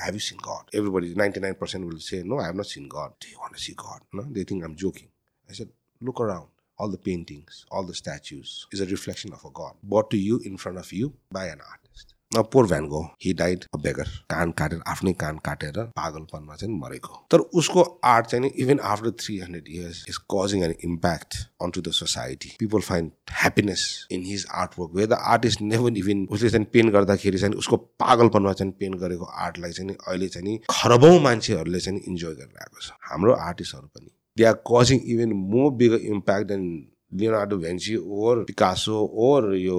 have you seen God? Everybody, 99% will say, no, I have not seen God. Do you want to see God? No, they think I'm joking. I said, look around. All the paintings, all the statues is a reflection of a God brought to you in front of you by an artist. Poor भ्यानको he died a beggar कान काटेर आफ्नै कान काटेर पागलपनमा चाहिँ मरेको। तर उसको art चाहिँ even after three hundred years is causing an impact on to the society people find happiness in his art work way the artist never even उसले चाहिँ पेन्ट गर्दाखेरि चाहिँ उसको पागलपनमा चाहिँ पेन्ट गरेको आर्टलाई चाहिँ अहिले चाहिँ नि खरबौँ मान्छेहरूले चाहिँ इन्जोय गरिरहेको छ। हाम्रो आर्टिस्टहरू पनि they are causing even more bigger impact than Leonardo Vinci or Picasso or यो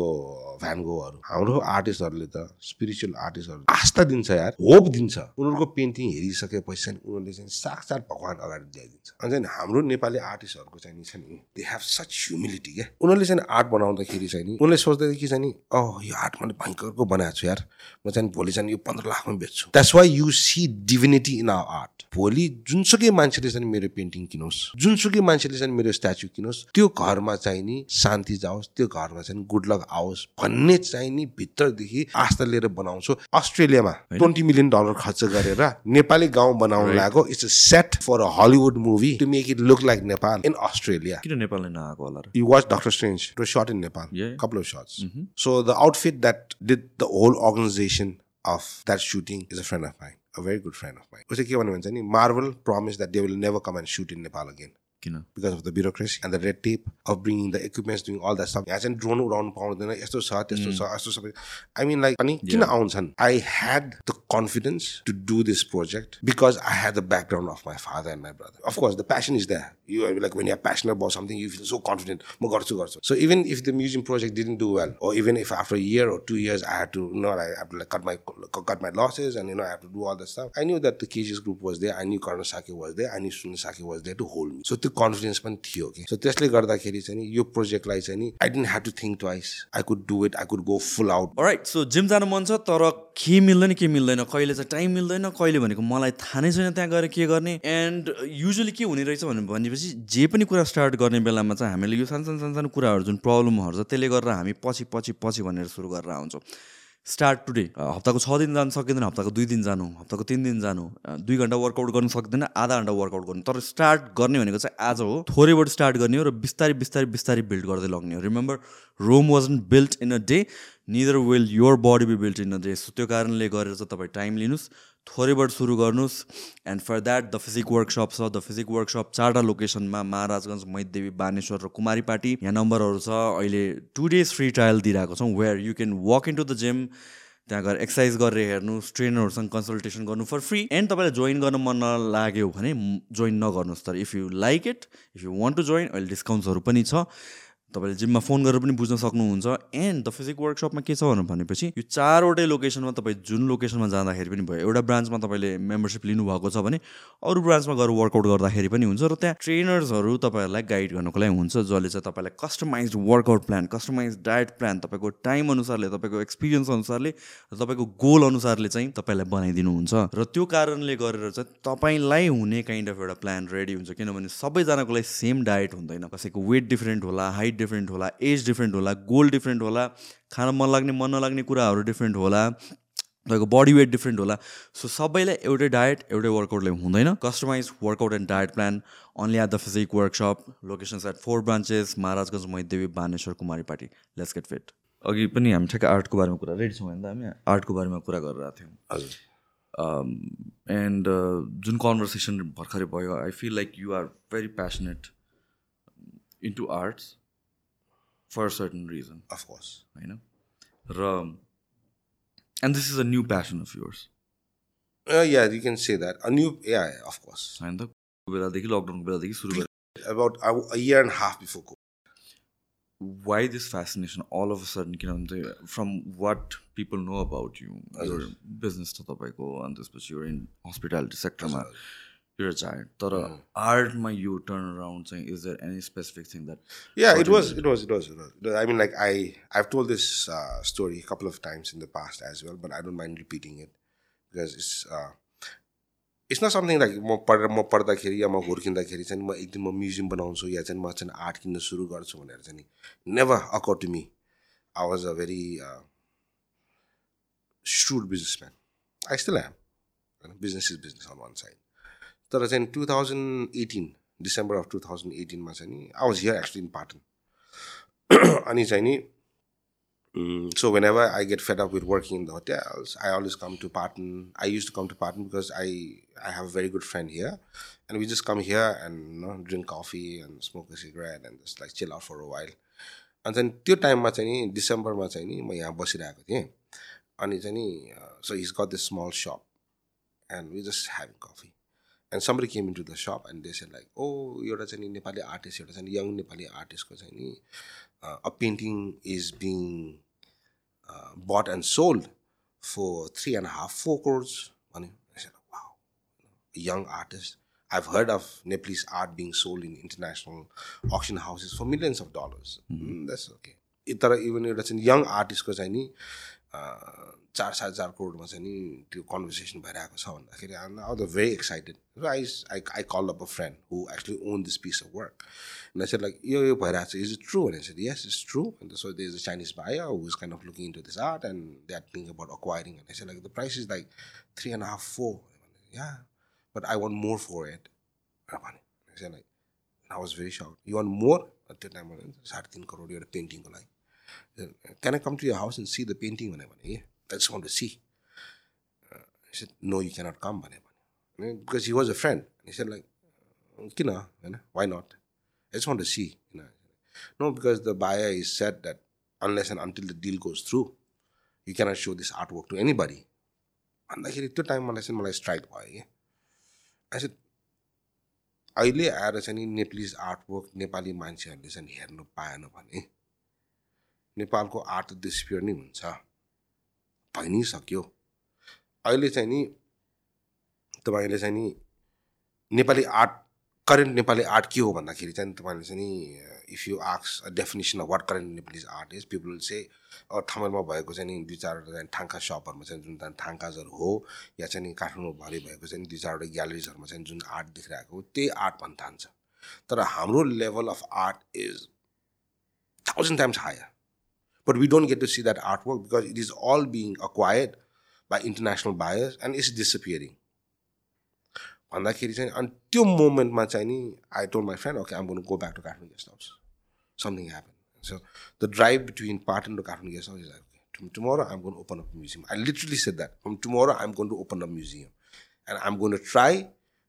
भ्यानगोहरू हाम्रो आर्टिस्टहरूले त स्पिरिचुअल आर्टिस्टहरू आस्था दिन्छ यार होप दिन्छ। उनीहरूको पेन्टिङ हेरिसकेपछि चाहिँ उनीहरूले चाहिँ साक्षात भगवान् अगाडि ल्याइदिन्छ। अनि चाहिँ हाम्रो नेपाली आर्टिस्टहरूको चाहिँ नि छ नि दे हेभ सच ह्युमिलिटी क्या। उनीहरूले चाहिँ आर्ट बनाउँदाखेरि चाहिँ नि उनीहरूले सोच्दै कि चाहिँ नि अँ यो आर्ट मैले भयङ्करको बनाएको छु यार। म चाहिँ भोलि चाहिँ यो पन्ध्र लाखमा बेच्छु। That's why you see divinity in our art भोलि जुनसुकै मान्छेले चाहिँ मेरो पेन्टिङ किनोस् जुनसुकै मान्छेले चाहिँ मेरो स्ट्याचु किनोस् त्यो घरमा चाहिँ नि शान्ति जाओस् त्यो घरमा चाहिँ गुड लक आओस् भन्ने चाहिँ नि भित्रदेखि आस्था लिएर बनाउँछु। अस्ट्रेलियामा ट्वेन्टी मिलियन डलर खर्च गरेर नेपाली गाउँ बनाउन लागेको it's a set for a Hollywood movie to make it look like Nepal in Australia. किन नेपाल नआएको होला you watch Doctor Strange to shoot in Nepal couple of shoots so the outfit that did the whole organisation of that shooting is a friend of mine a very good friend of mine उसले के भन्नुहुन्छ नि? Marvel promise that they will never come and shoot in Nepal again किन because of the bureaucracy and the red tape of bringing the equipments, doing all that stuff. यहाँ चाहिँ drone उडाउनु पाउँदैन यस्तो छ त्यस्तो छ यस्तो सबै आई मिन लाइक अनि किन आउँछन् I had the confidence to do this project because I had the background of my father and my brother of course the passion is that you like when you passion about something you feel so confident म गर्छु गर्छु so even if the museum project didn't do well or even if after a year or two years I had to you know I have to like cut my cut my losses and you know I have to do all that stuff. I knew that the KGS group was there. I knew Karnasaki was there. I knew Sunisaki was there to hold me. त्यो confidence पनि थियो कि। So त्यसले गर्दाखेरि चाहिँ यो प्रोजेक्टलाई चाहिँ नि I didn't have to think twice I could do it I could go full out right so gym जानु मन छ तर के मिल्दैन के मिल्दैन? कहिले चाहिँ टाइम मिल्दैन कहिले भनेको मलाई थाहा नै छैन त्यहाँ गएर के गर्ने। एन्ड युजली के हुने रहेछ भने भनेपछि जे पनि कुरा स्टार्ट गर्ने बेलामा चाहिँ हामीले यो सानो सानो सानो सानो कुराहरू जुन प्रब्लमहरू छ त्यसले गर्दा हामी पछि पछि पछि भनेर सुरु गरेर आउँछौँ। स्टार्ट टुडे हप्ताको छ दिन जानु सकिँदैन हप्ताको दुई दिन जानु हप्ताको तिन दिन जानु दुई घन्टा वर्कआउट गर्नु सक्दैन आधा घन्टा वर्कआउट गर्नु। तर स्टार्ट गर्ने भनेको चाहिँ आज हो थोरैबाट स्टार्ट गर्ने हो र बिस्तारै बिस्तारै बिस्तारै बिल्ड गर्दै लग्ने हो। Remember Rome wasn't built in a day neither will your body be built in a day so त्यो कारणले गरेर चाहिँ तपाईँ टाइम लिनुहोस्। थोरैबाट सुरु गर्नुहोस् and for that the physique workshop छ। द फिजिक वर्कसप चारवटा लोकेसनमा महाराजगञ्ज मैदेवी बानेश्वर र कुमारी पार्टी यहाँ नम्बरहरू छ। अहिले टु डेज फ्री ट्रायल दिइरहेको छौँ where you can walk in to the gym त्यहाँ गएर एक्सर्साइज गरेर हेर्नुहोस् ट्रेनरहरूसँग कन्सल्टेसन गर्नु फर फ्री एन्ड तपाईँलाई जोइन गर्न मन नलाग्यो भने जोइन नगर्नुहोस् तर if you like it if you want to join अहिले डिस्काउन्ट्सहरू पनि छ। तपाईँले जिममा फोन गरेर पनि बुझ्न सक्नुहुन्छ। एन्ड द फिजिक वर्कसपमा के छ भनेर भनेपछि यो चारवटै लोकेसनमा तपाईँ जुन लोकेसनमा जाँदाखेरि पनि भयो एउटा ब्रान्चमा तपाईँले मेम्बरसिप लिनुभएको छ भने अरू ब्रान्चमा गएर वर्कआउट गर्दाखेरि पनि हुन्छ र त्यहाँ ट्रेनर्सहरू तपाईँहरूलाई गाइड गर्नुको लागि हुन्छ जसले चाहिँ तपाईँलाई customise workout plan customise diet plan तपाईँको टाइम अनुसारले तपाईँको एक्सपिरियन्स अनुसारले र तपाईँको गोल अनुसारले चाहिँ तपाईँलाई बनाइदिनुहुन्छ। र त्यो कारणले गरेर चाहिँ तपाईँलाई हुने काइन्ड अफ एउटा प्लान रेडी हुन्छ किनभने सबैजनाको लागि सेम डायट हुँदैन। कसैको वेट डिफ्रेन्ट होला हाइट डिफ्रेन्ट होला एज डिफ्रेन्ट होला गोल डिफ्रेन्ट होला खान मन लाग्ने मन नलाग्ने कुराहरू डिफ्रेन्ट होला तपाईँको बडी वेट डिफ्रेन्ट होला। सो सबैलाई एउटै डायट एउटै वर्कआउटले हुँदैन। Customise workout and diet plan only at the physique workshop locations at four branches Maharajgunj Maidevi Baneshwor Kumaripati let's get fit अघि पनि हामी ठ्याक्कै आर्टको बारेमा कुरा रेडी छौँ होइन त हामी? आर्टको बारेमा कुरा गरिरहेको थियौँ। हजुर। एन्ड जुन कन्भर्सेसन भर्खरै भयो I feel like you are very passionate into arts for certain reason of course होइन र and this is a new passion of yours yeah you can say that a new yeah of course होइन त बेलादेखि लकडाउनको बेलादेखि सुरु गरेर about a, a year and a half before COVID. Why this fascination all of a sudden किनभने चाहिँ from what people know about you यो बिजनेस छ तपाईँको अनि त्यसपछि यो इन हस्पिटालिटी सेक्टरमा यो चाड तर आर्टमा यो टर्न अराउन्ड चाहिँ is there any specific thing that Yeah, it was, it was, it was, it was. I mean, like I, I've told this uh, story a couple of times in the past as well, but I don't mind repeating it because it's, uh, it's not something like म पढेर म पढ्दाखेरि या म हुर्किँदाखेरि चाहिँ म एक दिन म म्युजियम बनाउँछु या चाहिँ म चाहिँ आर्ट किन्न सुरु गर्छु भनेर चाहिँ नि never occur to me I was a very shrewd businessman. I still am. Business is business on one side तर चाहिँ two thousand eighteen December of two thousand एटिनमा चाहिँ नि I was here actually in Patan अनि चाहिँ नि so whenever I get fed up with working in the hotels, I always come to Parton. I used to come to Parton because I I have a very good friend here, and we just come here and you know, drink coffee and smoke a cigarette and just like chill out for a while. अनि चाहिँ त्यो टाइममा चाहिँ नि डिसेम्बरमा चाहिँ नि म यहाँ बसिरहेको थिएँ अनि चाहिँ नि so his got this small shop and we just having coffee and somebody came in to the shop and they said like oh एउटा चाहिँ नि नेपाली आर्टिस्ट एउटा चाहिँ यङ नेपाली आर्टिस्टको चाहिँ नि uh, a painting is being uh, bought and sold for three and a half, four crores money. I said, wow, a young artist. I've heard of Nepalese art being sold in international auction houses for millions of dollars. Mm, that's okay. तर even एउटा चाहिँ young आर्टिस्टको चाहिँ नि चार साढे चार करोडमा चाहिँ नि त्यो कन्भर्सेसन भइरहेको छ भन्दाखेरि आइ आउ द भेरी एक्साइटेड र I I I call up a friend who actually own this piece of work And I said, like, yo, yo, perhaps, is it true? And I said, yes, it's true. And so there's a Chinese buyer who's kind of looking into this art and they're thinking about acquiring it. I said, like, the price is like three and a half, four. Yeah, but I want more for it. I said, like, I was very shocked. You want more? At the time, साढे तिन करोड एउटा पेन्टिङको लागि Can I come to your house and see the painting? भने भने I just want to see. Uh, he said, no, you cannot come. Because he was a friend. He said, like, किन why not? I just want to see. You know. No, because the buyer is said that unless and until the deal goes through, you cannot show this artwork to anybody. भन्दाखेरि त्यो time मलाई चाहिँ मलाई strike भयो कि I अहिले आएर चाहिँ नि नेप्लिज आर्टवर्क नेपाली मान्छेहरूले चाहिँ हेर्नु पाएन भने नेपालको आर्ट डिस्पियर नै हुन्छ भइ नै सक्यो अहिले चाहिँ नि तपाईँले चाहिँ नि Nepali art current Nepali art के हो भन्दाखेरि चाहिँ तपाईँले चाहिँ नि if you आक्स a definition of what current Nepali art is people चाहिँ ठमेलमा भएको चाहिँ नि दुई चारवटा चाहिँ थाङ्का सपहरूमा चाहिँ जुन थाङ्काजहरू हो या चाहिँ नि काठमाडौँभरि भएको चाहिँ दुई चारवटा ग्यालेरिजहरूमा चाहिँ जुन आर्ट देखिरहेको हो त्यही आर्ट भन्न थाल्छ तर हाम्रो level of art is thousand times higher but we don't get to see that art work because it is all being acquired by international buyers and it's disappearing भन्दाखेरि चाहिँ अनि त्यो मोमेन्टमा चाहिँ नि I told my friend okay I'm gonna go back to Kathmandu guest house something happen so the drive between Patan to Kathmandu guest house is tomorrow I'm going to open up a museum. I literally said that. From tomorrow I'm going to open a museum. And I'm going to try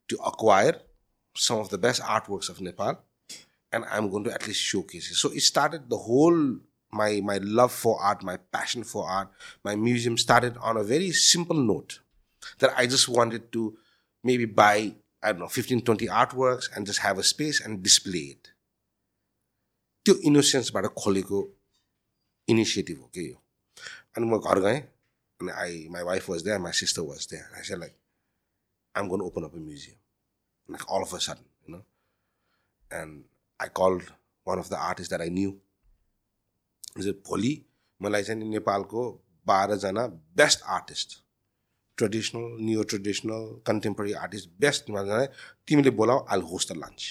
to acquire some of the best artworks of Nepal and I'm going to at least showcase it. So it started the whole my my love for art, my passion for art, my museum started on a very simple note that I just wanted to maybe buy, I don't know, 15, 20 artworks and just have a space and display it. त्यो इनोसेन्सबाट खोलेको initiative हो कि यो अनि म घर गएँ अनि I my wife was there my sister was there I say like I'm gonna open up a museum like all of a sudden you know and I called one of the artist that I knew भोलि मलाई चाहिँ नेपालको बाह्रजना best artist traditional new traditional contemporary artist best भन्छ तिमीले बोलाऊ all host the lunch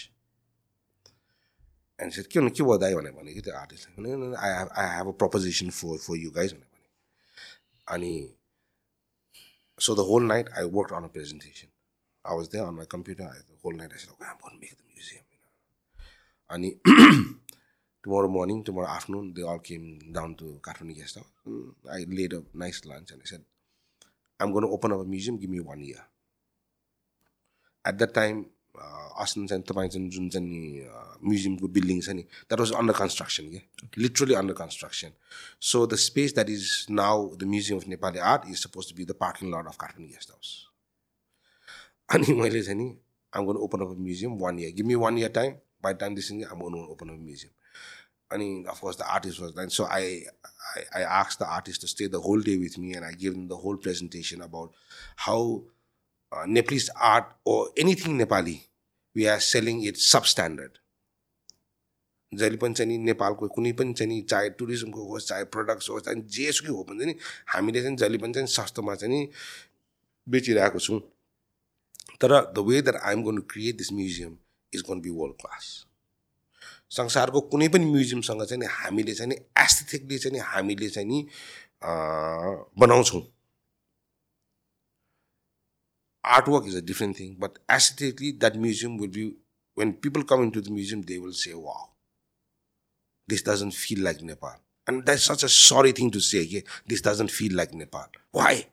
and के भन्नु के बधाई भनेर भने कि त्यो आर्टिस्टलाई भने I have I have a proposition for for you guys भनेर भने अनि so the whole night I work on a presentation I was there on my computer I the whole night I the museum अनि tomorrow morning, tomorrow afternoon, they all came down to Kathmandu guest house. I laid a nice lunch and I said, I'm going to open up a museum, give me one year. At that time, Austin चाहिँ तपाईँ चाहिँ जुन चाहिँ नि म्युजियमको building छ नि that was under construction के literally under construction so the space that is now the museum of Nepali art is suppose to be the parking lot of Kathmandu guest house अनि मैले चाहिँ नि I'm gonna open up museum one year give me one year time by time this I'm gonna open up museum And of course, the artist was then. So I, I, asked the artist to stay the whole day with me, and I gave them the whole presentation about how uh, Nepalese art or anything Nepali, we are selling it substandard. जहिले पनि चाहिँ नि नेपालको कुनै पनि चाहिँ नि चाहे टुरिज्मको होस् चाहे प्रडक्ट्स होस् अनि जेसुकै हो भने नि हामीले चाहिँ जहिले पनि चाहिँ सस्तोमा चाहिँ नि बेचिरहेको छौँ तर the way that I'm gonna to create this museum is gonna be संसारको कुनै पनि म्युजियमसँग चाहिँ हामीले चाहिँ एस्थेथिकली चाहिँ हामीले चाहिँ नि बनाउँछौँ। Art work is a different thing but aesthetically that museum will be when people in to the museum they will say wow's doesn't feel like Nepal and that such a sorry thing to this doesn't feel like Nepal why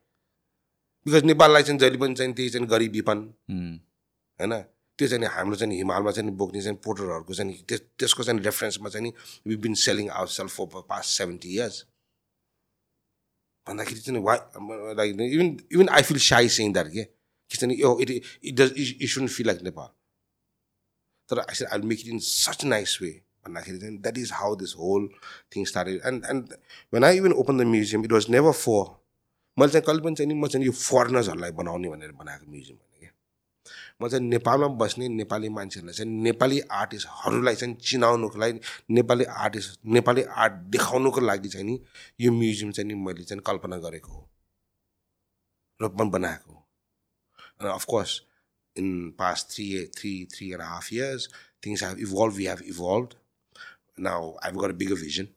because नेपाललाई चाहिँ जहिले पनि चाहिँ त्यही चाहिँ गरिबीपन होइन? त्यो चाहिँ हाम्रो चाहिँ हिमालमा चाहिँ बोक्ने चाहिँ पोटरहरूको चाहिँ त्यस त्यसको चाहिँ रेफरेन्समा चाहिँ नि been selling our self for past seventy years भन्दाखेरि चाहिँ why like even even I feel shy saying that के कि चाहिँ यो it it does it shouldn't feel like Nepal तर I I make it in such nice way भन्दाखेरि चाहिँ that is how this whole thing started and and when I even open the museum it was never for मैले चाहिँ कहिले पनि चाहिँ नि म चाहिँ यो फरेनर्सहरूलाई बनाउने भनेर बनाएको म्युजियम म चाहिँ नेपालमा बस्ने नेपाली मान्छेहरूलाई चाहिँ नेपाली आर्टिस्टहरूलाई चाहिँ चिनाउनुको लागि नेपाली आर्टिस्ट नेपाली आर्ट देखाउनुको लागि चाहिँ नि यो म्युजियम चाहिँ नि मैले चाहिँ कल्पना गरेको हो रूपमा बनाएको र of course in past three three three and half years things have evolve यी have now how I've got bigger vision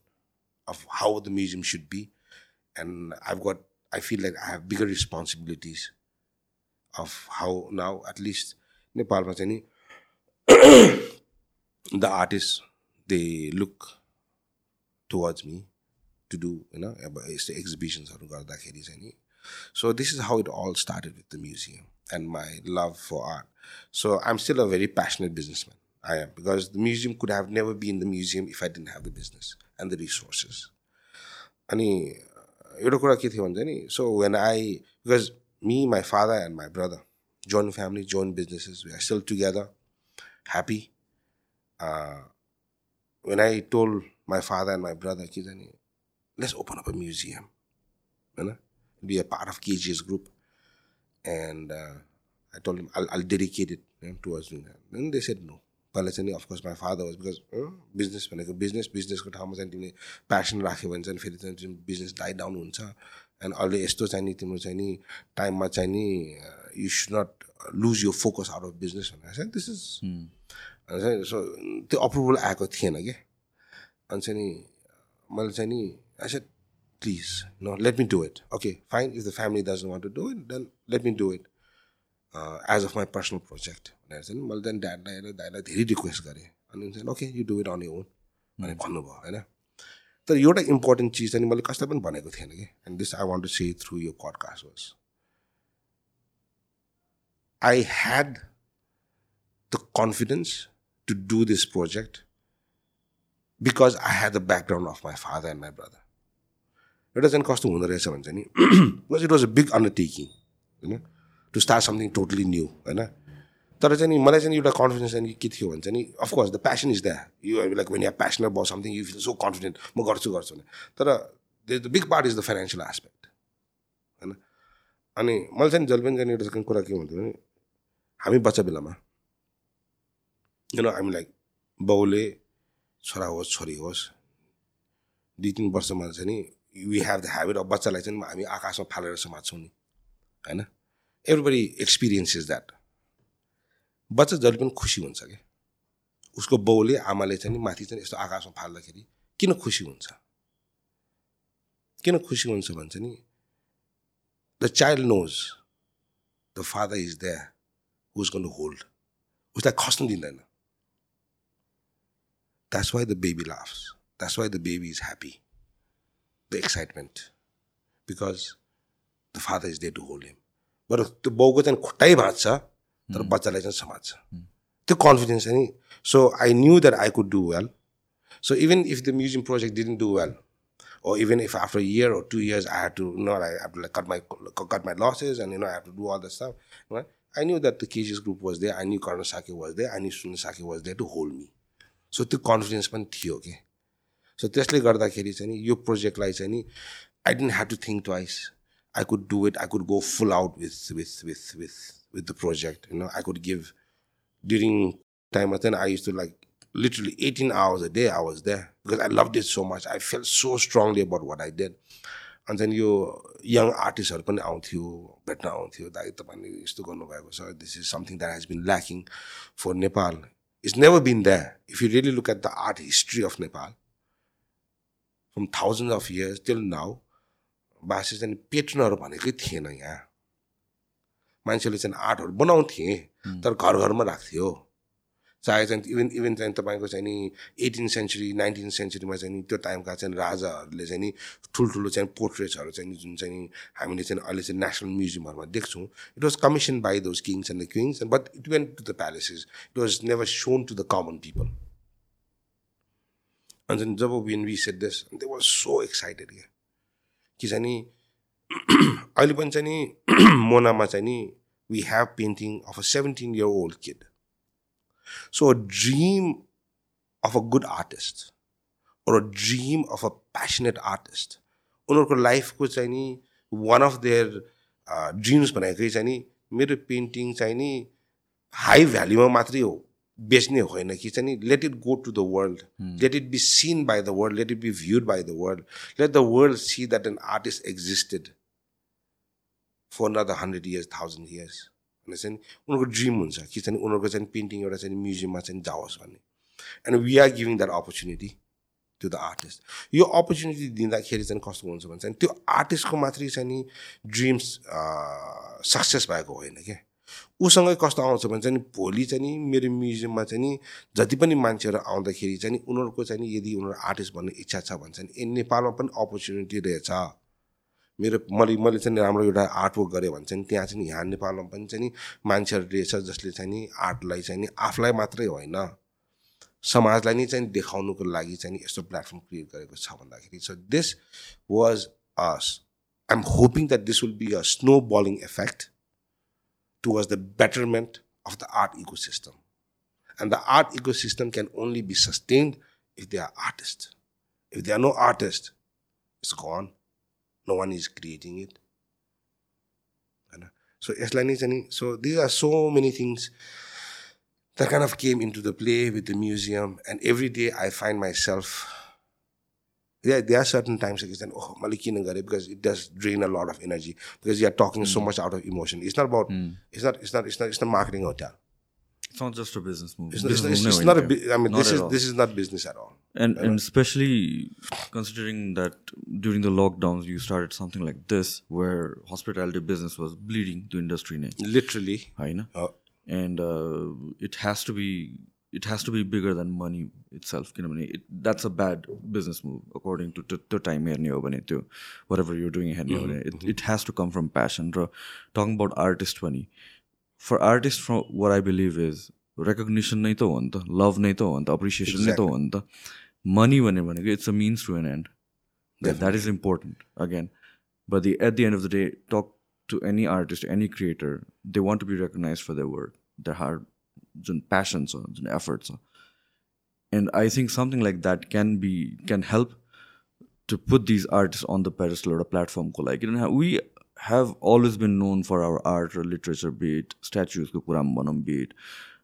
of how the museum should be and I've got I feel like I have bigger responsibilities of how now at least Nepal चाहिँ नि the artists they look towards me to do you know अब यस्तो एक्जिबिसन्सहरू गर्दाखेरि चाहिँ नि so this is how it all started with the museum and my love for art. So I'm still a very passionate businessman. I am because the museum could have never been the museum if I didn't have the business and the resources. अनि एउटा कुरा के थियो भन्छ नि so when I because Me my father and my brother joint family joint businesses we are still together happy when I told my father and my brother कि जाने let's open up a museum होइन be a part of KG's group. And uh, I told him I'll, I'll dedicate it you know, towards doing that. Then they said no. पहिला चाहिँ नि of course my father was because business भनेको business बिजनेसको ठाउँमा चाहिँ तिमीले passion राख्यो भने चाहिँ फेरि चाहिँ तिम्रो बिजनेस डाइ डाउन हुन्छ एन्ड अहिले यस्तो चाहिँ नि तिम्रो चाहिँ नि टाइममा चाहिँ नि यु सुड नट लुज यो फोकस आउट अफ बिजनेस भनेर चाहिँ दिस इज सो त्यो अप्रुभल आएको थिएन क्या अनि चाहिँ नि मैले चाहिँ नि I said no, let me do it. Okay, fine. If the family doesn't want to do it, then let me do it uh, as of my personal project. भनेर चाहिँ मैले चाहिँ ड्याडलाई र दाइलाई धेरै रिक्वेस्ट गरेँ अनि चाहिँ okay you do it on you own भनेर भन्नुभयो होइन तर एउटा इम्पोर्टेन्ट चिज चाहिँ मैले कसैलाई पनि भनेको थिएन कि। And this I want to say through यो podcast was I had the confidence to do this project because I had the background of my father and my brother एउटा चाहिँ कस्तो हुँदो रहेछ भन्छ नि because it was a big undertaking होइन to start something totally new होइन। तर चाहिँ नि मलाई चाहिँ एउटा कन्फिडेन्स चाहिँ के थियो भने चाहिँ नि of course the passion is there you like when you passion about something you feel so confident म गर्छु गर्छु तर the big part is the financial aspect होइन अनि मैले चाहिँ जहिले पनि जाने एउटा कुरा के हुन्थ्यो भने हामी बच्चा बेलामा किन हामी लाइक बाउले छोरा होस् छोरी होस् दुई तिन वर्षमा चाहिँ नि वी हेभ द ह्याबिट अब बच्चालाई चाहिँ हामी आकाशमा फालेर समात्छौँ नि होइन एभ्रिबडी एक्सपिरियन्स इज द्याट बच्चा जहिले पनि खुसी हुन्छ क्या उसको बाउले आमाले चाहिँ माथि चाहिँ यस्तो आकाशमा फाल्दाखेरि किन खुसी हुन्छ? किन खुसी हुन्छ भन्छ नि? The child knows the father is there who's gonna hold उसलाई खस्नु दिँदैन। That's why the baby laughs that's why the baby is happy the excitement. Because the father is there to hold him. बरु त्यो बाउको चाहिँ खुट्टै भाँच्छ तर बच्चालाई चाहिँ समाल्छ त्यो कन्फिडेन्स चाहिँ नि so I knew that I could do well so even if the museum project didn't do well oh even if after year two years I have to no I my cut my losses and to do all this I knew that KGH's group बज्दै I knew Karna Sakya was there I knew सुन्न Sakya was there to hold me so त्यो confidence पनि थियो कि so त्यसले गर्दाखेरि चाहिँ नि यो प्रोजेक्टलाई चाहिँ नि I didn't have to think twice I could do it I could go full out with with with with with the project you know I could give during टाइममा चाहिँ I use to like literally 18 hours a day I was there because I loved it so much. I felt so strongly about what I did. अनि चाहिँ यो young आर्टिस्टहरू पनि आउँथ्यो भेट्न आउँथ्यो दाइ तपाईँले यस्तो गर्नुभएको छ this is something that has been lacking for Nepal it's never been that if you really look at the art history of Nepal from thousand of years till now बासे चाहिँ पेट्रनहरू भनेकै थिएन यहाँ मान्छेले चाहिँ आर्टहरू बनाउँथे तर घर घरमा राख्थ्यो। चाहे चाहिँ इभन इभन चाहिँ तपाईँको चाहिँ नि एटिन सेन्चुरी नाइन्टिन सेन्चुरीमा चाहिँ नि त्यो टाइमका चाहिँ राजाहरूले चाहिँ नि ठुल्ठुलो चाहिँ पोर्ट्रेट्सहरू चाहिँ जुन चाहिँ नि हामीले चाहिँ अहिले चाहिँ नेसनल म्युजियमहरूमा देख्छौँ। It was commission by those kings and the queens but it went to the palaces it was never shown to the common people अनि चाहिँ जब when we set this they was so excited क्या कि चाहिँ नि अहिले पनि चाहिँ नि मोनामा चाहिँ नि we have painting of a seventeen year old kid So, a dream of a good artist or a dream of a passionate artist, उनीहरूको लाइफको चाहिँ नि वान अफ देयर ड्रिम्स भनेकै चाहिँ नि मेरो पेन्टिङ चाहिँ नि हाई भ्याल्युमा मात्रै हो बेच्ने होइन कि चाहिँ नि let it go to the world let it be seen by the world let it be viewed by the world let the world see that an artist existed for the hundred years thousand years भन्ने चाहिँ उनीहरूको dream हुन्छ। कि चाहिँ उनीहरूको चाहिँ painting एउटा चाहिँ म्युजियममा चाहिँ जाओस् भन्ने। And we are giving that opportunity to the artist यो अपर्च्युनिटी दिँदाखेरि चाहिँ कस्तो हुन्छ भने चाहिँ त्यो आर्टिस्टको मात्रै चाहिँ नि ड्रिम्स सक्सेस भएको होइन क्या। उसँगै कस्तो आउँछ भने चाहिँ भोलि चाहिँ नि मेरो म्युजियममा चाहिँ नि जति पनि मान्छेहरू आउँदाखेरि चाहिँ उनीहरूको चाहिँ यदि उनीहरू आर्टिस्ट भन्ने इच्छा छ भने चाहिँ नेपालमा पनि अपर्च्युनिटी रहेछ। मेरो मैले मैले चाहिँ राम्रो एउटा आर्टवर्क गरेँ भने चाहिँ त्यहाँ चाहिँ यहाँ नेपालमा पनि चाहिँ नि मान्छेहरू रहेछ जसले चाहिँ नि आर्टलाई चाहिँ नि आफूलाई मात्रै होइन। समाजलाई नै चाहिँ देखाउनुको लागि चाहिँ यस्तो प्लेटफर्म क्रिएट गरेको छ भन्दाखेरि so this was us I am hoping that this will be a snowballing effect towards the betterment of the art ecosystem and the art ecosystem can only be sustained if they are artist if they are no artist it's gonna No one is creating it. Uh, so so these are so many things that kind of came into the play with the museum. And every day I find myself, yeah, there are certain times I oh, Maliki Nangare, because it does drain a lot of energy because you are talking mm. so hmm. much out of emotion. It's not about, mm. it's not, it's not, it's not, it's not marketing hotel. It's not just a business move. It's, business not, it's, it's not a. Bu- I mean, not this is all. this is not business at all. And and especially considering that during the lockdowns you started something like this, where hospitality business was bleeding the industry name. Literally, I know. Oh. And uh, it has to be it has to be bigger than money itself. You know, it, that's a bad business move, according to the time here Whatever you're doing, mm-hmm. it, mm-hmm. it has to come from passion. Talking about artist 20. For artist from where I believe is recognition नै त हो नि त love नै त हो नि त अप्रिसिएसन नै त हो नि त मनी भन्ने भनेको it's a means to an and that is important again but the at the end of the day talk to any artist any creator they want to be recognise for the work the hard जुन passion छ जुन effort छ and I think something like that can be can help to put these artist on the pedestal एउटा प्लेटफर्मको लागि किनभने we have always been known for our art or literature be it statues को कुरामा भनौँ be it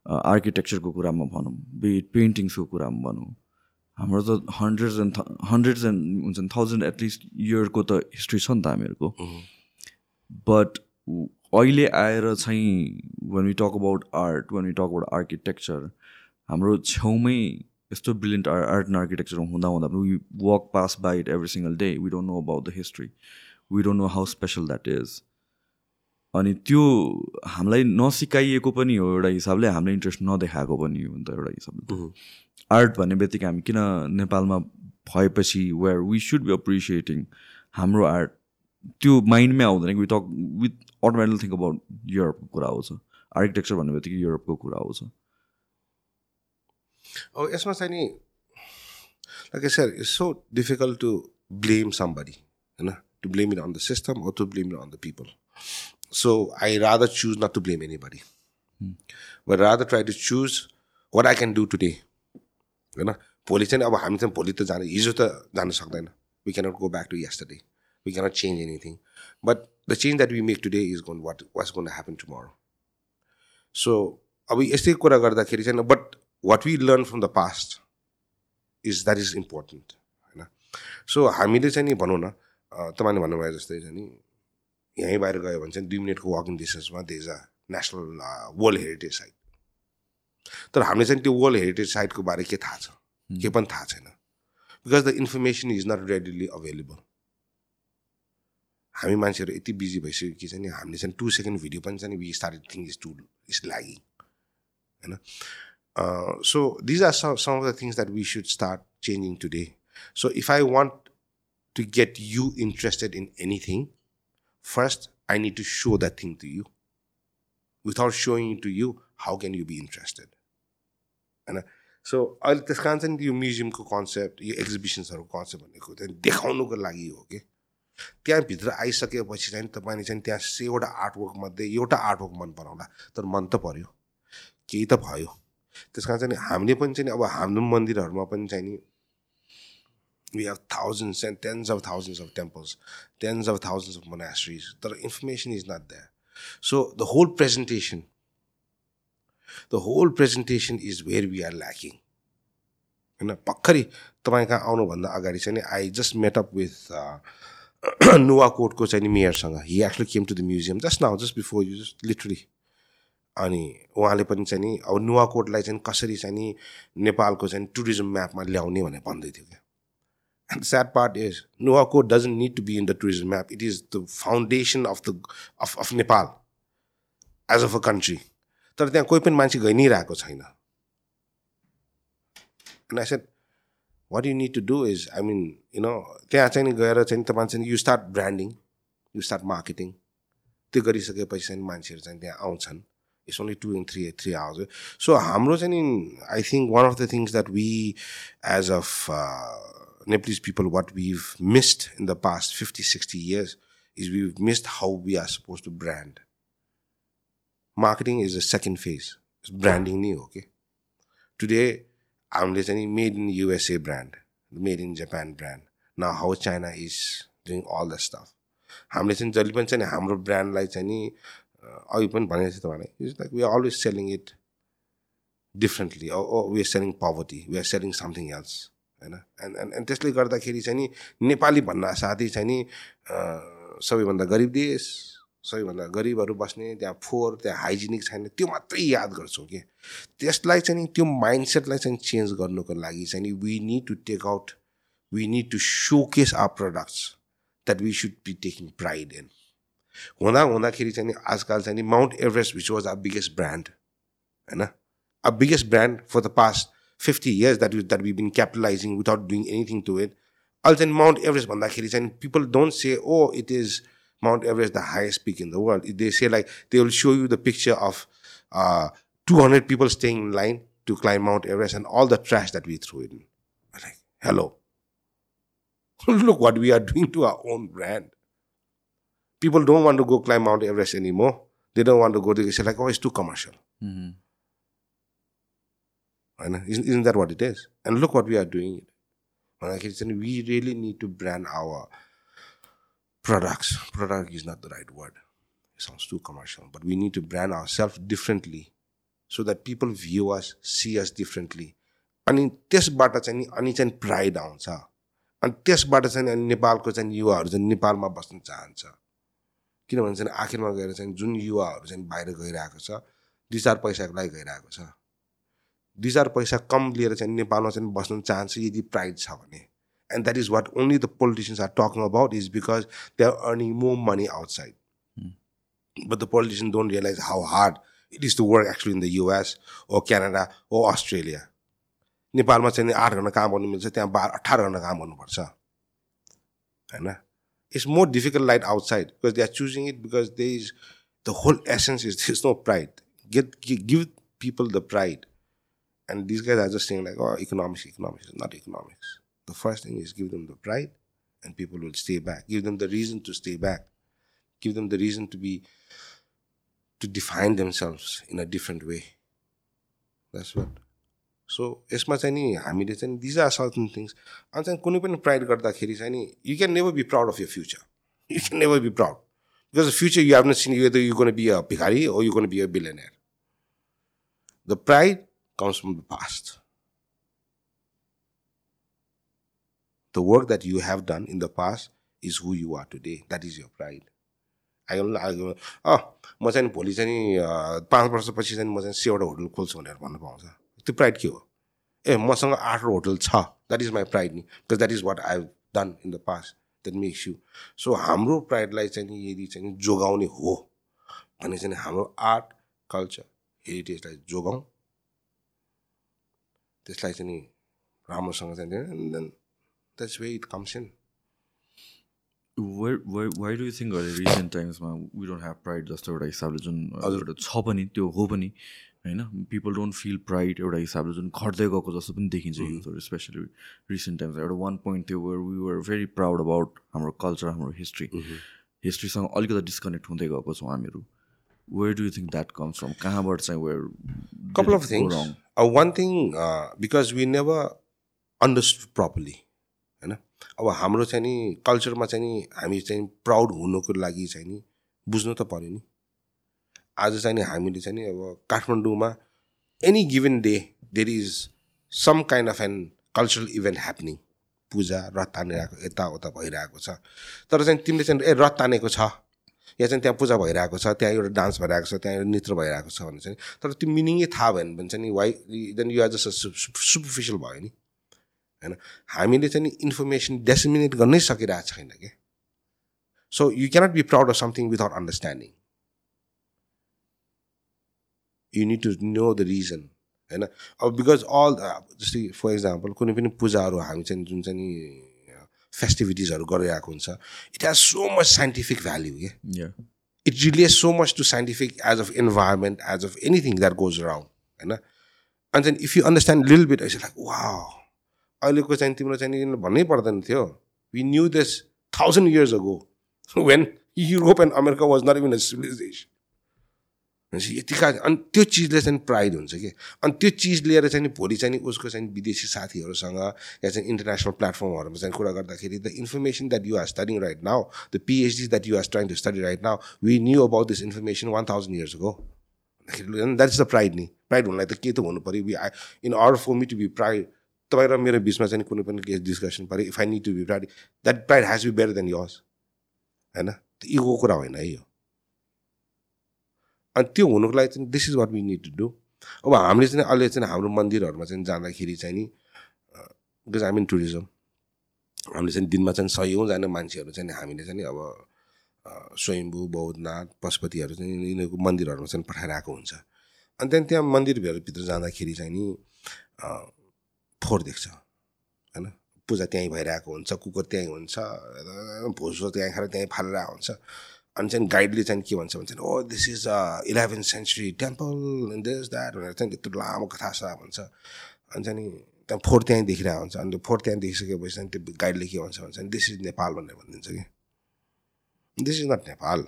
uh, architecture को कुरामा भनौँ be it paintings को कुरामा भनौँ हाम्रो त हन्ड्रेड्स एन्ड हन्ड्रेड्स एन्ड हुन्छ नि थाउजन्ड एटलिस्ट इयरको त हिस्ट्री छ नि त हामीहरूको. बट अहिले आएर चाहिँ when we talk about art when we talk about architecture हाम्रो छेउमै यस्तो brilliant art art and architecture हुँदा हुँदा पनि we walk pass by it every single day we don't know about the history we don't know how special that is अनि त्यो हामीलाई नसिकाइएको पनि हो एउटा हिसाबले हामीले इन्ट्रेस्ट नदेखाएको पनि हो नि त एउटा हिसाबले आर्ट भन्ने बित्तिकै हामी किन नेपालमा भएपछि where we should be appreciating हाम्रो आर्ट त्यो माइन्डमै आउँदैन कि talk with automatical think about युरोपको कुरा आउँछ आर्किटेक्चर भन्ने बित्तिकै युरोपको कुरा आउँछ अब यसमा चाहिँ नि like sir it's so difficult to blame somebody होइन? To blame it on the system or to blame it on the people so I rather choose not to blame anybody but rather try to choose what I can do today होइन भोलि चाहिँ अब हामी चाहिँ भोलि त जान हिजो त जान सक्दैन we can't go back to yesterday we can't change anything but the change that we make today is gonna what what's gonna happen tomorrow so अब यस्तै कुरा गर्दाखेरि चाहिँ but what we learn from the past is that is important होइन so हामीले चाहिँ नि भनौँ न तपाईँले भन्नुभयो जस्तै चाहिँ नि यहीँ बाहिर गयो भने चाहिँ दुई मिनटको walking डिस्टेन्समा there's a national world heritage site तर हामीले चाहिँ त्यो वर्ल्ड हेरिटेज साइटको बारे के थाहा छ? के पनि थाहा छैन। Because the information is not readily available हामी मान्छेहरू यति बिजी भइसक्यो कि चाहिँ हामीले चाहिँ टु सेकेन्ड भिडियो पनि चाहिँ we start thing is to is lagging होइन? So these are some of the things that we should start changing today so if I want to get you interested in anything first I need to show that thing to you without showing to you how can you be interested होइन so अहिले त्यस कारण चाहिँ यो म्युजियमको concept यो एक्जिबिसन्सहरूको concept भनेको चाहिँ देखाउनुको लागि हो कि त्यहाँभित्र आइसकेपछि चाहिँ तपाईँले चाहिँ त्यहाँ एउटा आर्टवर्कमध्ये एउटा आर्टवर्क मन पराउँला तर मन त पऱ्यो केही त भयो। त्यस कारण चाहिँ हामीले पनि चाहिँ अब हाम्रो मन्दिरहरूमा पनि चाहिँ नि we have thousands and tens of thousands of temples tens of thousands of monasteries तर information is not that so the whole presentation the whole presentation is where we are lacking होइन भर्खरै तपाईँ कहाँ आउनुभन्दा अगाडि चाहिँ I just met up with नुवाकोटको चाहिँ मेयरसँग he actually came to the museum just now just before you just literally अनि उहाँले पनि चाहिँ नि अब नुवाकोटलाई चाहिँ कसरी चाहिँ नि नेपालको चाहिँ टुरिज्म म्यापमा ल्याउने भनेर भन्दै थियो क्या and sad part is Nuwakot doesn't need to be in the tourism map it is the foundation of the of of Nepal as of a country तर त्यहाँ कोही पनि मान्छे गइ नै रहेको छैन And I said, what you need to do is, I mean, you know, त्यहाँ चाहिँ नि गएर चाहिँ तपाईँ चाहिँ you start branding you start marketing त्यो गरिसकेपछि चाहिँ मान्छेहरू चाहिँ त्यहाँ आउँछन् it's only two and three three hours so हाम्रो चाहिँ नि I think one of the things that we as of Nepalese people, what we've missed in the past 50, 60 years is we've missed how we are supposed to brand. Marketing is the second phase. It's branding new, okay? Today, हामीले चाहिँ नि made in USA brand made in Japan brand न how China is doing all the stuff हामीले चाहिँ जहिले पनि चाहिँ हाम्रो ब्रान्डलाई चाहिँ नि अघि पनि भनेको थिएँ तपाईँलाई it's like we are always selling it differently we are selling poverty we are selling something else होइन? एन्ड एन्ड त्यसले गर्दाखेरि चाहिँ नि नेपाली भन्न साथै चाहिँ नि सबैभन्दा गरिब देश सबैभन्दा गरिबहरू बस्ने त्यहाँ फोहोर त्यहाँ हाइजेनिक छैन त्यो मात्रै याद गर्छौँ कि त्यसलाई चाहिँ त्यो माइन्डसेटलाई चाहिँ चेन्ज गर्नुको लागि चाहिँ नि we need to take out we need to showcase our products that we should be taking pride in हुँदा हुँदाखेरि चाहिँ नि आजकल चाहिँ नि Mount Everest which was our biggest brand होइन? A biggest brand for the past 50 years that, we've been capitalizing without doing anything to it. Also, Mount Everest, and people don't say, oh, it is Mount Everest, the highest peak in the world. They say, like, they will show you the picture of uh, 200 people staying in line to climb Mount Everest and all the trash that we threw in. Like, hello. Look what we are doing to our own brand. People don't want to go climb Mount Everest anymore. They don't want to go. there. They say, like, oh, it's too commercial. Mm-hmm. Isn't, isn't that what it is? And look what we are doing. We really need to brand our products. Product is not the right word. It sounds too commercial. But we need to brand ourselves differently so that people view us, see us differently. अनि त्यसबाट चाहिँ अनि चाहिँ pride आउँछ अनि त्यसबाट चाहिँ अनि नेपालको चाहिँ युवाहरू चाहिँ नेपालमा बस्न चाहन्छ किनभने चाहिँ आखिरमा गएर चाहिँ जुन युवाहरू चाहिँ बाहिर गइरहेको छ दुई चार पैसाको लागि गइरहेको छ दुई चार पैसा कम लिएर चाहिँ नेपालमा चाहिँ बस्न चाहन्छ यदि प्राइड छ भने। And that is what only the politicians are talking about is because they are earning more money outside but the politician don't realise how hard it is the work actually in the US हो Canada हो Australia नेपालमा चाहिँ आठ घन्टा काम गर्नु मिल्छ त्यहाँ बाह्र अठार घन्टा काम गर्नुपर्छ। होइन? It's more difficult light outside because they are choosing it because they is the whole essence is these no pride get give people the pride and this guys are just sing like economics economics not economics the first thing is give them the pride and people will stay back. Give them the reason to stay back. Give them the reason to be to define themselves in a different way. That's what. So यसमा चाहिँ नि हामीले चाहिँ these are certain things अनि चाहिँ कुनै पनि pride गर्दाखेरि चाहिँ नि you can never be proud of your future you can never be proud because future you have not seen you you gonna be a भिखारी or you gonna be a billionaire the pride comes from the past the work that you have done in the past is who you are today. That is your pride. I अँ म चाहिँ भोलि चाहिँ पाँच वर्षपछि चाहिँ म चाहिँ सेवटा होटल खोल्छु भनेर भन्नु पाउँछ त्यो प्राइड के हो? ए मसँग आठवटा होटल छ। द्याट इज माई प्राइड नि। Because that is what I done in the past that makes you so हाम्रो प्राइडलाई चाहिँ यदि चाहिँ जोगाउने हो भने चाहिँ हाम्रो आर्ट कल्चर हेरिटेजलाई जोगाउँ। त्यसलाई चाहिँ नि राम्रोसँग चाहिँ then. That's way it comes in do you think अहिले रिसेन्ट टाइम्समा वी डोन्ट ह्याभ प्राइड जस्तो एउटा हिसाबले जुन एउटा छ पनि त्यो हो पनि होइन? पिपल डोन्ट फिल प्राइड एउटा हिसाबले जुन घट्दै गएको जस्तो पनि देखिन्छ युथहरू स्पेसली रिसेन्ट टाइम्समा एउटा वान पोइन्ट थियो were we were very proud about हाम्रो कल्चर हाम्रो हिस्ट्री हिस्ट्रीसँग अलिकति डिस्कनेक्ट हुँदै गएको छौँ हामीहरू। Where do think that comes from कहाँबाट चाहिँ where things. Uh, one thing, uh, because we never understood properly, होइन अब हाम्रो चाहिँ नि कल्चरमा चाहिँ नि हामी चाहिँ प्राउड हुनुको लागि चाहिँ नि बुझ्नु त पऱ्यो नि। आज चाहिँ नि हामीले चाहिँ नि अब काठमाडौँमा any given day there is some kind of an cultural event happening puja रथ तानिरहेको यताउता भइरहेको छ। तर चाहिँ तिमीले चाहिँ ए रथ तानेको छ। या चाहिँ त्यहाँ पूजा भइरहेको छ त्यहाँ एउटा डान्स भइरहेको छ त्यहाँ एउटा नृत्य भइरहेको छ भने चाहिँ तर त्यो मिनिङै थाहा भएन भने चाहिँ नि why then you are just superficial भयो नि होइन? हामीले चाहिँ इन्फर्मेसन डेसिमिनेट गर्नै सकिरहेको छैन कि? So you can't be proud of something without understanding you need to know the reason होइन? अब बिकज अल जस्तै फर इक्जाम्पल कुनै पनि पूजाहरू हामी चाहिँ जुन चाहिँ फेस्टिभिटिजहरू गरिरहेको हुन्छ। It has so much scientific value क्या. It relate so much to scientific as of environment as of anything that goes around होइन? अनि चाहिँ इफ यु अन्डरस्ट्यान्ड लिल बिट इज लाइक वा अहिलेको चाहिँ तिम्रो चाहिँ भन्नै पर्दैन थियो। We knew this thousand years ago when Europe and America was not even a civilisation भनेपछि यतिका अनि त्यो चिजले चाहिँ प्राइड हुन्छ कि? अनि त्यो चिज लिएर चाहिँ भोलि चाहिँ उसको चाहिँ विदेशी साथीहरूसँग या चाहिँ इन्टरनेसनल प्लेटफर्महरूमा चाहिँ कुरा गर्दाखेरि the information that you are studying right now the PhD that you are trying to study right now we knew about this information one thousand years go that is the pride नि. Pride हुनलाई त के त हुनु पऱ्यो? We I in order for me to be pride तपाईँ र मेरो बिचमा चाहिँ कुनै पनि केस डिस्कसन पऱ्यो if I need to be pride that pride has be better than yours होइन? इगोको कुरा होइन है यो। अनि त्यो हुनुको लागि चाहिँ this is what we need to do अब हामीले चाहिँ अहिले चाहिँ हाम्रो मन्दिरहरूमा चाहिँ जाँदाखेरि चाहिँ नि बिकज आई मिन टुरिज्म हामीले चाहिँ दिनमा चाहिँ सयौँजना मान्छेहरू चाहिँ हामीले चाहिँ अब स्वयम्भू बौद्धनाथ पशुपतिहरू चाहिँ यिनीहरूको मन्दिरहरूमा चाहिँ पठाइरहेको हुन्छ। अनि त्यहाँदेखि त्यहाँ मन्दिरभित्र जाँदाखेरि चाहिँ नि फोहोर देख्छ होइन? पूजा त्यहीँ भइरहेको हुन्छ कुकुर त्यहीँ हुन्छ भोजो त्यहीँ खाएर त्यहीँ फालेर हुन्छ अनि चाहिँ गाइडले चाहिँ के भन्छ भने चाहिँ ओ this is eleven century temple in this that भनेर चाहिँ त्यत्रो लामो कथा छ भन्छ। अनि चाहिँ त्यहाँ फोहोर त्यहीँ देखिरहेको हुन्छ। अनि त्यो त्यहाँ देखिसकेपछि चाहिँ त्यो गाइडले के भन्छ भन्छ भने दिस इज नेपाल भनेर भनिदिन्छ कि। दिस इज नट नेपाल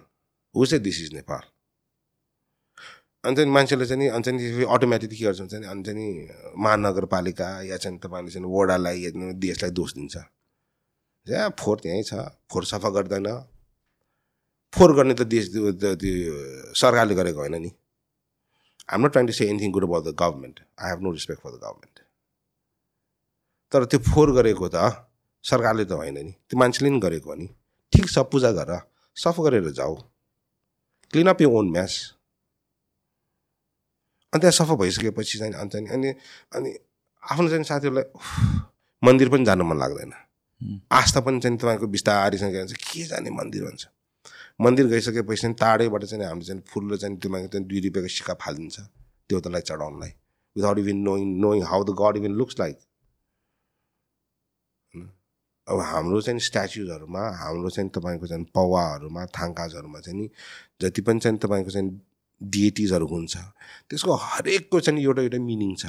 हो चाहिँ दिस इज नेपाल अनि चाहिँ मान्छेले चाहिँ अनि चाहिँ अटोमेटिक के गर्छ भने अनि चाहिँ महानगरपालिका या चाहिँ तपाईँले चाहिँ वडालाई या देशलाई दोष दिन्छ। ए फोहोर त्यहीँ छ। फोहोर सफा गर्दैन। फोहोर गर्ने त देश त्यो सरकारले गरेको होइन नि। I'm not trying to say anything good about the government I have no respect for the government तर त्यो फोहोर गरेको त सरकारले त होइन नि। त्यो मान्छेले नि गरेको हो नि। ठिक छ पूजा गर सफा गरेर जाऊ। Clean up you own mess अनि त्यहाँ सफा भइसकेपछि चाहिँ अनि चाहिँ अनि अनि आफ्नो चाहिँ साथीहरूलाई मन्दिर पनि जानु मन लाग्दैन। आस्था पनि चाहिँ तपाईँको बिस्तारैसँग के जाने मन्दिर भन्छ। मन्दिर गइसकेपछि चाहिँ टाढैबाट चाहिँ हामीले चाहिँ फुल चाहिँ तपाईँको चाहिँ दुई रुपियाँको सिक्का फालिदिन्छ देउतालाई चढाउनलाई। Without even knowing knowing how the god even looks like अब हाम्रो चाहिँ स्ट्याचुजहरूमा हाम्रो चाहिँ तपाईँको चाहिँ पौवाहरूमा थाङ्काजहरूमा चाहिँ नि जति पनि चाहिँ तपाईँको चाहिँ डिएटिजहरू हुन्छ त्यसको हरेकको चाहिँ एउटा एउटा मिनिङ छ।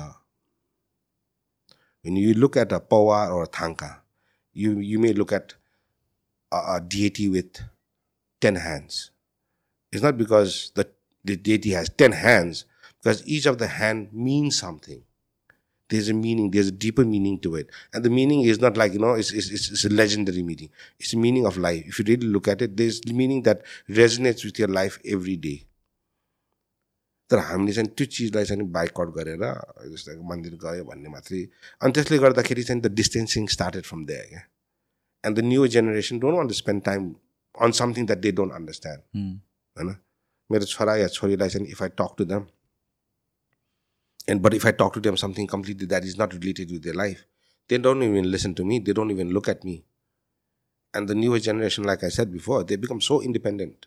When you look at a pawa or a thanka, you, you may look at a, a deity with 10 hands. It's not because the, the deity has 10 hands, because each of the hand means something. There's a meaning, there's a deeper meaning to it. And the meaning is not like, you know, it's, it's, it's, it's a legendary meaning. It's the meaning of life. If you really look at it, there's the meaning that resonates with your life every day. तर हामीले चाहिँ त्यो चिजलाई चाहिँ boycott गरेर जस्तै मन्दिर गयो भन्ने मात्रै अनि त्यसले गर्दाखेरि चाहिँ the distancing started from they क्या and the new generation don't want to spend time on something that they don't understand होइन मेरो छोरा या छोरीलाई चाहिँ if I talk to them and but if I talk to them something completely that is not related with the life they don't even listen to me they don't even look at me And the newer generation, like I said before, they become so independent.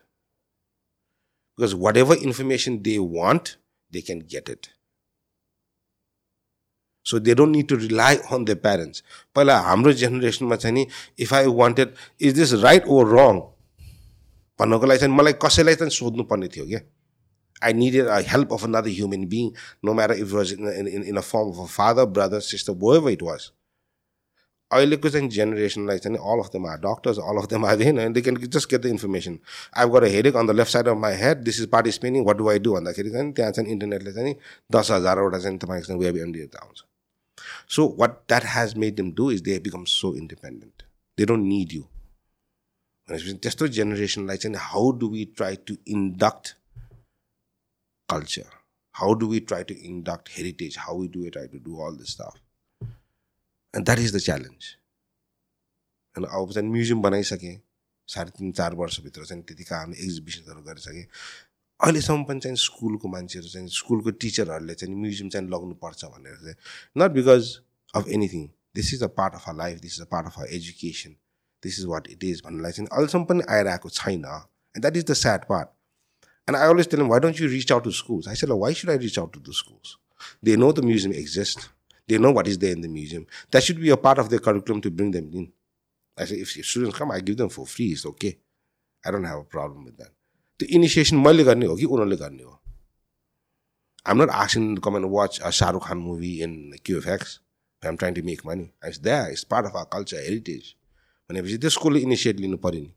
Because whatever information they want, they can get it. So they don't need to rely on their parents. पहिला हाम्रो जेनेरेसनमा चाहिँ नि if I wanted is this right or wrong भन्नको लागि चाहिँ मलाई कसैलाई चाहिँ सोध्नु पर्ने थियो क्या। I needed a help of another human being no matter if was in in a form of a father brother sister whatever it was अहिलेको चाहिँ जेनेरेसनलाई चाहिँ all of them are doctors all of them are होइन they can just get the information I गर हेरेक on the left side of my head this is participating what do I do भन्दाखेरि चाहिँ त्यहाँ चाहिँ इन्टरनेटले चाहिँ दस हजारवटा चाहिँ तपाईँको चाहिँ वेब एन्डिएर आउँछ। So what that has made them do is they become so independent they don't need you भनेपछि त्यस्तो जेनेरेसनलाई चाहिँ how do we try to induct culture how do we try to induct heritage how we do try to do all this stuff and that is the challenge होइन अब चाहिँ museum बनाइसकेँ साढे तिन चार वर्षभित्र चाहिँ त्यतिका हामीले एक्जिबिसनहरू गरिसकेँ अहिलेसम्म पनि चाहिँ स्कुलको मान्छेहरू चाहिँ स्कुलको टिचरहरूले चाहिँ म्युजियम चाहिँ लग्नुपर्छ भनेर चाहिँ not because of anything this is a part of a life this is a part of a education this is what it is भन्नलाई चाहिँ अहिलेसम्म पनि आइरहेको छैन and that is the sad part and I always tell why don't you reach out to schools I sell why should I reach out to the schools they know the museum exist They know what is there in the museum. That should be a part of their curriculum to bring them in. I say, if students come, I give them for free. It's okay. I don't have a problem with that. The initiation मैले गर्ने हो कि उनीहरूले गर्ने हो I'm not asking to come and watch a Shah Rukh Khan movie in QFX. I'm trying to make money. It's there. It's part of our culture, heritage. भनेपछि त्यो स्कुलले इनिसिएट लिनु पऱ्यो नि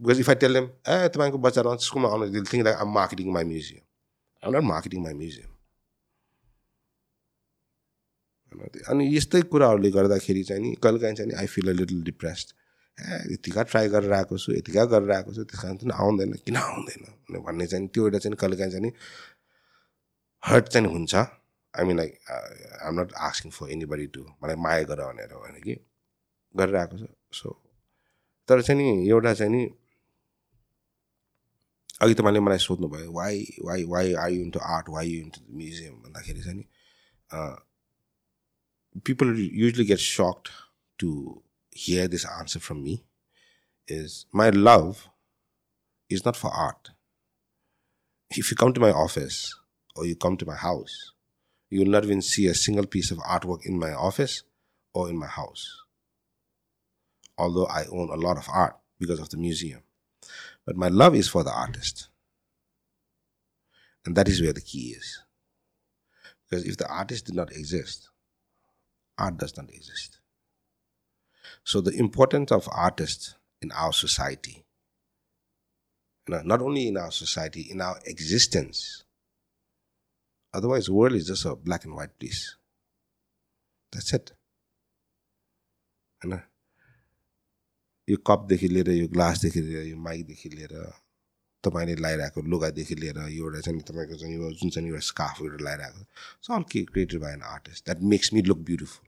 because if I tell them ah तपाईँको बच्चा रहन्छ स्कुलमा आउनु think like I'm marketing my museum I'm not marketing my museum अनि यस्तै कुराहरूले गर्दाखेरि चाहिँ नि कहिलेकाहीँ चाहिँ I feel a little depressed ah यतिका ट्राई गरेर आएको छु यतिका गरेर आएको छु त्यस कारण चाहिँ आउँदैन किन आउँदैन भन्ने चाहिँ त्यो एउटा चाहिँ कहिलेकाहीँ चाहिँ हर्ट चाहिँ हुन्छ I mean like I'm not asking for anybody to मलाई माया गर भनेर भने कि गरेर आएको छु सो तर चाहिँ नि एउटा चाहिँ नि अघि तपाईँले मलाई सोध्नुभयो why why why I into art why you into museum भन्दाखेरि चाहिँ नि people usually get shocked to hear this answer from me is my love is not for art. If you come to my office or you come to my house, you will not even see a single piece of artwork in my office or in my house. although I own a lot of art because of the museum. But my love is for the artist. And that is where the key is. Because if the artist did not exist, art does not exist. So the importance of artists in our society—not only in our society, in our existence. Otherwise, the world is just a black and white place. That's it. You know? यो कपदेखि लिएर यो ग्लासदेखि लिएर यो माइकदेखि लिएर तपाईँले लगाइरहेको लुगादेखि लिएर यो एउटा चाहिँ तपाईँको चाहिँ यो जुन चाहिँ एउटा स्कार्फहरू लगाइरहेको छ all created by an artist that makes me look beautiful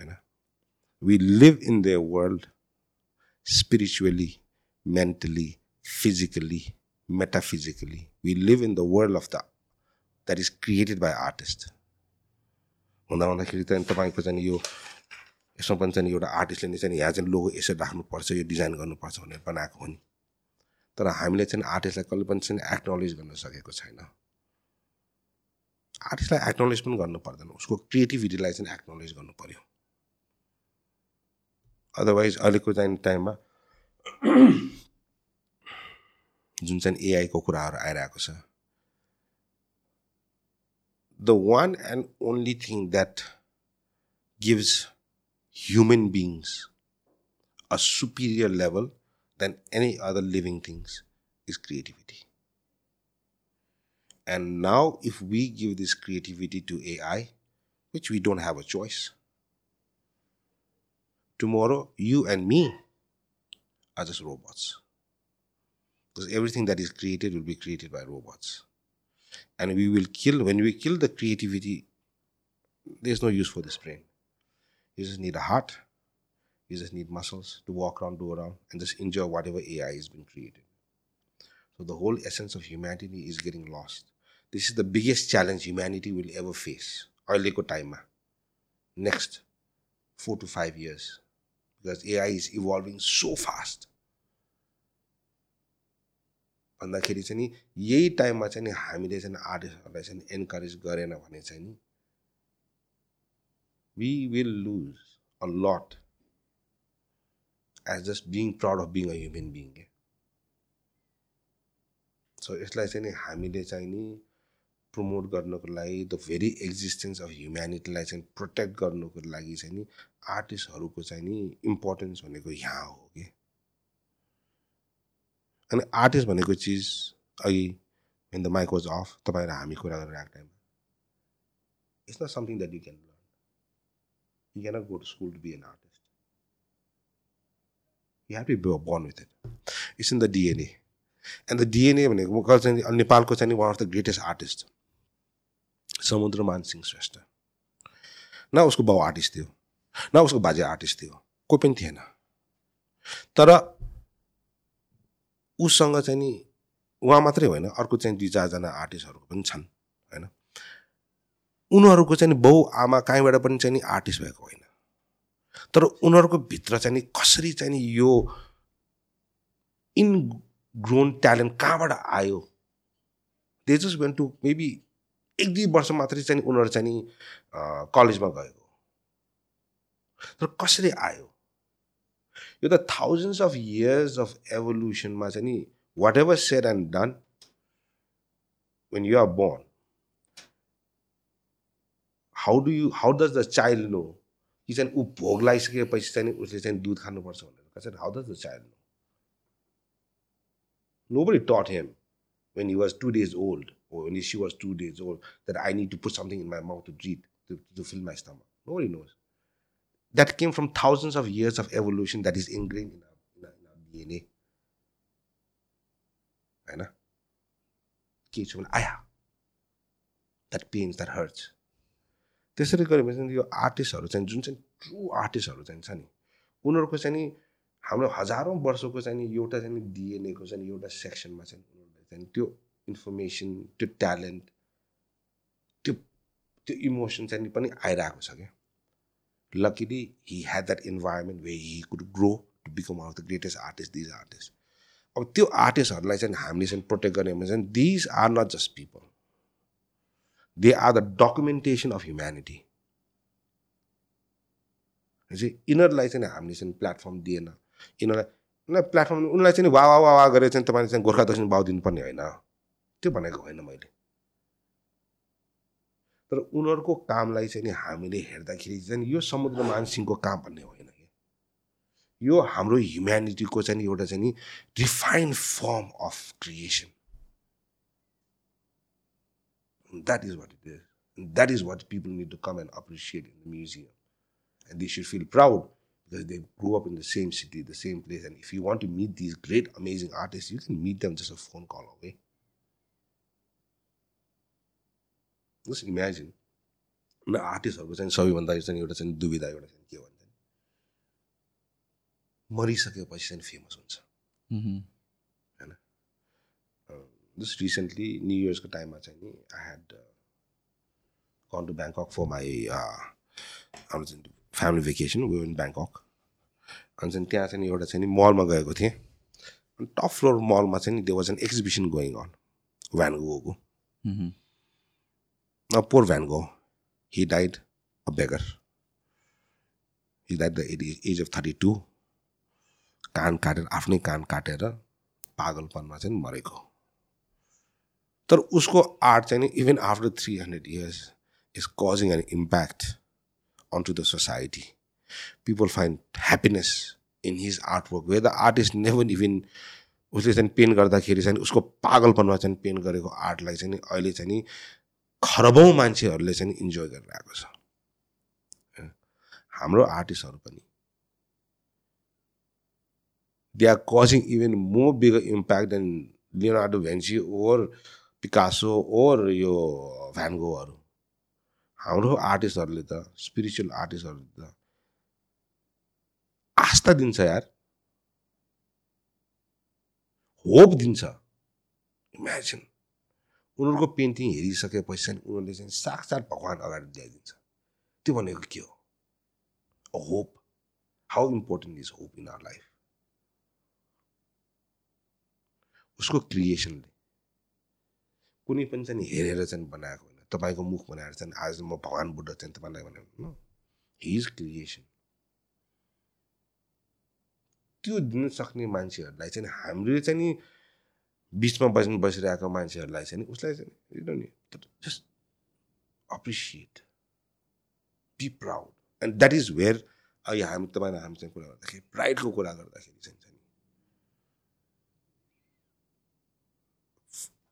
होइन? We live in the world spiritually mentally physically metaphysically we live in the world of the that is created by artist हुँदा हुँदाखेरि चाहिँ तपाईँको चाहिँ यो यसमा पनि चाहिँ एउटा आर्टिस्टले नै चाहिँ यहाँ चाहिँ लोगो यसरी राख्नुपर्छ यो डिजाइन गर्नुपर्छ भनेर बनाएको हो नि। तर हामीले चाहिँ आर्टिस्टलाई कहिले पनि चाहिँ एक्नोलेज गर्न सकेको छैन। आर्टिस्टलाई एक्नोलेज पनि गर्नु पर्दैन उसको क्रिएटिभिटीलाई चाहिँ एक्नोलेज गर्नु पऱ्यो अदरवाइज अहिलेको चाहिँ टाइममा जुन चाहिँ एआईको कुराहरू आइरहेको छ the one and only thing that gives human beings a superior level than any other living things is creativity. And now, if we give this creativity to AI, which we don't have a choice, tomorrow you and me are just robots. Because everything that is created will be created by robots. And we will kill, when we kill the creativity, there's no use for this brain. You just need a heart. You just need muscles to walk around, do around, and just enjoy whatever AI has been created. So the whole essence of humanity is getting lost. This is the biggest challenge humanity will ever face. अहिलेको टाइममा next four to five years because AI is evolving so fast. भन्दाखेरि चाहिँ नि यही टाइममा चाहिँ नि हामीले चाहिँ आर्टिस्टहरूलाई चाहिँ एन्करेज गरेन भने चाहिँ नि we will lose a lot as just being proud of being a human being क्या सो यसलाई चाहिँ नि हामीले चाहिँ नि प्रमोट गर्नको लागि द भेरी एक्जिस्टेन्स अफ ह्युम्यानिटीलाई चाहिँ प्रोटेक्ट गर्नुको लागि चाहिँ नि आर्टिस्टहरूको चाहिँ नि इम्पोर्टेन्स भनेको यहाँ हो कि अनि आर्टिस्ट भनेको चिज अघि द माइक वाज अफ तपाईँ र हामी कुरा गरिरहेको टाइममा it's not something that you can go to school to be an artist you have to be born with it it's in the DNA and the DNA भनेको चाहिँ नेपालको चाहिँ one of the greatest artist Samudraman Singh Shrestha न उसको बाउ artist थियो न उसको बाजे आर्टिस्ट थियो कोही पनि थिएन तर उसँग चाहिँ नि उहाँ मात्रै होइन अर्को चाहिँ दुई चारजना आर्टिस्टहरू पनि छन् होइन उनीहरूको चाहिँ नि बाउ आमा कहीँबाट पनि चाहिँ नि आर्टिस्ट भएको होइन। तर उनीहरूको भित्र चाहिँ नि कसरी चाहिँ नि यो इन ग्रोन ट्यालेन्ट कहाँबाट आयो? They just went to maybe एक दुई वर्ष मात्रै चाहिँ उनीहरू चाहिँ नि कलेजमा गएको। तर कसरी आयो? यो त थाउजन्ड्स अफ इयर्स अफ एभोल्युसनमा चाहिँ नि whatever said and done when you are born How do you how does the child know कि चाहिँ ऊ भोग लगाइसकेपछि चाहिँ उसले चाहिँ दुध खानुपर्छ भनेर कसरी how does the child know nobody taught him when he was two days old or when she was two days old, that I need to put something in my mouth to eat, to, to fill my stomach. Nobody knows. That came from thousands of years of evolution that is ingrained in our, in our, in our DNA. होइन के छ भने आया त्यसरी गऱ्यो भने चाहिँ यो आर्टिस्टहरू चाहिँ जुन चाहिँ ट्रु आर्टिस्टहरू चाहिँ छ नि उनीहरूको चाहिँ नि हाम्रो हजारौँ वर्षको चाहिँ नि एउटा चाहिँ डिएनएको चाहिँ एउटा सेक्सनमा चाहिँ उनीहरूले चाहिँ त्यो इन्फर्मेसन त्यो ट्यालेन्ट त्यो त्यो इमोसन चाहिँ पनि आइरहेको छ क्या। Luckily he had that environment way he could grow to become of the greatest artist these artist अब त्यो आर्टिस्टहरूलाई चाहिँ हामीले चाहिँ प्रोटेक्ट गर्ने भने चाहिँ these are not just people are the documentation of humanity चाहिँ यिनीहरूलाई चाहिँ हामीले चाहिँ प्लेटफर्म दिएन यिनीहरूलाई प्लेटफर्म उनीहरूलाई चाहिँ वा वा वा गरेर चाहिँ तपाईँले चाहिँ गोर्खा दक्षिण भाउ दिनुपर्ने होइन। त्यो भनेको होइन मैले। तर उनीहरूको कामलाई चाहिँ नि हामीले हेर्दाखेरि चाहिँ यो समुद्र मानसिंहको काम भन्ने होइन कि यो हाम्रो ह्युम्यानिटीको चाहिँ एउटा चाहिँ नि refined form of creation That is what it is that is what people need to come and appreciate in the museum and they should feel proud because they grew up in the same city, the same place. And if you want to meet these great, amazing artists, you can meet them just a phone call away. Just imagine न आर्टिस्टहरूको चाहिँ सबैभन्दा चाहिँ एउटा चाहिँ दुविधा एउटा चाहिँ के भन्छ मरिसकेपछि चाहिँ फेमस हुन्छ होइन जस्ट रिसेन्टली न्यु इयर्सको टाइममा चाहिँ नि I had gone to Bangkok for my हाम्रो चाहिँ family vacation way in Bangkok अनि चाहिँ त्यहाँ चाहिँ एउटा चाहिँ नि मलमा गएको थिएँ अनि टप फ्लोर मलमा चाहिँ नि there was an exhibition going on Now, poor Van Gogh, he died a beggar. He died at the age of thirty two कान काटेर आफ्नै कान काटेर पागलपनमा चाहिँ मरेको तर उसको आर्ट चाहिँ नि even after three hundred years is causing an impact on to the society people find happiness in his art work way the art is never even उसले चाहिँ पेन्ट गर्दाखेरि चाहिँ उसको पागलपनमा चाहिँ पेन्ट गरेको आर्टलाई चाहिँ अहिले चाहिँ नि खरबौँ मान्छेहरूले चाहिँ इन्जोय गरिरहेको छ। हाम्रो आर्टिस्टहरू पनि। They are causing even more bigger impact than Leonardo Vinci or Picasso or यो भ्यानगोहरू हाम्रो आर्टिस्टहरूले त स्पिरिचुअल आर्टिस्टहरूले त आस्था दिन्छ यार। होप दिन्छ। इमेजिन उनीहरूको पेन्टिङ हेरिसकेपछि चाहिँ उनीहरूले चाहिँ साक्षात् भगवान् अगाडि ल्याइदिन्छ। त्यो भनेको के हो? Hope how important is hope in our life उसको क्रिएसनले कुनै पनि चाहिँ हेरेर चाहिँ बनाएको होइन। तपाईँको मुख बनाएर चाहिँ आज म भगवान् बुद्ध चाहिँ तपाईँलाई भने हिज क्रिएसन त्यो दिन सक्ने मान्छेहरूलाई चाहिँ हामीले चाहिँ नि बिचमा बस्नु बसिरहेको मान्छेहरूलाई चाहिँ उसलाई चाहिँ नि just appreciate be proud and that is where अहिले हामी तपाईँलाई हामी चाहिँ कुरा गर्दाखेरि प्राइडको कुरा गर्दाखेरि चाहिँ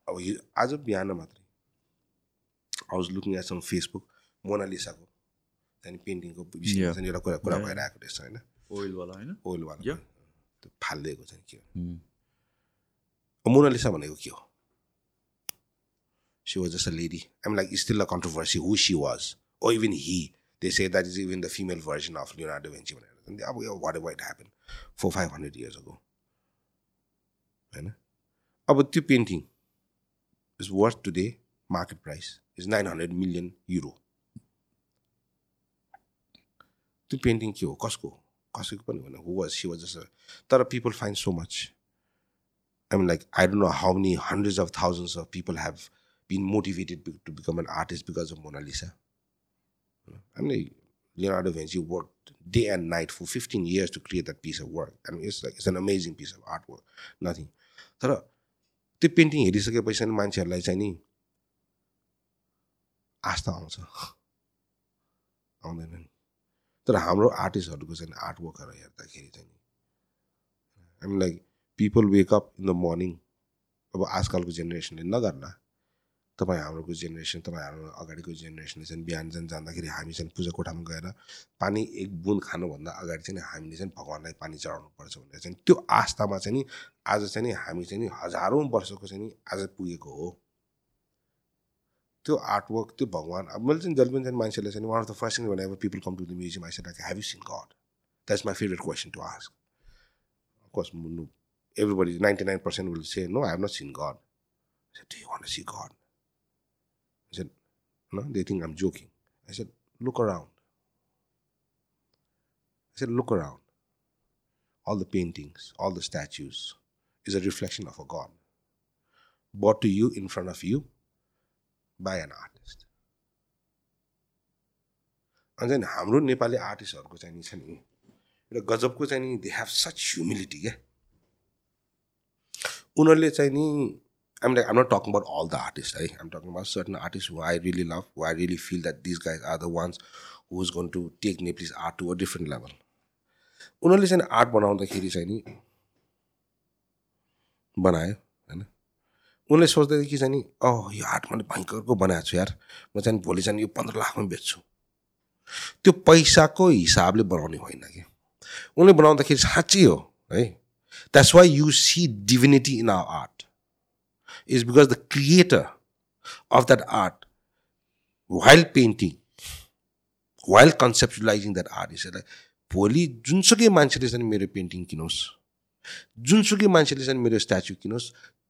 अब यो आज बिहान मात्रै I was looking at some Facebook मोनालिसाको त्यहाँदेखि पेन्टिङको विषयमा चाहिँ एउटा कुरा कुरा भएर आएको रहेछ होइन ओइलवाला होइन ओइलवाला त्यो फालिदिएको चाहिँ के हो मोनालिसा भनेको के हो she was just a lady I'm like still a controversy who she was oh even he they say that is even the female version of Leonardo Vinci भनेर अब यो what white happen four five hundred years ago होइन अब त्यो painting is worth today market price is 900 million euro त्यो painting के हो कसको कसैको पनि होइन who was she was just तर people find so much I mean like I don't know how many hundreds of thousands of people have been motivated to become an artist because of Mona Lisa I mean, Leonardo Vinci worked day and night for 15 years to create that piece of work. I mean, it's like it's an amazing piece of artwork. Nothing. तर त्यो painting हेरिसकेपछि नि मान्छेहरूलाई चाहिँ नि आस्था आउँछ। आउँदैन नि। तर हाम्रो आर्टिस्टहरूको चाहिँ आर्टवर्कहरू हेर्दाखेरि चाहिँ नि हामी like people wake up in the morning अब आजकलको जेनेरेसनले नगर्ला। तपाईँ हाम्रोको जेनेरेसन तपाईँ हाम्रो अगाडिको जेनेरेसनले चाहिँ बिहान चाहिँ जाँदाखेरि हामी चाहिँ पूजा कोठामा गएर पानी एक बुन्द खानुभन्दा अगाडि चाहिँ हामीले चाहिँ भगवान्लाई पानी चढाउनु पर्छ भनेर चाहिँ त्यो आस्थामा चाहिँ नि आज चाहिँ नि हामी चाहिँ नि हजारौँ वर्षको चाहिँ नि आज पुगेको हो त्यो आर्टवर्क त्यो भगवान् अब मैले चाहिँ जहिले पनि चाहिँ मान्छेले चाहिँ one of the first thing भने people come to the museum I like have you seen god that's my favourite question to ask everybody, 99% will say, No, I have not seen God. I said, Do you want to see God? I said, No, they think I'm joking. I said, Look around. I said, Look around. All the paintings, all the statues is a reflection of a God brought to you in front of you by an artist. अनि चाहिँ हाम्रो नेपाली आर्टिस्टहरूको चाहिँ नि छ नि एउटा गजबको चाहिँ नि दे हेभ सच ह्युमिलिटी क्या उनीहरूले चाहिँ नि I'm like, I'm not talking about all the artists. I, I'm talking about certain artists who I really love, who I really feel that these guys are the ones who's going to take Nepalese art to a different level. उनीहरूले चाहिँ art बनाउँदाखेरि चाहिँ नि बनायो होइन उनले सोच्दै कि चाहिँ नि अँ यो आर्ट मैले भयङ्करको बनाएको छु यार म चाहिँ भोलि चाहिँ यो पन्ध्र लाखमा बेच्छु त्यो पैसाको हिसाबले बनाउने होइन कि उनले बनाउँदाखेरि साँच्चै हो है that's why you see divinity in our art is because the creator of that art, while painting, while conceptualizing that art, said, like, भोलि जुनसुकै मान्छेले चाहिँ मेरो पेन्टिङ किनोस् जुनसुकै मान्छेले चाहिँ मेरो स्ट्याचु किनोस्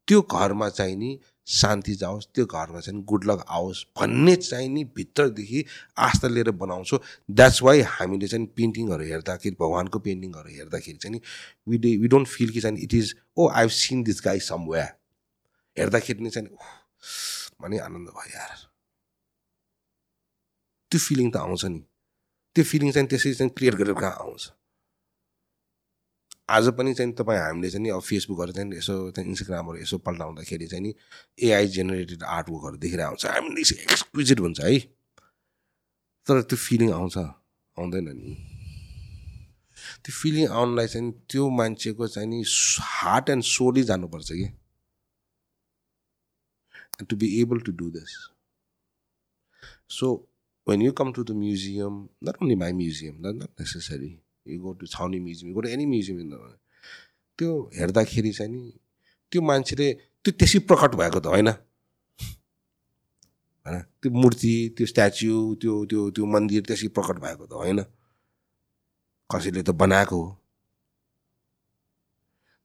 त्यो घरमा चाहिँ नि शान्ति जाओस् त्यो घरमा चाहिँ गुड लक आओस् भन्ने चाहिँ नि भित्रदेखि आस्था लिएर बनाउँछौँ द्याट्स वाइ हामीले चाहिँ पेन्टिङहरू हेर्दाखेरि भगवान्को पेन्टिङहरू हेर्दाखेरि चाहिँ नि वी डोन्ट फिल कि चाहिँ it is oh I have seen this guy somewhere हेर्दाखेरि नै चाहिँ भने आनन्द भयो यार। त्यो फिलिङ त आउँछ नि। त्यो फिलिङ चाहिँ त्यसरी चाहिँ क्रिएट गरेर कहाँ आउँछ? आज पनि चाहिँ तपाईँ हामीले चाहिँ नि अब फेसबुकहरू चाहिँ यसो चाहिँ इन्स्टाग्रामहरू यसो पल्टाउँदाखेरि चाहिँ नि एआई जेनेरेटेड आर्टवर्कहरू देखेर आउँछ हामीले एक्सक्लुजिट हुन्छ है। तर त्यो फिलिङ आउँछ आउँदैन नि। त्यो फिलिङ आउनलाई चाहिँ त्यो मान्छेको चाहिँ नि हार्ट एन्ड सोलै जानुपर्छ कि। And to be able to do this. So when you come to the museum, not only my museum, not, not necessary, you go to Chhauni Museum, you go to any museum in the world, त्यो हेर्दाखेरि चाहिँ नि त्यो मान्छेले त्यो त्यसै प्रकट भएको त होइन। होइन? त्यो मूर्ति त्यो स्ट्याच्यु त्यो त्यो त्यो मन्दिर त्यसै प्रकट भएको त होइन। कसैले त बनाएको हो।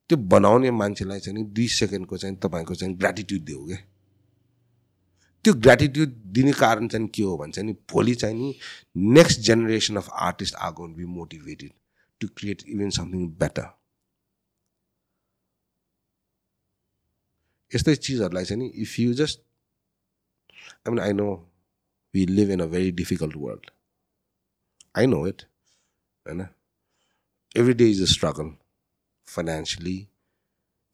त्यो बनाउने मान्छेलाई चाहिँ नि दुई सेकेन्डको चाहिँ तपाईँको चाहिँ ग्रेटिट्युड दियो क्या त्यो ग्रेटिट्युड दिने कारण चाहिँ के हो भने चाहिँ नि भोलि चाहिँ नि next generation of artist are gonna be motivated to create even something better यस्तै चिजहरूलाई चाहिँ नि if you just I mean I know we live in a very difficult world I know it होइन? Every day is a struggle financially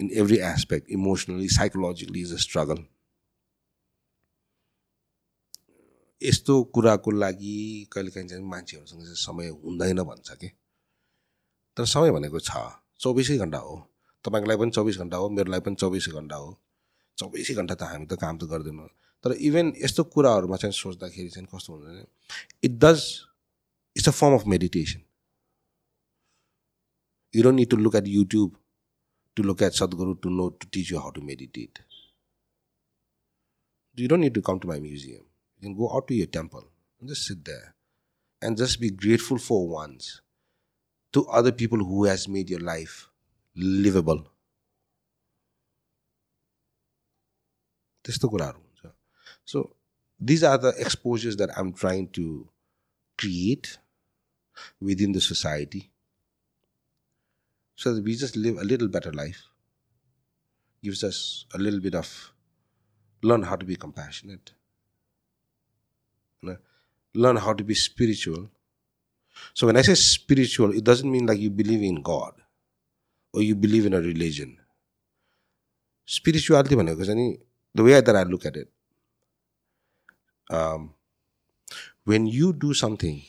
in every aspect emotionally psychologically is a struggle यस्तो कुराको लागि कहिलेकाहीँ चाहिँ मान्छेहरूसँग चाहिँ समय हुँदैन भन्छ कि? तर समय भनेको छ। चौबिसै घन्टा हो। तपाईँको लागि पनि चौबिस घन्टा हो मेरो लागि पनि चौबिसै घन्टा हो। चौबिसै घन्टा त हामी त काम त गर्दैनौँ। तर इभन यस्तो कुराहरूमा चाहिँ सोच्दाखेरि चाहिँ कस्तो हुन्छ भने it does it's a form of meditation you don't need to look at YouTube to look at Sadhguru to know to teach you how to meditate you don't need to come to my museum You can go out to your temple and just sit there and just be grateful for once to other people who has made your life livable. त्यस्तो कुराहरू हुन्छ so these are the exposures that I'm trying to create within the society so that we just live a little better life gives us a little bit of learn how to be compassionate learn how to be spiritual. So when I say spiritual, it doesn't mean like you believe in God or you believe in a religion. Spirituality because the way that I look at it, um, when you do something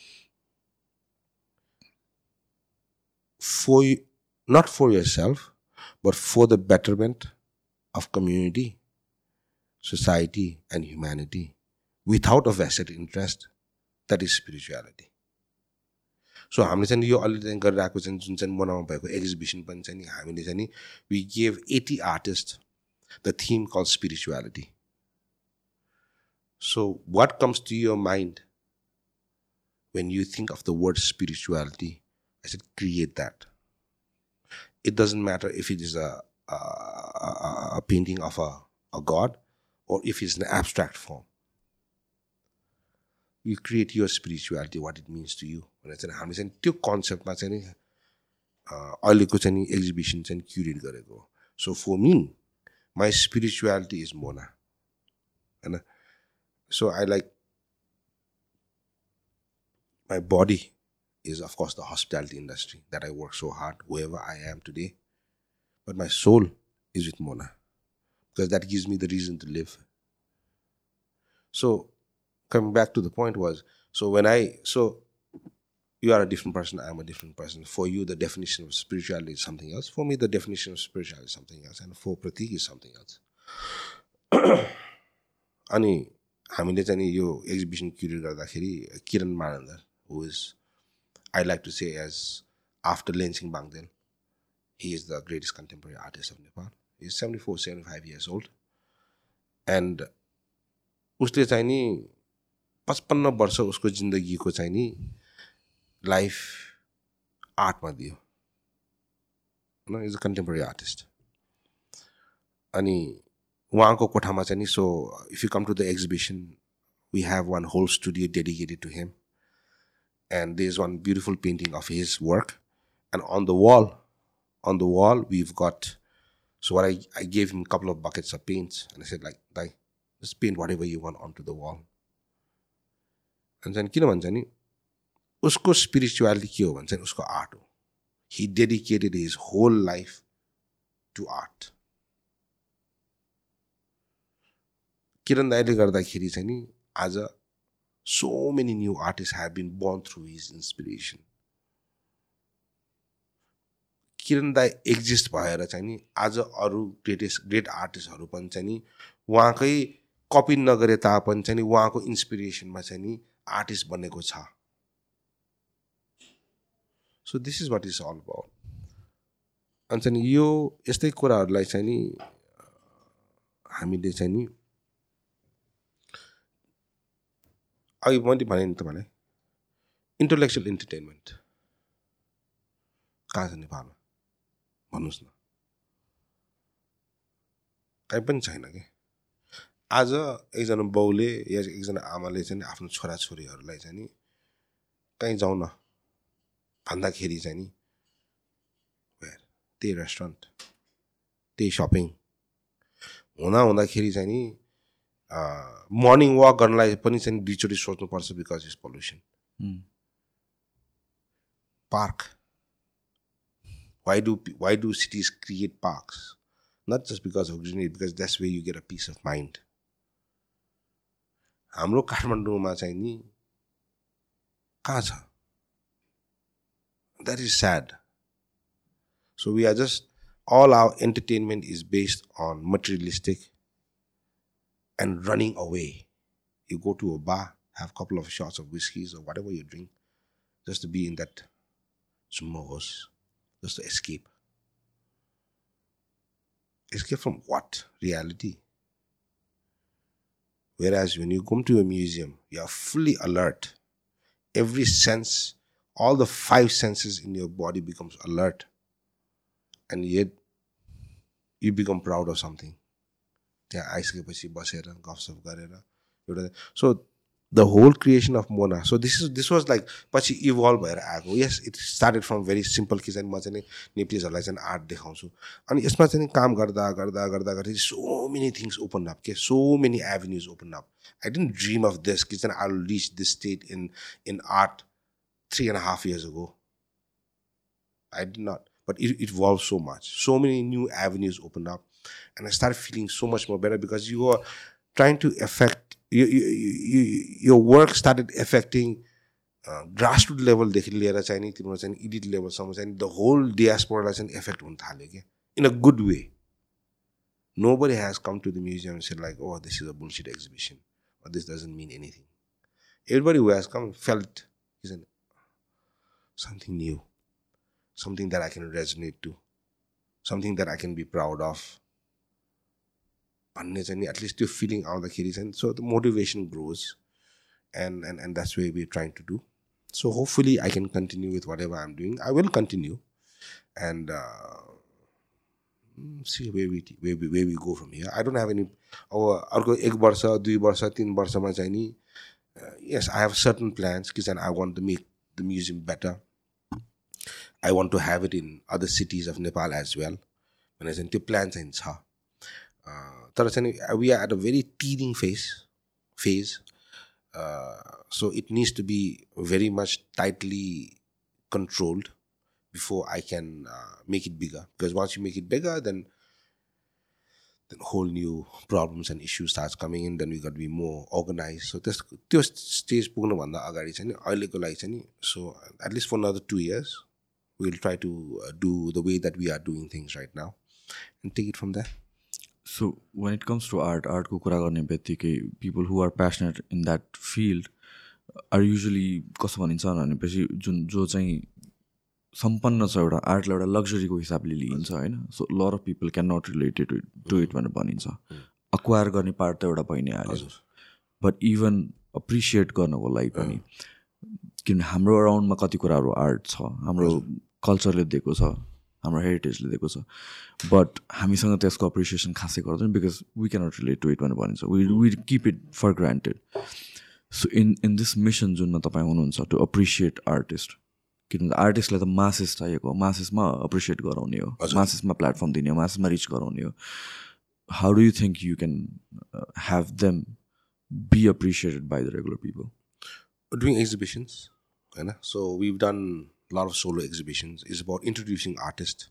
for you, not for yourself, but for the betterment of community, society, and humanity, without a vested interest, that is spirituality so हामीले चाहिँ यो अहिले चाहिँ गरिरहेको चाहिँ जुन चाहिँ बनाउनु भएको एक्जिबिसन पनि चाहिँ नि हामीले चाहिँ नि we gave eighty artist the theme call spirituality so what comes to your mind when you think of the word spirituality, I said, create that. It doesn't matter if it is a, a, a painting of a, a god or if it's an abstract form. You create your spirituality what it means to you भनेर चाहिँ हामी चाहिँ त्यो कन्सेप्टमा चाहिँ नि अहिलेको चाहिँ नि एक्जिबिसन चाहिँ क्युरेट गरेको so for me my spirituality is Mona होइन so I like my body is of course the hospitality industry that I work so hard, wherever I am today. But my soul is with Mona. Because that gives me the reason to live. So coming back to the point was so when I so you are a different person, I'm a different person. For you, the definition of spirituality is something else. For me, the definition of spirituality is something else, and for Pratik is something else. अनि हामीले चाहिँ यो exhibition curate गर्दाखेरि Kiran Manandhar who is I like to say as after Lainsingh Bangdel he is the greatest contemporary artist of Nepal is seventy four seventy five years old and उसले चाहिँ नि पचपन्न वर्ष उसको जिन्दगीको चाहिँ नि लाइफ आर्टमा दियो। होइन इज अ कन्टेम्पोरेरी आर्टिस्ट अनि उहाँको कोठामा चाहिँ नि so if you come to the exhibition we have one whole studio dedicated to him and there is one beautiful painting of his work and on the wall on the wall we've got so what I, I gave him a couple of buckets of paints. And I said like like just paint whatever you want onto the wall. भन्छ किन भन्छ नि उसको spirituality के हो भन्छ नि उसको आर्ट हो। He dedicated his whole life to art Kiran दाईले गर्दाखेरि चाहिँ नि आज so many new artist have been born through his inspiration Kiran दाई एक्जिस्ट भएर चाहिँ नि आज अरू ग्रेटेस्ट ग्रेट आर्टिस्टहरू पनि चाहिँ नि उहाँकै कपी नगरे तापनि चाहिँ नि उहाँको इन्सपिरेसनमा चाहिँ नि आर्टिस्ट बनेको छ। So this is what is all about अनि चाहिँ यो यस्तै कुराहरूलाई चाहिँ नि हामीले चाहिँ नि अघि मैले भने नि तपाईँलाई इन्टलेक्चुअल इन्टरटेनमेन्ट कहाँ छ नेपालमा? भन्नुहोस् न। कहीँ पनि छैन कि? आज एकजना बाउले या एकजना आमाले चाहिँ आफ्नो छोराछोरीहरूलाई चाहिँ नि कहीँ जाउँ न भन्दाखेरि चाहिँ नि? त्यही रेस्टुरेन्ट त्यही सपिङ हुँदा हुँदाखेरि चाहिँ नि मर्निङ वाक गर्नलाई पनि चाहिँ दुईचोटि सोच्नुपर्छ because is pollution why do pe- why do cities create parks? Not just because of greenery because that's where you get a peace of mind. हाम्रो काठमाडौँमा चाहिँ नि कहाँ छ that is sad so we are just all our entertainment is based on materialistic and running away you go to a bar have a couple of shots of whiskeys or whatever you drink just to be in that s'mores, just to escape. Escape from what? Reality. Whereas when you come to a museum, you are fully alert. Every sense, all the five senses in your body becomes alert. And yet you become proud of something. त्यहाँ आइसकेपछि बसेर गफसफ गरेर एउटा so the whole creation of Mona so this is this was like पछि evolve भएर आएको yes it started from very simple कि चाहिँ म चाहिँ नि नेप्लिजहरूलाई चाहिँ आर्ट देखाउँछु अनि यसमा चाहिँ नि काम गर्दा गर्दा गर्दा गर्दै so many things open up के so many avenues open up I didn't dream of this कि चाहिँ I reach this state in in art three and half years ago I did not. But it, it evolved so much. So many new avenues opened up. And I started feeling so much more better because you are trying to affect, you, you, you, your work started affecting uh, grassroots लेभलदेखि लिएर चाहिँ नि तिम्रो चाहिँ edit लेभलसम्म चाहिँ the whole डियास्पोरालाई चाहिँ effect हुन थाल्यो क्या in a good way Nobody has come to the museum and said like, oh, this is a bullshit exhibition or this doesn't mean anything. Everybody who has come felt is an, something new, something that I can resonate to, something that I can be proud of. भन्ने चाहिँ नि at least त्यो feeling आउँदाखेरि चाहिँ so the motivation grows and and and that's way we trying to do so hopefully I can continue with whatever I am doing I will continue and see way we way we way we go from here I don't have any अब अर्को एक वर्ष दुई वर्ष तिन वर्षमा चाहिँ नि yes I have certain plans कि चाहिँ I want to make the museum better I want to have it in other cities of Nepal as well भनेर चाहिँ त्यो प्लान चाहिँ छ Uh, तर चाहिँ we are at a very teething phase phase so it needs to be very much tightly controlled before I can uh, make it bigger. Because once you make it bigger, then then whole new problems and issues starts coming in. Then we got to be more organized. So त्यस त्यो stage पुग्नुभन्दा अगाडि चाहिँ नि अहिलेको लागि चाहिँ नि so at least for another two years we'll try to uh, do the way that we are doing things right now and take it from there. So when it comes to art आर्टको कुरा गर्ने बित्तिकै people who are passionate in that field are usually कसो भनिन्छ भनेपछि जुन जो चाहिँ सम्पन्न छ एउटा आर्टलाई एउटा लग्जरीको हिसाबले लिइन्छ होइन? So lot of people can not related to it भनेर भनिन्छ। अक्वायर गर्ने पार्ट त एउटा भइ नै हाल्यो बट इभन अप्रिसिएट गर्नको लागि पनि किनभने हाम्रो अराउन्डमा कति कुराहरू आर्ट छ हाम्रो कल्चरले दिएको छ हाम्रो हेरिटेजले दिएको छ। बट हामीसँग त्यसको अप्रिसिएसन खासै गर्दैन because we cannot relate to it भनेर भनिन्छ। We we keep it for granted so in in this mission जुनमा तपाईँ हुनुहुन्छ टु अप्रिसिएट आर्टिस्ट किनभने आर्टिस्टलाई त मासेस चाहिएको हो। मासेसमा अप्रिसिएट गराउने हो। मासेसमा प्लेटफर्म दिने हो। मासेसमा रिच गराउने हो। How do you think you can have them be appreciated by the regular people doing exhibitions होइन so we've done a lot of solo exhibitions is about introducing artists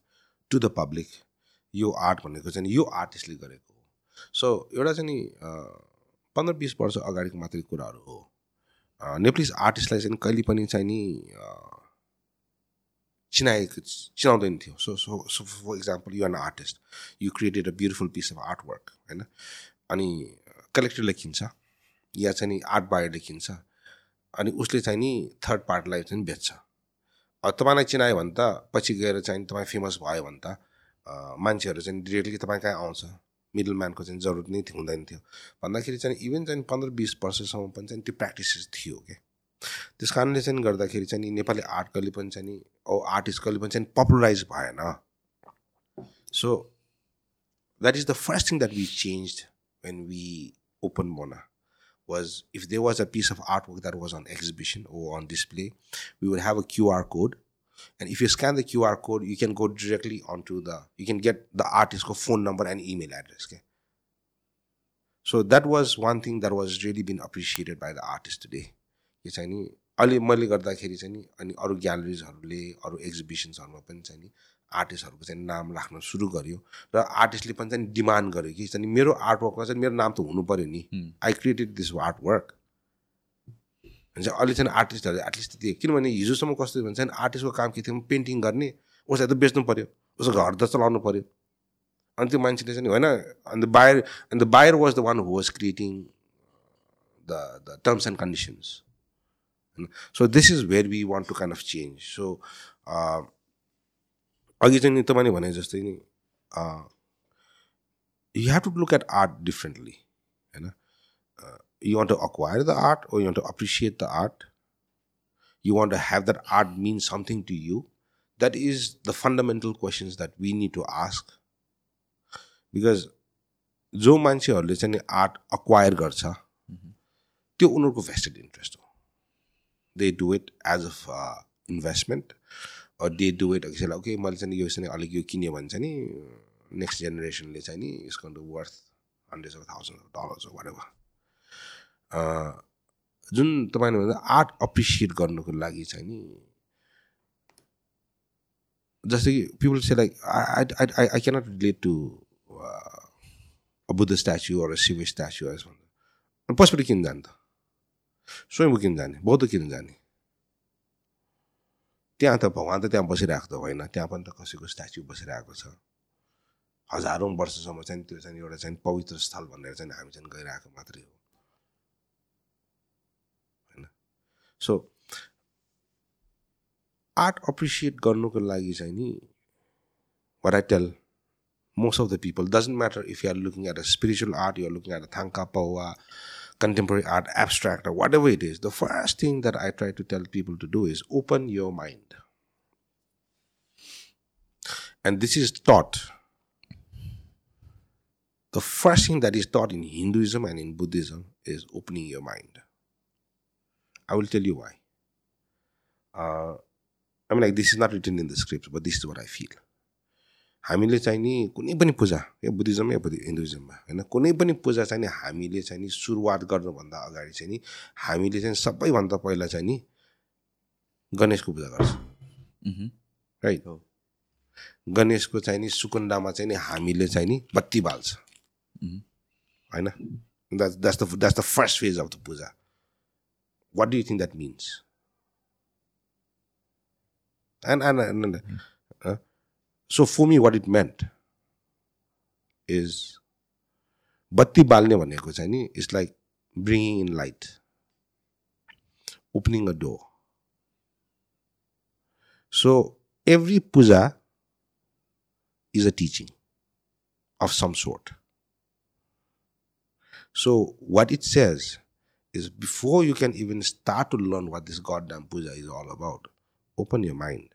to the public यो art भनेको चाहिँ यो आर्टिस्टले गरेको हो। So एउटा चाहिँ नि पन्ध्र बिस वर्ष अगाडिको मात्रै कुराहरू हो। नेप्लिज आर्टिस्टलाई चाहिँ कहिले पनि चाहिँ नि चिनाएको चिनाउँदैन थियो। So so so for example you an artist you created a beautiful piece of art work होइन? अनि कलेक्टरले किन्छ या चाहिँ नि आर्ट बायरले किन्छ अनि उसले चाहिँ नि थर्ड पार्टलाई चाहिँ बेच्छ। तपाईँलाई चिनायो भने त पछि गएर चाहिँ तपाईँ फेमस भयो भने त मान्छेहरू चाहिँ डिरेक्टली तपाईँ कहाँ आउँछ? मिडल म्यानको चाहिँ जरुरत नै हुँदैन थियो। भन्दाखेरि चाहिँ इभन चाहिँ पन्ध्र बिस वर्षसम्म पनि चाहिँ त्यो प्र्याक्टिसेस थियो क्या त्यस कारणले चाहिँ गर्दाखेरि चाहिँ नेपाली आर्ट कहिले पनि चाहिँ औ आर्टिस्ट कहिले पनि चाहिँ पपुलराइज भएन। So that is the first thing that we change when we open Mona. was if there was a piece of artwork that was on exhibition or on display, we would have a QR code. And if you scan the QR code, you can go directly onto the, you can get the artist's phone number and email address. Okay? So that was one thing that was really been appreciated by the artist today. के चाहिँ नि अहिले मैले गर्दाखेरि चाहिँ नि अनि अरू ग्यालरिजहरूले अरू एक्जिबिसन्सहरूमा पनि चाहिँ नि आर्टिस्टहरूको चाहिँ नाम राख्न सुरु गर्यो र आर्टिस्टले पनि चाहिँ डिमान्ड गर्यो कि चाहिँ मेरो आर्टवर्कमा चाहिँ मेरो नाम त हुनु पऱ्यो नि। I created this art work भने चाहिँ अहिले चाहिँ आर्टिस्टहरूले एटलिस्ट त्यो किनभने हिजोसम्म कस्तो भन्छ भने आर्टिस्टको काम के थियो पेन्टिङ गर्ने उसलाई त बेच्नु पऱ्यो उसको घर त चलाउनु पऱ्यो अनि त्यो मान्छेले चाहिँ होइन अन्त बायर अन्त buyer was the one who was creating the the terms and conditions so this is where we want to kind of change so अघि चाहिँ नि तपाईँले भने जस्तै नि you have to look at art differently होइन you want to acquire the art or you want to appreciate the art you want to have that art mean something to you that is the fundamental questions that we need to ask because जो मान्छेहरूले चाहिँ art acquire गर्छ त्यो उनीहरूको vested interest हो they do it as a investment they do it कसैलाई okay मैले चाहिँ यो चाहिँ अलिक यो किन्यो भने चाहिँ नि नेक्स्ट जेनेरेसनले चाहिँ नि यसको worth hundred of thousand of dollars what जुन तपाईँले भन्दा आर्ट अप्रिसिएट गर्नुको लागि चाहिँ नि जस्तै कि people say like I I I cannot relate to Buddha statue or Shiva statue as भन्दा पछिपट्टि किन जाने त स्वयं किन जाने बौद्ध किन जाने त्यहाँ त भगवान् त त्यहाँ बसिरहेको त होइन त्यहाँ पनि त कसैको स्ट्याचु बसिरहेको छ। हजारौँ वर्षसम्म चाहिँ त्यो चाहिँ एउटा चाहिँ पवित्र स्थल भनेर चाहिँ हामी चाहिँ गइरहेको मात्रै हो। सो आर्ट अप्रिसिएट गर्नुको लागि चाहिँ नि what I tell of the people doesn't matter if you are looking at a spiritual art you're looking at a thangka pawa contemporary art abstract or whatever it is the first thing that i try to tell people to do is open your mind and this is taught the first thing that is taught in hinduism and in buddhism is opening your mind I will tell you why. Uh, I mean, like, this is not written in the script, but this is what I feel. हामीले चाहिँ नि कुनै पनि पूजा या Buddhism या हिन्दुइजममा होइन? कुनै पनि पूजा चाहिँ नि हामीले चाहिँ नि सुरुवात गर्नुभन्दा अगाडि चाहिँ नि हामीले चाहिँ सबैभन्दा पहिला चाहिँ नि गणेशको पूजा गर्छ। राइट गणेशको चाहिँ नि सुकुण्डामा चाहिँ नि हामीले चाहिँ नि बत्ती बाल्छ। होइन? That's the that's the first phase of the puja. Think that means? And and, and, and uh, so for me, what it meant is batti balne भनेको चाहिँ नि it's like bringing in light opening a door so every puja is a teaching of some sort. So, what it says is before you can even start to learn what this goddamn puja is all about, open your mind.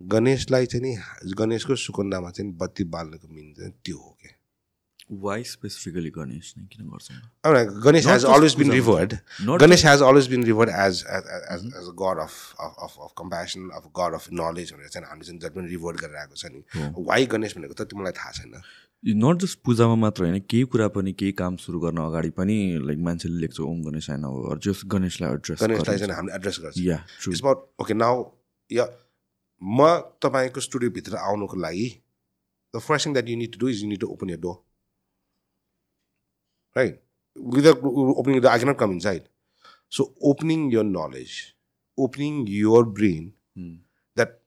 गणेशलाई चाहिँ नि गणेशको सुकुन्दामा चाहिँ बत्ती बाल्नुको mean चाहिँ त्यो हो क्या। Why specifically Ganesh नै किन गर्छौँ? Ganesh has always been revered Ganesh has always been revered as as as god of of of compassion of god of knowledge भनेर चाहिँ हामीले चाहिँ जति पनि रिभर्ड गरेर आएको छ नि वाइ गणेश भनेको त त्यो मलाई थाहा छैन? नट जस्ट पूजामा मात्र होइन केही कुरा पनि केही काम सुरु गर्न अगाडि पनि लाइक मान्छेले लेख्छ ओम गणेश होइन हो जस गणेशलाई एड्रेस गणेशलाई चाहिँ हामीले एड्रेस गर्छ। या ओके नाउ या म तपाईँको स्टुडियोभित्र आउनुको लागि the first thing that you need to do is you need to open your door right without opening the I cannot come inside so opening your knowledge opening your brain that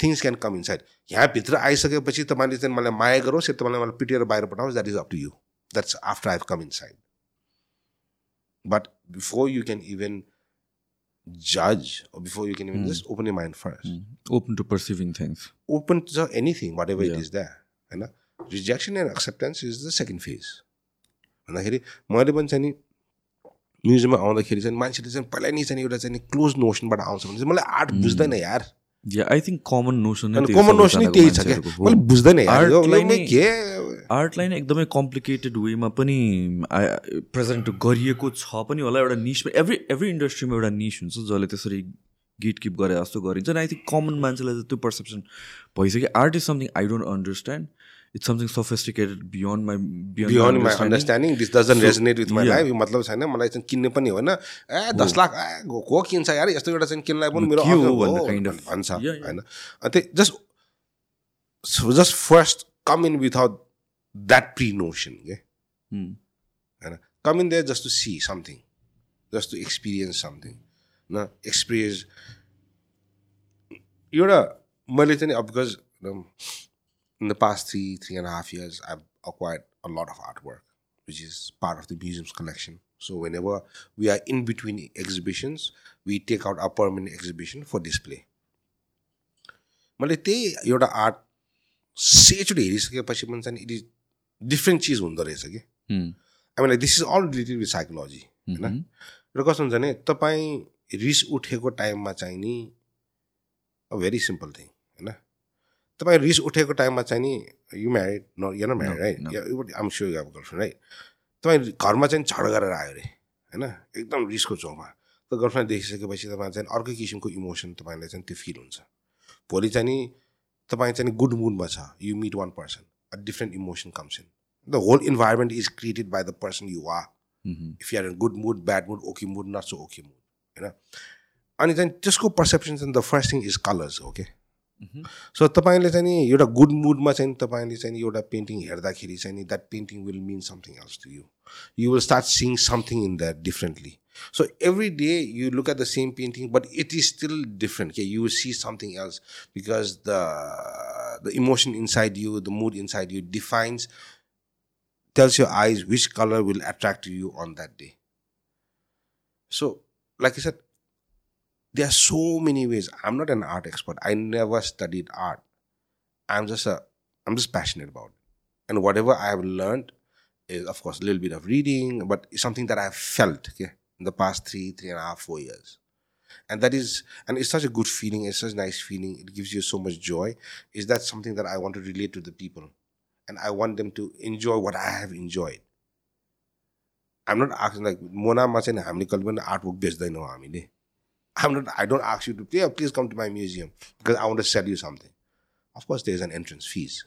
things can come inside यहाँभित्र आइसकेपछि तपाईँले चाहिँ मलाई माया गरोस् या तपाईँले मलाई पिटेर बाहिर पठाओस् that is up to you that's after I come inside but before you can even judge or before you can even mm. just open your mind first. Mm. Open to perceiving things. Open to anything, whatever yeah. it is there. होइन rejection and acceptance is the second phase भन्दाखेरि मैले पनि चाहिँ नि म्युजियममा आउँदाखेरि चाहिँ मान्छेले चाहिँ पहिला नै चाहिँ एउटा चाहिँ क्लोज नोसनबाट आउँछ भने चाहिँ मलाई आर्ट बुझ्दैन यार I think common notion common notion नै त्यही छ क्या मैले बुझ्दैन आर्टलाई नै नै- के आर्टलाई नै एकदमै कम्प्लिकेटेड वेमा पनि प्रेजेन्ट गरिएको छ पनि होला एउटा निस एभ्री एभ्री इन्डस्ट्रीमा एउटा निस हुन्छ जसले त्यसरी गिट किप गरे जस्तो गरिन्छ। अनि आई थिङ्क कमन मान्छेलाई त्यो पर्सेप्सन भइसक्यो। Art is something I don't understand it's something sophisticated beyond my beyond my understanding this doesn't So, resonate with my. Life मतलब छैन मलाई चाहिँ किन्ने पनि होइन। ए दस लाख ए को- किन्छ यार? यस्तो एउटा चाहिँ किन्नलाई पनि मेरो भन्छ. होइन। त्यही just just first come in without that pre notion के होइन। Come in there just to see something just to experience something न? एक्सपिरियन्स एउटा मैले चाहिँ अब because in the past three, three and a half years, I've acquired a lot of artwork, which is part of the museum's collection. So whenever we are in between exhibitions, we take out a permanent exhibition for display. मैले त्यही एउटा art सेचोटि हेरिसकेपछि पनि चाहिँ it is different चिज हुँदो रहेछ कि I mean this is all related with psychology होइन र कस्तो हुन्छ भने तपाईँ रिस उठेको टाइममा चाहिँ नि भेरी सिम्पल थिङ होइन तपाईँ रिस उठेको टाइममा चाहिँ नि यु म्यारिड न यु न married right I'm sure you girlfriend right तपाईँ घरमा चाहिँ झगडा गरेर आयो अरे होइन? एकदम रिसको चौमा त गर्लफ्रेन्ड देखिसकेपछि तपाईँ चाहिँ अर्कै किसिमको इमोसन तपाईँलाई चाहिँ त्यो फिल हुन्छ। भोलि चाहिँ नि तपाईँ चाहिँ गुड मुडमा छ। You meet one person a different emotion comes in the whole environment is created by the person you are if you are good mood bad mood okay mood not so okay mood होइन अनि चाहिँ त्यसको perception चाहिँ the first thing is colours हो क्या so तपाईँले चाहिँ नि एउटा गुड मुडमा चाहिँ तपाईँले चाहिँ नि एउटा पेन्टिङ हेर्दाखेरि चाहिँ नि that painting will mean something else to you you will start seeing something in that differently so every day you look at the same painting but it is still different के you will see something else because the the emotion inside you the mood inside you defines tells your eyes which color will attract you on that day. So, like I said, there are so many ways. I'm not an art expert. I never studied art. I'm just a I'm just passionate about it. And whatever I have learned is of course a little bit of reading, but it's something that I've felt okay, in the past three, three and a half, four years. And that is and it's such a good feeling, it's such a nice feeling, it gives you so much joy. Is that something that I want to relate to the people? and I want them to enjoy what I have enjoyed. I'm not asking like मोनामा चाहिँ हामीले कहिले पनि art book बेच्दैनौँ हामीले I'm not I don't ask you to yeah, please come to my museum because I want to sell you something. Of course there's an entrance fees.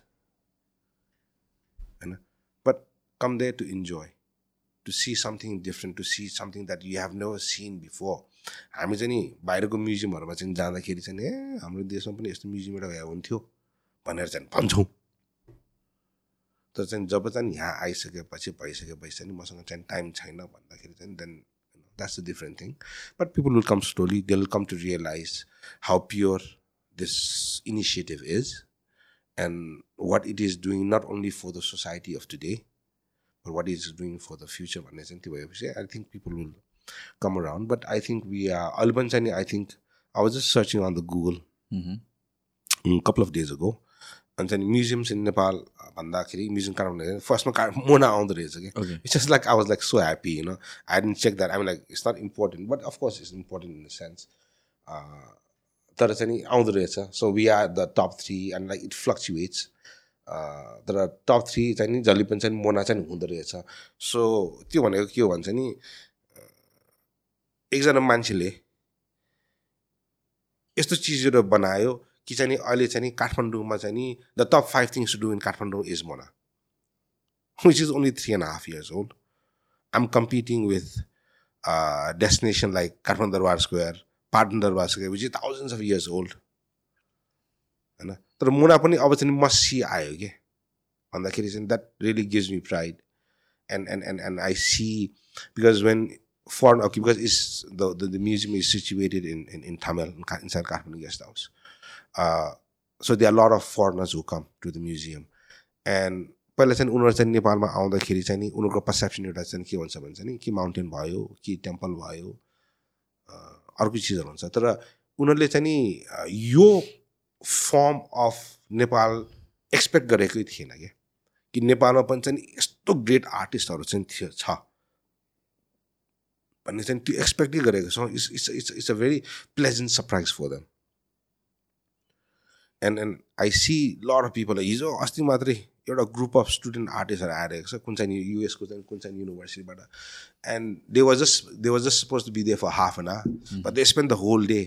होइन? But come there to enjoy, to see something different, to see something that you have never seen before. हामी चाहिँ नि बाहिरको म्युजियमहरूमा चाहिँ जाँदाखेरि चाहिँ ए हाम्रो देशमा पनि यस्तो म्युजियम एउटा भए हुन्थ्यो भनेर चाहिँ भन्छौँ तर चाहिँ जब चाहिँ यहाँ आइसकेपछि भइसकेपछि चाहिँ मसँग चाहिँ टाइम छैन भन्दाखेरि चाहिँ then That's a different thing. But people will come slowly, they'll come to realize how pure this initiative is and what it is doing not only for the society of today, but what it is doing for the future of Anazanti I think people will come around. But I think we are urban I think I was just searching on the Google mm-hmm. a couple of days ago. अनि चाहिँ museums in Nepal भन्दाखेरि museum Kathmandu फर्स्टमा का मोना आउँदो रहेछ कि. It's just like I was like so happy you know I didn't check that I like it's not important but of course it's important in the sense तर चाहिँ नि आउँदो रहेछ so we are the top three and like it fluctuates तर top three चाहिँ नि जसले पनि चाहिँ मोना चाहिँ हुँदो रहेछ सो त्यो भनेको के हो भन्छ नि एकजना मान्छेले यस्तो चिजहरू बनायो कि चाहिँ अहिले चाहिँ नि काठमाडौँमा चाहिँ नि the top five things to do in Kathmandu is Mona which is only three and half years old I am competing with destination like Kathmandu Durbar square Patan Durbar square which is thousands of years old होइन तर मुना पनि अब चाहिँ मसी आयो कि? भन्दाखेरि चाहिँ that really gives me pride and and and and I see because when for okay, because it's the, the, the museum is situated in, in, in Tamil, in Ka- Uh, there are a lot of foreigners who come to the museum. And पहिला चाहिँ उनीहरू चाहिँ नेपालमा आउँदाखेरि चाहिँ नि उनीहरूको perception एउटा चाहिँ के हुन्छ भने चाहिँ नि कि माउन्टेन भयो कि टेम्पल भयो अँ, अर्को चिजहरू हुन्छ। तर उनीहरूले चाहिँ नि अँ, यो फर्म अफ नेपाल एक्सपेक्ट गरेकै थिएन क्या कि नेपालमा पनि चाहिँ यस्तो ग्रेट आर्टिस्टहरू चाहिँ थियो छ। भन्ने चाहिँ त्यो एक्सपेक्टै गरेको छौँ। It's it's it's it's a very pleasant surprise for them and and I see lot of people हिजो अस्ति मात्रै एउटा ग्रुप अफ स्टुडेन्ट आर्टिस्टहरू आइरहेको छ कुन चाहिँ युएसको चाहिँ कुन चाहिँ युनिभर्सिटीबाट and they was just they was just suppose to be there for half an hour but they spend the whole day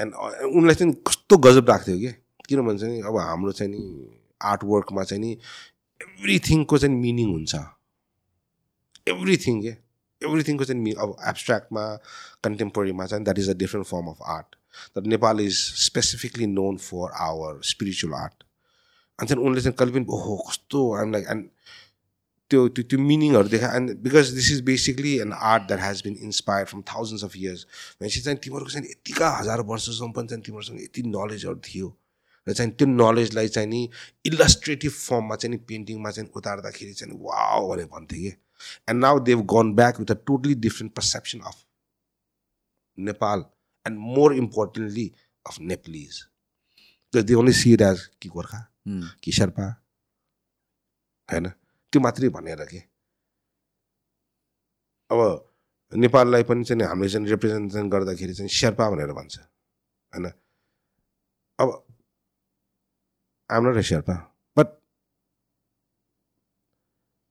and उनलाई चाहिँ कस्तो गजब राख्थ्यो कि? किनभने चाहिँ अब हाम्रो चाहिँ नि आर्ट वर्कमा चाहिँ नि एभ्रिथिङको चाहिँ मिनिङ हुन्छ। एभ्रिथिङ के? एभ्रिथिङको चाहिँ मि अब एब्सट्र्याक्टमा कन्टेम्पोरेरीमा चाहिँ that is a different form of art तर Nepal is specifically known for our spiritual art अनि चाहिँ उनले चाहिँ कहिले पनि ओहो कस्तो आइम लाइक एन्ड त्यो त्यो त्यो मिनिङहरू देखा and because this is basically an art that has been inspire from thousands of years भनेपछि चाहिँ तिमीहरूको चाहिँ यतिका हजार वर्षसम्म पनि चाहिँ तिमीहरूसँग यति नलेजहरू थियो र चाहिँ त्यो नलेजलाई चाहिँ नि इलस्ट्रेटिभ फर्ममा चाहिँ नि पेन्टिङमा चाहिँ उतार्दाखेरि चाहिँ वाओ भनेर भन्थेँ कि and now they've gone back with a totally different perception of Nepal and more importantly of Nepalese they only see it as कि गोर्खा कि शेर्पा होइन त्यो मात्रै भनेर के अब नेपाललाई पनि चाहिँ हामीले चाहिँ रिप्रेजेन्टेसन गर्दाखेरि चाहिँ शेर्पा भनेर भन्छ होइन अब हाम्रो शेर्पा बट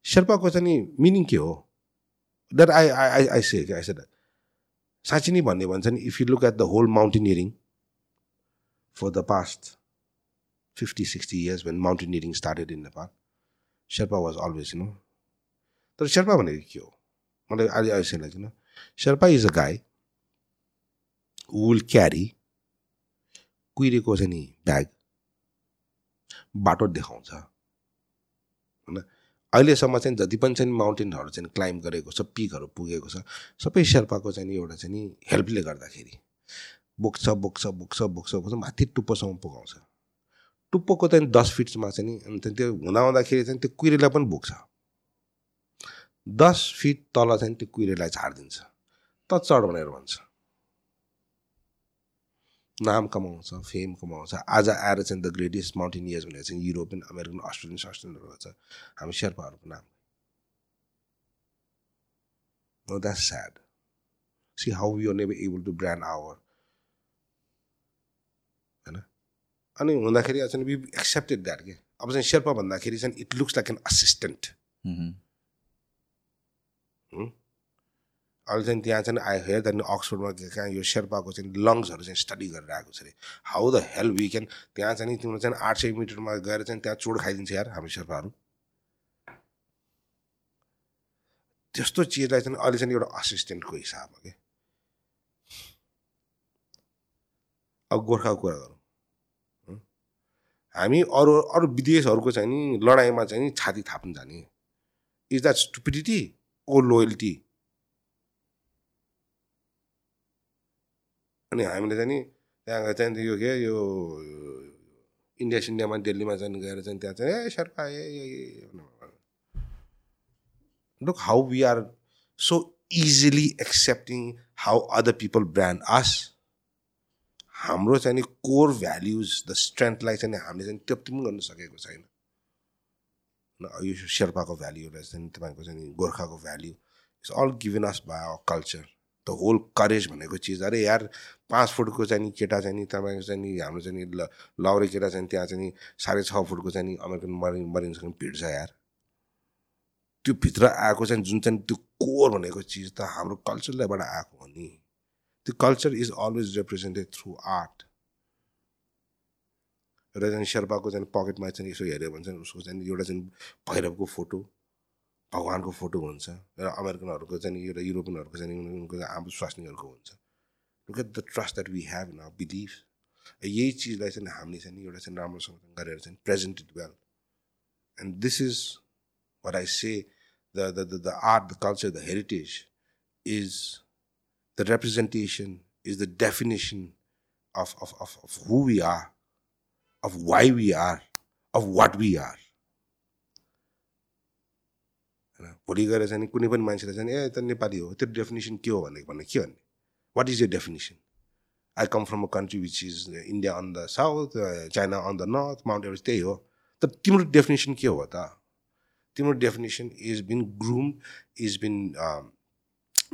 शेर्पाको चाहिँ मिनिङ के हो that I I I say I said साँच्ची नै भन्ने भन्छ नि if you look at the whole mountaineering for the past fifty sixty years when mountaineering started in Nepal Sherpa was always known तर शेर्पा भनेको के हो? मलाई अहिले अहिले लाग्दैन। Sherpa is a guy will carry कुहिरेको चाहिँ नि ब्याग बाटो देखाउँछ। होइन? अहिलेसम्म चाहिँ जति पनि चाहिँ माउन्टेनहरू चाहिँ क्लाइम्ब गरेको छ पिकहरू पुगेको छ सबै शेर्पाको चाहिँ एउटा चाहिँ हेल्पले गर्दाखेरि बोक्छ बोक्छ बोक्छ बोक्छ बोक्छ माथि टुप्पोसम्म पुगाउँछ। टुप्पोको चाहिँ दस फिटमा चाहिँ नि अनि त्यो हुँदाहुँदाखेरि चाहिँ त्यो कुहिरेलाई पनि बोक्छ। दस फिट तल चाहिँ त्यो कुहिरेलाई छाडिदिन्छ त चढ भनेर भन्छ। नाम कमाउँछ फेम कमाउँछ। आज आएर चाहिँ द ग्रेटेस्ट माउन्टेनियर्स भनेर चाहिँ युरोपियन अमेरिकन अस्ट्रेलियन अस्ट्रेलियनहरू छ हामी शेर्पाहरूको नाम। No, that's sad. See how we are never able to brand our. होइन अनि हुँदाखेरि चाहिँ वी एक्सेप्टेड द्याट के? अब चाहिँ शेर्पा भन्दाखेरि चाहिँ it looks like an assistant अहिले चाहिँ त्यहाँ चाहिँ आई हेयर द्याट अक्सफोर्डमा कहाँ यो शेर्पाको चाहिँ लङ्सहरू चाहिँ स्टडी गरेर आएको छ अरे। How the hell we can त्यहाँ चाहिँ तिम्रो चाहिँ आठ सय मिटरमा गएर चाहिँ त्यहाँ चोड खाइदिन्छ यार हाम्रो शेर्पाहरू। त्यस्तो चिजलाई चाहिँ अहिले चाहिँ एउटा असिस्टेन्टको हिसाबमा के? अब गोर्खाको कुरा गरौँ। हामी अरू अरू विदेशहरूको चाहिँ नि लडाइँमा चाहिँ नि छाती थाप्नु जाने। Is that stupidity or loyalty अनि हामीले चाहिँ नि त्यहाँ गएर चाहिँ यो के यो इन्डिया सिन्डियामा दिल्लीमा चाहिँ गएर चाहिँ त्यहाँ चाहिँ ए शेर्पा ए look how we are so easily accepting how other people brand us. हाम्रो चाहिँ नि कोर भ्याल्युज द स्ट्रेन्थलाई चाहिँ हामीले चाहिँ त्यति पनि गर्न सकेको छैन। यो शेर्पाको भ्याल्युलाई चाहिँ तपाईँको चाहिँ गोर्खाको value it's all given us by our culture the whole courage भनेको चिज। अरे यार पाँच फुटको चाहिँ केटा चाहिँ नि तपाईँको चाहिँ नि हाम्रो चाहिँ नि ल लौरे केटा चाहिँ त्यहाँ चाहिँ नि साढे छ फुटको चाहिँ नि अमेरिकन मरिन मरिनसँग भिड्छ यार। त्यो भित्र आएको चाहिँ जुन चाहिँ त्यो कोर भनेको चिज त हाम्रो कल्चरलाईबाट आएको हो नि। त्यो culture is always represented through art. र चाहिँ शेर्पाको चाहिँ पकेटमा चाहिँ यसो हेऱ्यो भने चाहिँ उसको चाहिँ एउटा चाहिँ भैरवको फोटो। भगवान्को फोटो हुन्छ र अमेरिकनहरूको चाहिँ एउटा युरोपियनहरूको चाहिँ उनको आम स्वास्नीहरूको हुन्छ। Look at the trust that we have in believe यही चिजलाई चाहिँ हामीले चाहिँ एउटा चाहिँ राम्रोसँग गरेर चाहिँ presented well and this is what I say the, the, the, the art, the culture, the heritage is the representation, is the definition of, of, of, of who we are, of why we are, of what we are. भोलि गएर चाहिँ कुनै पनि मान्छेलाई चाहिँ ए त नेपाली हो त्यो डेफिनेसन के हो? भने भने के भन्ने? What is your definition I come from a country which is India on the south China on the north Mount Everest त्यही हो। त तिम्रो डेफिनेसन के हो त? तिम्रो definition is been groom is been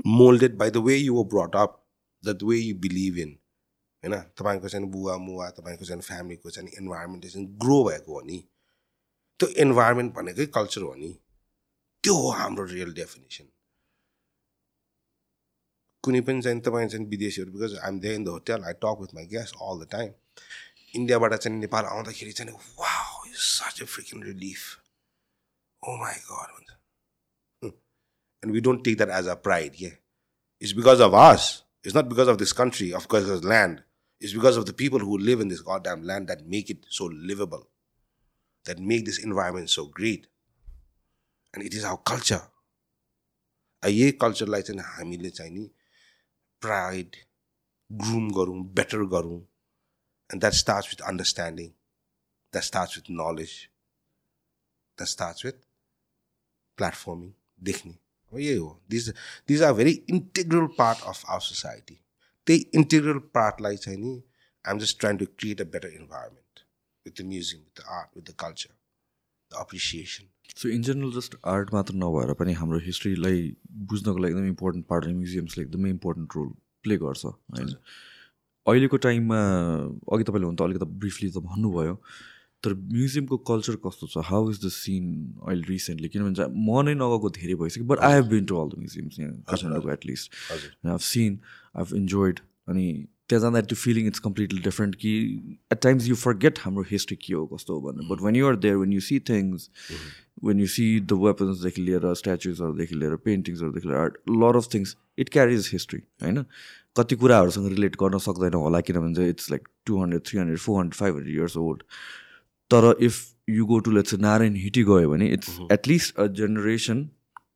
moulded by the way you were brought up the way you believe in होइन? तपाईँको चाहिँ बुवा मुवा तपाईँको चाहिँ फ्यामिलीको चाहिँ इन्भाइरोमेन्ट चाहिँ ग्रो भएको हो नि। त्यो इन्भाइरोमेन्ट भनेकै कल्चर हो नि। त्यो हो हाम्रो रियल डेफिनेसन कुनै पनि चाहिँ तपाईँ चाहिँ विदेशीहरू because I'm there in the hotel I talk with my guest all the time इन्डियाबाट चाहिँ नेपाल आउँदाखेरि चाहिँ was such a freaking relief oh my God भन्छ and we don't take that as a pride के it's because of us it's not because of this country of because of land it's because of the people who live in this goddamn land that make it so livable that make this environment so great and it is our culture यही कल्चरलाई चाहिँ हामीले चाहिँ नि pride groom गरौँ better गरौँ and that starts with understanding that starts with knowledge that starts with platforming देख्ने अब यही हो these these are very integral part of our society त्यही इन्टिग्रल पार्टलाई चाहिँ नि I'm just trying to create a better environment with the museum with the art with the culture the appreciation so in general just art मात्र नभएर पनि हाम्रो हिस्ट्रीलाई बुझ्नको लागि एकदम इम्पोर्टेन्ट पार्ट म्युजियम्सले एकदमै इम्पोर्टेन्ट रोल प्ले गर्छ होइन? अहिलेको टाइममा अघि तपाईँले हुन त अलिकति ब्रिफली त भन्नुभयो तर म्युजियमको कल्चर कस्तो छ? हाउ इज द सिन अहिले रिसेन्टली किनभने म नै नगएको धेरै भइसक्यो but I have been to all the museums यहाँ काठमाडौँको at least I have seen I have enjoyed अनि त्यहाँ जाँदा त्यो फिलिङ इट्स कम्प्लिटली डिफ्रेन्ट कि at times you forget हाम्रो हिस्ट्री के हो कस्तो हो भन्ने but when you're there when you see things when you see the वेपन्सदेखि लिएर स्ट्याचुजहरूदेखि लिएर पेन्टिङ्सहरूदेखि लिएर art lot of things it carries history होइन कति कुराहरूसँग रिलेट गर्न सक्दैन होला किनभने चाहिँ it's like two hundred three hundred four hundred five hundred years old तर if you go to let's Narayan Hiti गयो भने it's at least a generation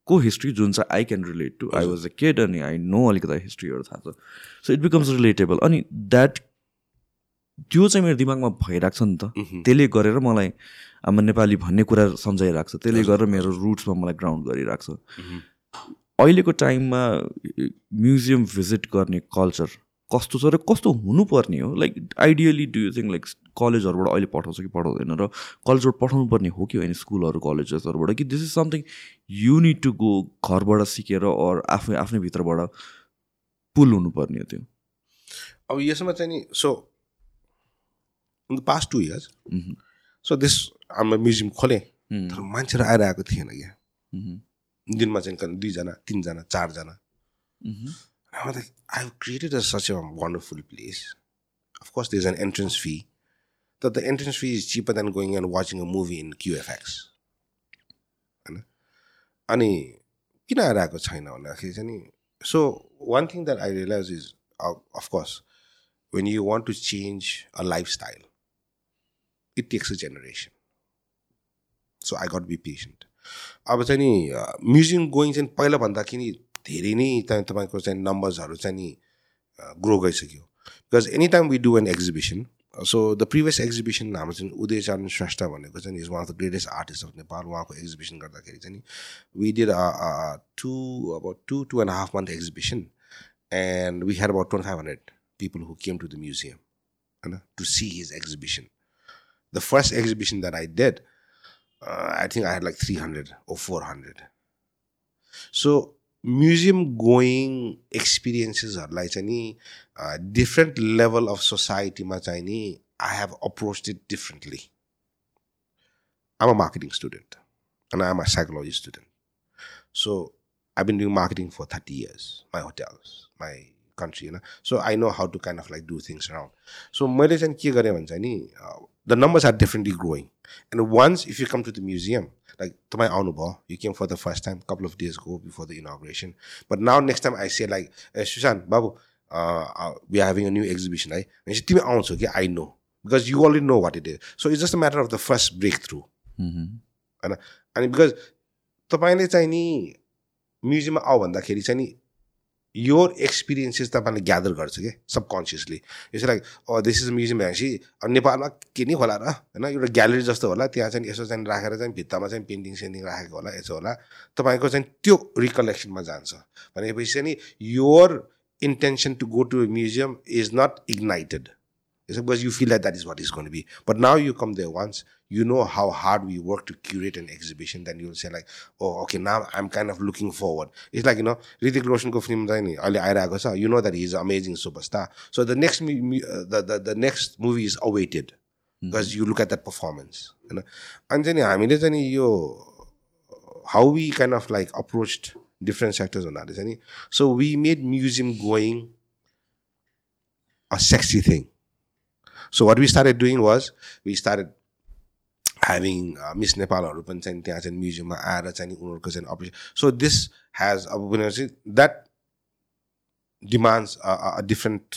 को हिस्ट्री जुन चाहिँ I can relate to I was a kid अनि I know अलिकति हिस्ट्रीहरू थाहा छ। सो इट बिकम्स रिलेटेबल अनि द्याट त्यो चाहिँ मेरो दिमागमा भइरहेको छ नि त। त्यसले गरेर मलाई अब नेपाली भन्ने कुरा सम्झाइरहेको छ त्यसले गरेर मेरो रुट्समा मलाई ग्राउन्ड गरिरहेको छ अहिलेको टाइममा म्युजियम भिजिट गर्ने कल्चर कस्तो छ र कस्तो हुनुपर्ने हो? Like ideally do you think like कलेजहरूबाट अहिले पठाउँछ कि पठाउँदैन? र कलेजबाट पठाउनु पर्ने हो कि होइन स्कुलहरू कलेजेसहरूबाट कि this is something you need to go घरबाट सिकेर अर आफै आफ्नै भित्रबाट पुल हुनुपर्ने हो त्यो? अब यसमा चाहिँ नि so in the past two years so this हाम्रो म्युजियम खोलेँ तर मान्छेहरू आइरहेको थिएन क्या। दिनमा चाहिँ दुईजना तिनजना चारजना। I I've created a, such a wonderful place. Of course, there's an entrance fee. That the entrance fee is cheaper than going and watching a movie in QFX. अनि किन आइरहेको छैन भन्दाखेरि चाहिँ नि so one thing that I realize is of course when you want to change a lifestyle it takes a generation so I got be patient अब चाहिँ नि म्युजियम गोइङ चाहिँ पहिला भन्दाखेरि धेरै नै तपाईँको चाहिँ नम्बर्सहरू चाहिँ नि ग्रो गइसक्यो। Because any time we do an exhibition so the previous exhibition हाम्रो चाहिँ उदयचरण श्रेष्ठ भनेको चाहिँ is one of the greatest artist of Nepal उहाँको एक्जिबिसन गर्दाखेरि चाहिँ वी डिड टु अब two two and half month exhibition and we had about twenty five hundred people who came to the museum होइन to see his exhibition the first exhibition that I did I think I had like three hundred or four hundred so museum going एक्सपिरियन्सेसहरूलाई चाहिँ नि different level of सोसाइटीमा चाहिँ नि I have approach it differently I'm a marketing student and I'm a psychology student so I been doing marketing for thirty years my hotels my country होइन so I know how to kind of like do things around so मैले चाहिँ के गरेँ भने चाहिँ नि the numbers are differently growing and once if you come to the museum like तपाईँ आउनुभयो you came for the first time couple of days go before the inauguration but now next time I say like ए सुशान्त बाबु we are having a new exhibition है भनेपछि तिमी आउँछौ कि I know because you already know what it is so it's just a matter of the first break through होइन अनि because तपाईँले चाहिँ नि म्युजियममा आऊ भन्दाखेरि चाहिँ नि यो एक्सपिरियन्सेस तपाईँले ग्यादर गर्छ कि? सबकन्सियसली यसो लाइक दिस इज म्युजियम भनेपछि नेपालमा के नै होला र? होइन? एउटा ग्यालेरी जस्तो होला। त्यहाँ चाहिँ यसो चाहिँ राखेर चाहिँ भित्तामा चाहिँ पेन्टिङ सेन्टिङ राखेको होला यसो होला। तपाईँको चाहिँ त्यो रिकलेक्सनमा जान्छ। भनेपछि चाहिँ नि your intention to go to museum is not ignited It's because you feel that that is what it's going to be. But now you come there once, you know how hard we work to curate an exhibition, then you'll say like, oh, okay, now I'm kind of looking forward. It's like, you know, Ritik Roshan ko film ali you know that he's an amazing superstar. So the next, uh, the, the, the next movie is awaited hmm. because mm. you look at that performance. And then, I mean, then you, how we kind of like approached different sectors on that. So we made museum going a sexy thing. What we started doing was we started having uh, miss नेपालहरू पनि चाहिँ त्यहाँ चाहिँ म्युजियममा आएर चाहिँ उनीहरूको चाहिँ operation so this has अब भनेपछि that demands a different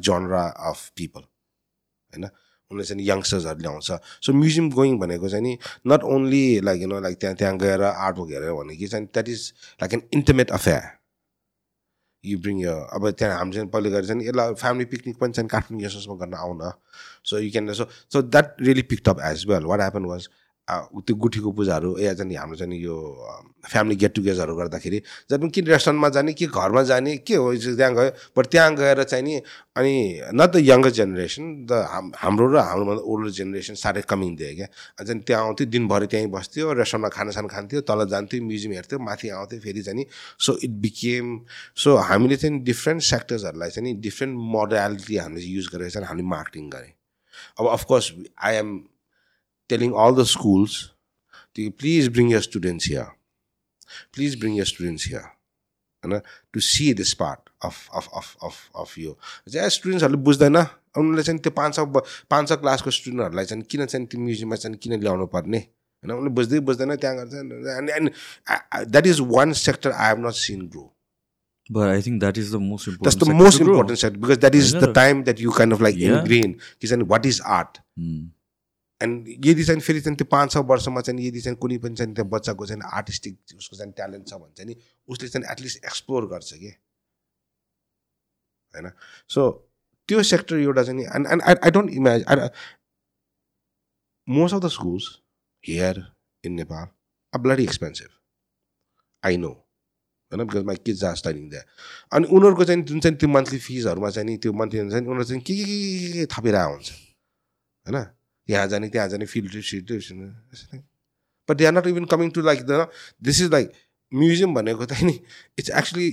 genre of people होइन? उनीहरूले चाहिँ यङ्स्टर्सहरू ल्याउँछ सो म्युजियम गोइङ भनेको चाहिँ नि not only like you know like त्यहाँ त्यहाँ गएर आर्ट वर्क हेरेर भने कि चाहिँ that is like an intimate affair you bring यो अब त्यहाँ हामी चाहिँ पहिले गएर चाहिँ यसलाई फ्यामिली पिकनिक पनि चाहिँ काठमाडौँ गेस्ट गर्न आउन। So you can so so that really pick up as well what happen was त्यो गुठीको पूजाहरू या चाहिँ हाम्रो चाहिँ यो फ्यामिली गेट टुगेदरहरू गर्दाखेरि जब पनि कि रेस्टुरेन्टमा जाने कि घरमा जाने के हो त्यहाँ गयो बट त्यहाँ गएर चाहिँ नि अनि न द यङ्गर जेनेरेसन द हाम हाम्रो र हाम्रोभन्दा ओल्डर जेनेरेसन साह्रै कमिङ दियो क्या? अनि त्यहाँ आउँथ्यो दिनभरि त्यहीँ बस्थ्यो रेस्टुरेन्टमा खानासाना खान्थ्यो तल जान्थ्यो म्युजियम हेर्थ्यो माथि आउँथ्यो फेरि चाहिँ सो इट बिकेम सो हामीले चाहिँ डिफ्रेन्ट सेक्टर्सहरूलाई चाहिँ नि डिफ्रेन्ट मोडालिटी हामीले युज गरेर चाहिँ हामीले मार्केटिङ गरेँ। अब of course I am telling all the schools to please bring your students here. Please bring your students here. होइन to see this part of of of of of यो चाहिँ स्टुडेन्ट्सहरूले बुझ्दैन उनीहरूले चाहिँ त्यो पाँच सौ पाँच सौ क्लासको स्टुडेन्टहरूलाई चाहिँ किन चाहिँ त्यो म्युजियममा चाहिँ किन ल्याउनु पर्ने होइन उनीहरूले बुझ्दै बुझ्दैन त्यहाँ गर्छ and and that is one sector I have not seen grow But I think that is the most important. That's the sector most to grow. important sector because that is I the know. time that you kind of like Yeah. ingrain. कि चाहिँ what is art? Hmm. And यदि चाहिँ फेरि चाहिँ त्यो पाँच छ वर्षमा चाहिँ यदि चाहिँ कुनै पनि चाहिँ त्यो बच्चाको चाहिँ आर्टिस्टिक उसको चाहिँ ट्यालेन्ट छ भने चाहिँ नि उसले चाहिँ एटलिस्ट एक्सप्लोर गर्छ कि होइन सो त्यो सेक्टर एउटा चाहिँ and and I I don't imagine most of the schools here in Nepal are bloody expensive I know होइन because my kids are studying that अनि उनीहरूको चाहिँ जुन चाहिँ त्यो मन्थली फिजहरूमा चाहिँ नि त्यो मन्थली चाहिँ उनीहरू चाहिँ के के के के थपिरहेको हुन्छ होइन यहाँ जाने त्यहाँ जाने field trip field trip but they are not even coming to like the this is like museum भनेको त नि इट्स एक्चुली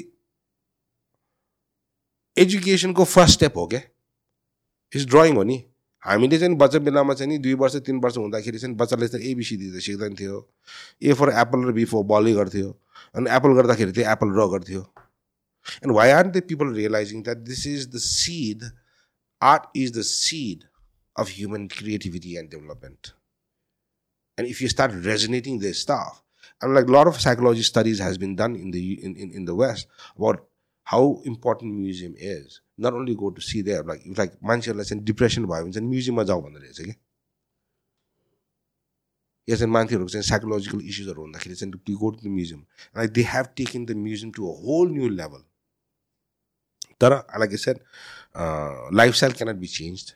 एजुकेसनको फर्स्ट स्टेप हो क्या इट्स ड्रइङ हो नि हामीले चाहिँ बच्चा बेलामा चाहिँ नि दुई वर्ष तिन वर्ष हुँदाखेरि चाहिँ बच्चाले चाहिँ एबिसिडी त सिक्दैन थियो ए फर एप्पल र बी फर बलै गर्थ्यो अनि एप्पल गर्दाखेरि चाहिँ एप्पल र गर्थ्यो and why are the people realizing that this is the seed art is the seed of human creativity and development. And if you start resonating this stuff, and like a lot of psychology studies has been done in the in, in, in the West about how important museum is. Not only go to see there, like if like मान्छेहरूलाई चाहिँ depression भयो भने चाहिँ म्युजियममा जाऊ भन्दो रहेछ कि या चाहिँ मान्छेहरूको चाहिँ साइकोलोजिकल इस्युजहरू हुँदाखेरि चाहिँ go to the museum like they have taken the museum to a whole new level तर like I said lifestyle cannot be change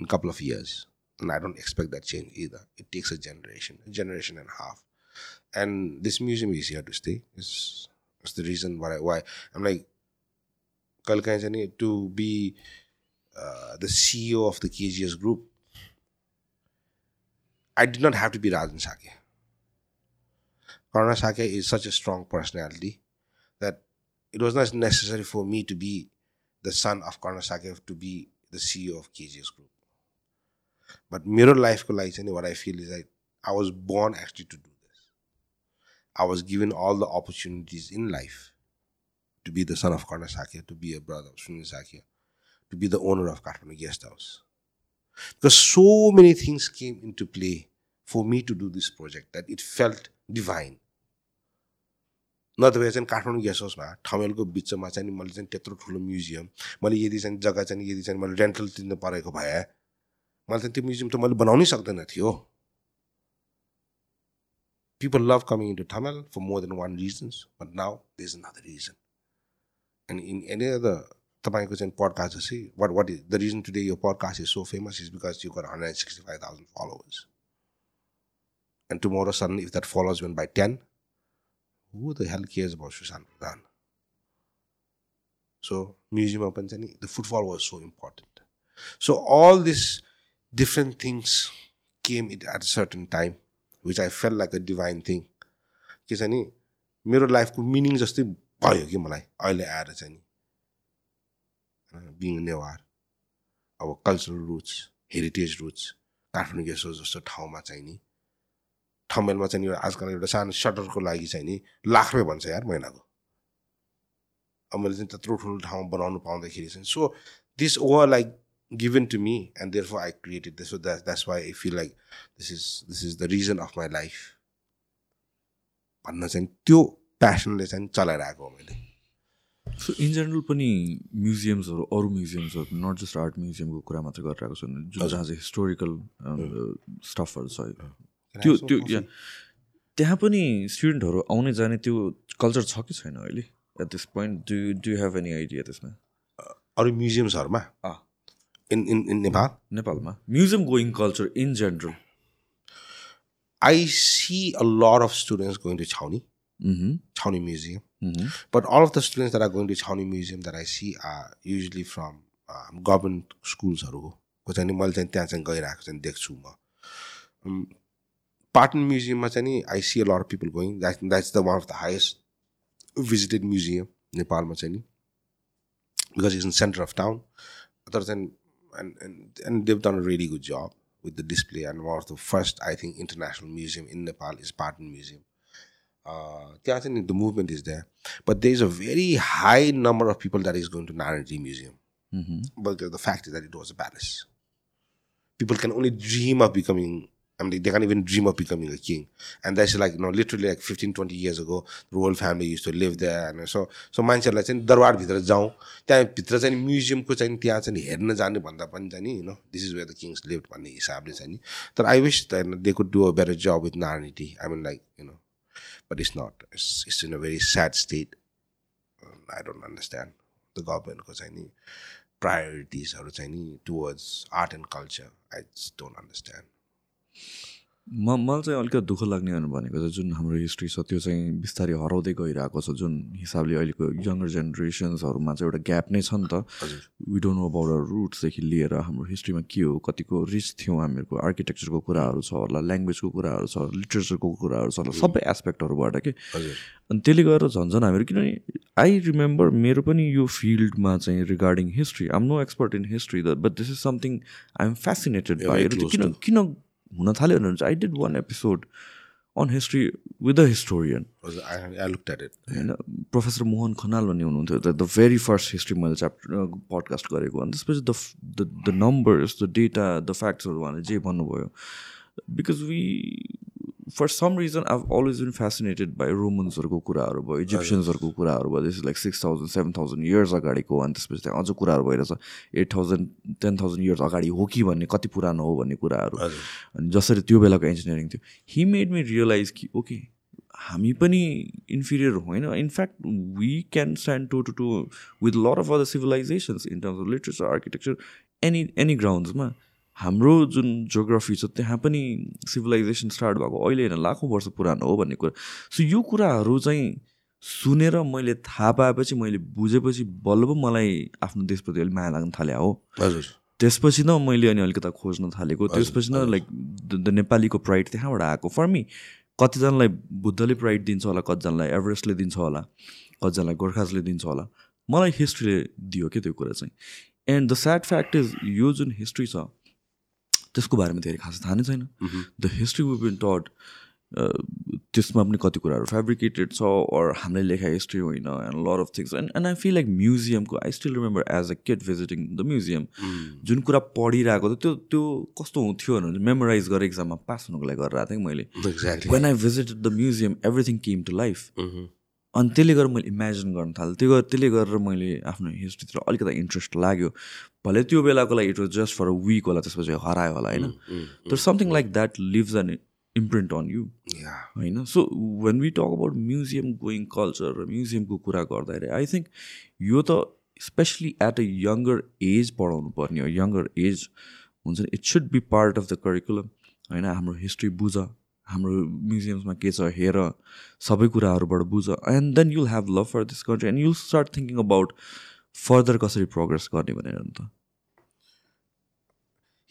in a couple of years. And I don't expect that change either. It takes a generation, a generation and a half. And this museum is here to stay. It's, it's the reason why, why I'm like, Kalkainjani, to be uh, the CEO of the KGS group, I did not have to be Rajan Sakya. Karna Sakya is such a strong personality that it was not necessary for me to be the son of Karna Sakya to be the CEO of KGS group. But mirror life ko like what I feel is like I was born actually to do this. I was given all the opportunities in life to be the son of Karna Sakya, to be a brother of Sunil Sakya, to be the owner of Kathmandu Guest House. Because so many things came into play for me to do this project that it felt divine. नत्र चाहिँ Kathmandu guest हाउसमा ठमेलको बिचमा चाहिँ मैले चाहिँ त्यत्रो ठुलो museum मैले यदि चाहिँ जग्गा चाहिँ यदि चाहिँ मैले रेन्टल तिर्नु परेको भए मैले चाहिँ त्यो म्युजियम त मैले बनाउनै सक्दैन थियो people love coming into Tamil for more than one reasons, but now there's another reason. And in any other तपाईँको चाहिँ podcast चाहिँ what what is the reason today your podcast is so famous is because you got 165,000 followers. And tomorrow suddenly if that followers went by 10, who the hell cares about Sushant Pradhan? So museum open the footfall was so important. So all these different things came at a certain time, which I felt like a divine thing. के छ नि मेरो लाइफको meaning जस्तै भयो कि मलाई अहिले आएर चाहिँ नि। बिङ नेवार अब cultural roots heritage roots Kathmandu house जस्तो ठाउँमा चाहिँ नि। ठमेलमा चाहिँ नि आजकल एउटा सानो सटरको लागि चाहिँ नि लाख रुपियाँ भन्छ यार महिनाको। अब मैले चाहिँ त्यत्रो ठुलो ठाउँ बनाउनु पाउँदाखेरि चाहिँ so this over like given to me and therefore I created this. So that, that's why I feel like this is this is the reason of my life. भन्न चाहिँ त्यो प्यासनले चाहिँ चलाइरहेको हो मैले। सो इन जेनरल पनि म्युजियम्सहरू अरू म्युजियम्सहरू नट जस्ट आर्ट म्युजियमको कुरा मात्रै गरिरहेको छ जुन जहाँ चाहिँ हिस्टोरिकल स्टफहरू छ। त्यो त्यो त्यहाँ पनि स्टुडेन्टहरू आउने जाने त्यो कल्चर छ कि छैन अहिले? At this point do do have any idea त्यसमा? अरू म्युजियम्सहरूमा इन इन इन नेपाल नेपालमा museum going culture in general I see a lot of students going to Chhaoni, Chhaoni Museum. But all of the students that are going to Chhaoni Museum that I see are usually from um, government schools-हरू को चाहिँ मैले चाहिँ त्यहाँ चाहिँ गइरहेको चाहिँ देख्छु म पाटन म्युजियममा चाहिँ नि I see a lot of people going that that's the one of the highest visited museum नेपालमा चाहिँ नि because is in centre of town तर चाहिँ and, and, and they've done a really good job with the display. And one of the first, I think, international museum in Nepal is Patan Museum. Uh, I think the movement is there, but there's a very high number of people that is going to Narayanji Museum. Mm-hmm. But the fact is that it was a palace. People can only dream of becoming I mean, they can't even dream of becoming a king. And that's like, you know, literally like 15, 20 years ago, the royal family used so, so मान्छेहरूलाई चाहिँ दरबारभित्र जाउँ त्यहाँभित्र चाहिँ म्युजियमको चाहिँ त्यहाँ चाहिँ हेर्न जाने भन्दा पनि चाहिँ नि no this is where the kings live भन्ने हिसाबले चाहिँ नि तर I wish they could do a better job with Narayani I mean like you know but it's not it's it's in a very sad state I don't understand the गभर्मेन्टको चाहिँ नि प्रायोरिटिजहरू चाहिँ नि towards art and culture I don't understand म मलाई चाहिँ अलिकति दुःख लाग्ने भनेको चाहिँ जुन हाम्रो हिस्ट्री छ त्यो चाहिँ बिस्तारै हराउँदै गइरहेको छ जुन हिसाबले अहिलेको यङ्गर जेनेरेसन्सहरूमा चाहिँ एउटा ग्याप नै छ नि त। We don't know about or रुट्सदेखि लिएर हाम्रो हिस्ट्रीमा के हो कतिको रिच थियौँ हामीहरूको आर्किटेक्चरको कुराहरू छ होला ल्याङ्ग्वेजको कुराहरू छ लिटरेचरको कुराहरू छ होला सबै एस्पेक्टहरूबाट के। अनि त्यसले गर्दा झन् झन् हामीहरू किनभने आई रिमेम्बर मेरो पनि यो फिल्डमा चाहिँ regarding history I'm no expert in history the but this is something I am fascinated by किन किन हुन थाल्यो भने चाहिँ I did one episode on history with the historian होइन प्रोफेसर मोहन खनाल भन्ने हुनुहुन्थ्यो the the very first history मैले च्याप्टर पडकास्ट गरेको. अनि त्यसपछि the the numbers the data the फ्याक्ट्सहरू उहाँले जे भन्नुभयो. Because we for some reason I always been fascinated by रोमन्सहरूको कुराहरू भयो इजिप्सियन्सहरूको कुराहरू भयो this like six thousand seven thousand years अगाडिको अनि त्यसपछि त्यहाँ अझ कुराहरू भइरहेछ eight thousand ten thousand years अगाडि हो कि भन्ने कति पुरानो हो भन्ने कुराहरू। अनि जसरी त्यो बेलाको इन्जिनियरिङ थियो। हि मेड मी रियलाइज कि ओके हामी पनि इन्फिरियर होइन। In fact we can stand to to to with lot of other civilizations in terms of literature architecture any any ग्राउन्ड्समा हाम्रो जुन जोग्राफी छ त्यहाँ पनि सिभिलाइजेसन स्टार्ट भएको अहिले होइन लाखौँ वर्ष पुरानो हो भन्ने कुरा। सो यो कुराहरू चाहिँ सुनेर मैले थाहा पाएपछि मैले बुझेपछि बल्ल मलाई आफ्नो देशप्रति अलिक माया लाग्न थाल्यो हो। हजुर। त्यसपछि न मैले अनि अलिकता खोज्न थालेको। त्यसपछि न लाइक द नेपालीको प्राइड त्यहाँबाट आएको। फर मी कतिजनालाई बुद्धले प्राइड दिन्छ होला कतिजनालाई एभरेस्टले दिन्छ होला कतिजनालाई गोर्खाजले दिन्छ होला। मलाई हिस्ट्रीले दियो क्या त्यो कुरा चाहिँ। And the sad fact is यो जुन हिस्ट्री छ त्यसको बारेमा धेरै खास थाहा नै छैन। द हिस्ट्री वु बिन टट त्यसमा पनि कति कुराहरू फेब्रिकेटेड छ अर हामीले लेखा हिस्ट्री होइन and lot of things and and I feel like म्युजियमको I still remember as a kid visiting the museum जुन कुरा पढिरहेको थियो त्यो त्यो कस्तो हुन्थ्यो भने मेमोराइज गरेर एक्जाममा पास हुनुको लागि गरेर थिएँ मैले। When I visited the museum everything came to life अनि त्यसले गर्दा मैले इमेजिन गर्न थालेँ। त्यो त्यसले गरेर मैले आफ्नो हिस्ट्रीतिर अलिकति इन्ट्रेस्ट लाग्यो। भले त्यो बेलाको लागि it was just for a week होला त्यसपछि हरायो होला होइन? तर something like that leaves an imprint on you होइन? So when we talk about museum going culture र म्युजियमको कुरा गर्दाखेरि आई थिङ्क यो त specially at a younger age पढाउनु पर्ने हो। यङ्गर एज हुन्छ नि it should be part of the curriculum होइन? हाम्रो हिस्ट्री बुझ हाम्रो म्युजियम्समा के छ हेर सबै कुराहरूबाट बुझ and then you'll have love for this country and you'll start thinking about further कसरी प्रोग्रेस गर्ने भनेर and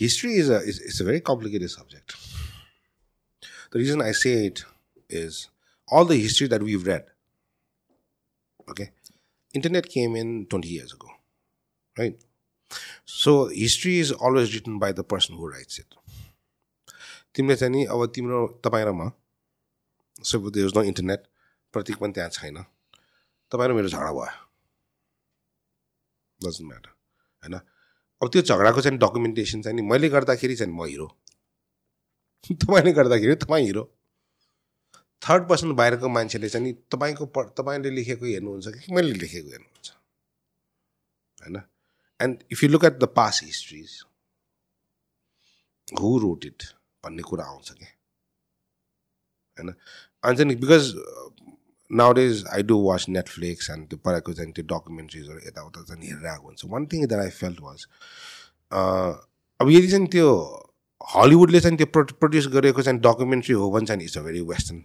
history is a it's it's a very complicated subject the reason I said is all the history that we'd okay internet came in in twenty years ago right so history is always written by the person who write तिमीले चाहिँ नि अब तिम्रो तपाईँ रमा सोध्नु internet प्रति पनि त्यहाँ छैन। तपाईँ र मेरो झाडा भयो। डजन्ट म्याटर होइन? अब त्यो झगडाको चाहिँ डकुमेन्टेसन चाहिँ नि मैले गर्दाखेरि चाहिँ म हिरो तपाईँले गर्दाखेरि तपाईँ हिरो थर्ड पर्सन बाहिरको मान्छेले चाहिँ नि तपाईँको प तपाईँले लेखेको हेर्नुहुन्छ कि मैले लेखेको हेर्नुहुन्छ होइन? And if you look at the past histories who wrote it भन्ने कुरा आउँछ क्या होइन? अनि चाहिँ because days I do watch Netflix and त्यो पढाएको चाहिँ त्यो डकुमेन्ट्रिजहरू यताउता चाहिँ हेरेर आएको हुन्छ one thing that I felt was अब यदि चाहिँ त्यो हलिउडले चाहिँ त्यो प्रो प्रड्युस गरेको चाहिँ डकुमेन्ट्री हो भने चाहिँ इट्स अ भेरी वेस्टर्न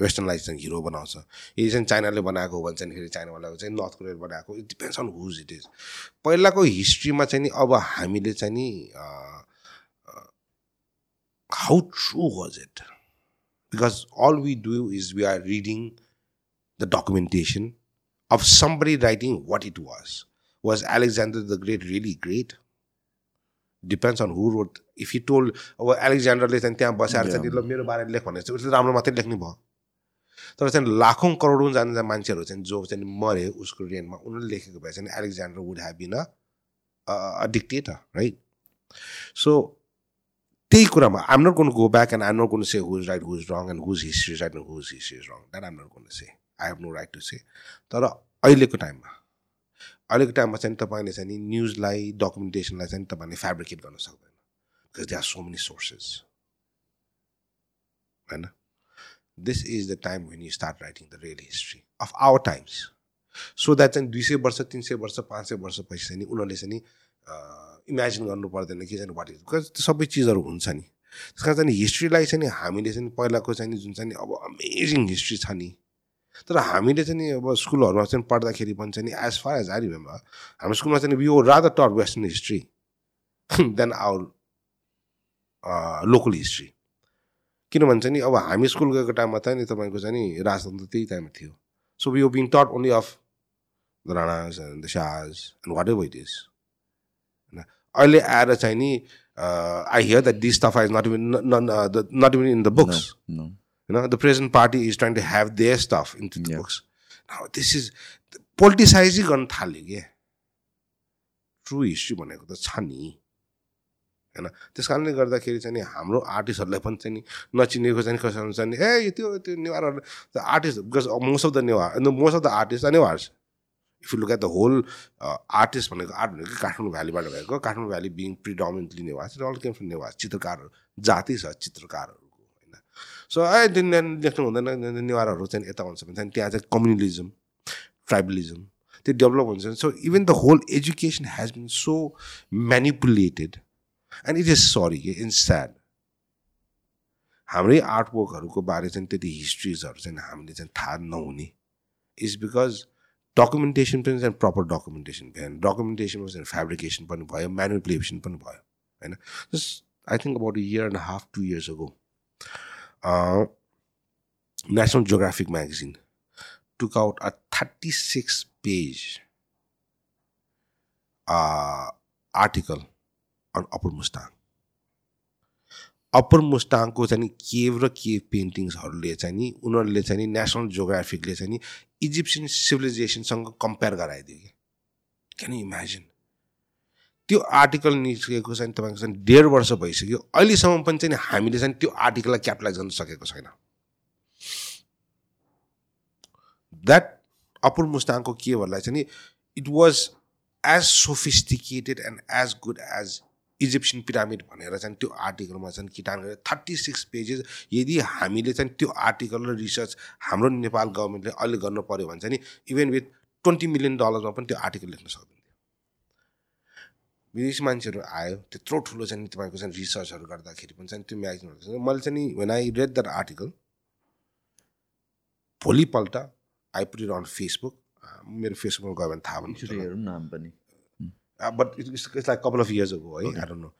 वेस्टर्नलाई चाहिँ हिरो बनाउँछ यदि चाहिँ चाइनाले बनाएको हो भने चाहिँ फेरि चाइनावालाको चाहिँ नर्थ कोरियाले बनाएको it depends on whose it is पहिलाको हिस्ट्रीमा चाहिँ नि अब हामीले चाहिँ नि how true was it because all we do is we are reading the documentation of somebody writing what it was was Alexander the Great really great depends on who wrote if you told अब एलेक्जान्डरले चाहिँ त्यहाँ बसेर चाहिँ ल मेरो बारेमा लेख भनेर चाहिँ उसले राम्रो मात्रै लेख्ने भयो। तर चाहिँ लाखौँ करोडौँ जाने मान्छेहरू चाहिँ जो चाहिँ मरे उसको रेनमा उनीहरूले लेखेको भए चाहिँ Alexander would have been a dictator right so त्यही कुरामा I'm not gonna go back and I'm not gonna say who's right who's wrong and whose history right and whose history is wrong that I'm not gonna say I have no right to say तर अहिलेको टाइममा अहिलेको टाइममा चाहिँ तपाईँले चाहिँ नि न्युजलाई डकुमेन्टेसनलाई चाहिँ तपाईँले फेब्रिकेट गर्न सक्दैन because they are so many sources होइन? This is the time when you start writing the real history of our times so that चाहिँ दुई सय वर्ष तिन सय वर्ष पाँच सय वर्ष पछि चाहिँ नि उनीहरूले चाहिँ नि इमेजिन गर्नु पर्दैन कि चाहिँ वाट इज बिकज त्यो सबै चिजहरू हुन्छ नि। त्यस कारण चाहिँ हिस्ट्रीलाई चाहिँ हामीले चाहिँ पहिलाको चाहिँ जुन चाहिँ अब अमेजिङ हिस्ट्री छ नि तर हामीले चाहिँ नि अब स्कुलहरूमा चाहिँ पढ्दाखेरि पनि नि as far as I remember हाम्रो स्कुलमा चाहिँ ओ rather taught western history than our local history किनभने चाहिँ नि अब हामी स्कुल गएको टाइममा त नि तपाईँको चाहिँ नि राजतन्त्र त्यही टाइममा थियो। So we being taught only of the Ranas and the Shahs and what ever it is होइन अहिले आएर चाहिँ नि I hear that this stuff is not even not even in the books You know, the present party is trying to have their stuff into the Yeah. books. Now, this is पोलिटिसाइजै गर्न थाल्यो क्या true history भनेको त छ नि। होइन? त्यस कारणले गर्दाखेरि चाहिँ नि हाम्रो आर्टिस्टहरूलाई पनि चाहिँ नि नचिनेको चाहिँ कसैहरू चाहिँ नि ए त्यो त्यो नेवारहरू the artist because most of the Newar most of the artist are Newars if you look at the whole artist भनेको आर्ट भनेको काठमाडौँ भ्यालीबाट भएको Kathmandu valley being predominantly Newars all came from Newar चित्रकारहरू जाति छ चित्रकारहरूको होइन सो ए लेख्नु हुँदैन नेवारहरू चाहिँ यता हुन्छ भने त्यहाँ चाहिँ कम्युनलिजम ट्राइबलिजम त्यो डेभलप हुन्छ so even the whole education has been so manipulated and it is sorry in sad हाम्रै आर्ट वर्कहरूको बारे चाहिँ त्यति हिस्ट्रिजहरू चाहिँ हामीले चाहिँ थाहा नहुने इज बिकज डकुमेन्टेसन पनि चाहिँ प्रपर डकुमेन्टेसन भएन डकुमेन्टेसनमा चाहिँ फेब्रिकेसन पनि भयो म्यानिपुलेसन पनि भयो होइन just I think about year and half two years ago National Geographic magazine took out a 36 page uh, article on Upper Mustang. Upper मुस्टाङको चाहिँ नि केभ र केभ पेन्टिङ्सहरूले चाहिँ नि उनीहरूले चाहिँ नि नेसनल जियोग्राफिकले चाहिँ नि इजिप्सियन सिभिलाइजेसनसँग कम्पेयर गराइदियो कि क्यान इमेजिन त्यो आर्टिकल निस्केको चाहिँ तपाईँको चाहिँ डेढ वर्ष भइसक्यो। अहिलेसम्म पनि चाहिँ हामीले चाहिँ त्यो आर्टिकललाई क्यापिटलाइज गर्न सकेको छैन। द्याट अपुर मुस्ताङको केहरूलाई चाहिँ नि it was as sophisticated and as good as Egyptian pyramid भनेर चाहिँ त्यो आर्टिकलमा चाहिँ किटान गरेर थर्टी सिक्स पेजेस यदि हामीले चाहिँ त्यो आर्टिकल र रिसर्च हाम्रो नेपाल गभर्मेन्टले अहिले गर्नु पऱ्यो भने चाहिँ नि इभन विथ ट्वेन्टी मिलियन डलरमा पनि त्यो आर्टिकल लेख्न सक्दैन। विदेशी मान्छेहरू आयो त्यत्रो ठुलो चाहिँ तपाईँको चाहिँ रिसर्चहरू गर्दाखेरि पनि चाहिँ त्यो म्यागजिनहरू मैले चाहिँ नि when I read that article भोलिपल्ट I put it on Facebook मेरो फेसबुकमा गयो भने थाहा एकचोटि भन्नु हेरौँ न हामी पनि। But it's it's like couple of years ago है. आई डोन्ट नो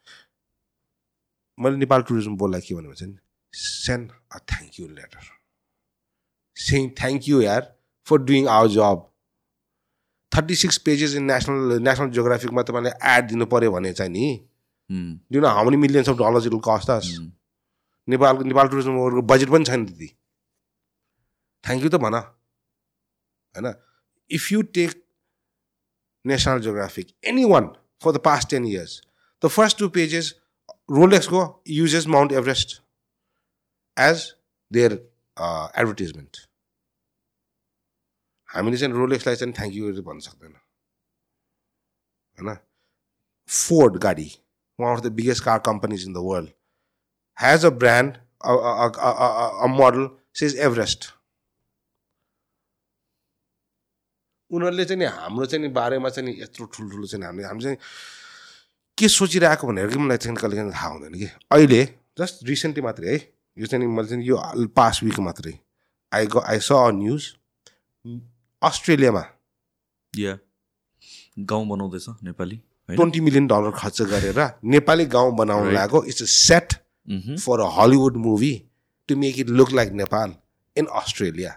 मैले नेपाल टुरिज्म बोर्डलाई के भने नि send a thank you letter saying thank you यार for doing our job thirty six pages in National National जियोग्राफिकमा तपाईँले एड दिनु पऱ्यो भने चाहिँ नि उम्, do know how many millions of dollars it will cost us नेपालको नेपाल टुरिज्म बोर्डको बजेट पनि छैन त्यति थ्याङ्क यू त भन। होइन? If you take National Geographic any one for the past ten years the first two pages रोलेक्सको uses Mount Everest as their advertisement हामीले चाहिँ रोलेक्सलाई चाहिँ थ्याङ्क यू भन्न सक्दैन। होइन? फोर्ड गाडी one of the biggest car companies in the world a, a, a, a model says Everest. उनीहरूले चाहिँ हाम्रो चाहिँ बारेमा चाहिँ यत्रो ठुल्ठुलो चाहिँ हामीले हामी चाहिँ के सोचिरहेको भनेर कि मलाई चाहिँ कहिले काहीँ थाहा हुँदैन कि? अहिले जस्ट रिसेन्टली मात्रै है यो चाहिँ मैले चाहिँ यो पास्ट विक मात्रै I go I saw news अस्ट्रेलियामा। या गाउँ बनाउँदैछ नेपाली ट्वेन्टी मिलियन डलर खर्च गरेर नेपाली गाउँ बनाउन. लागेको। It's a set for a Hollywood movie to make it look like Nepal in Australia.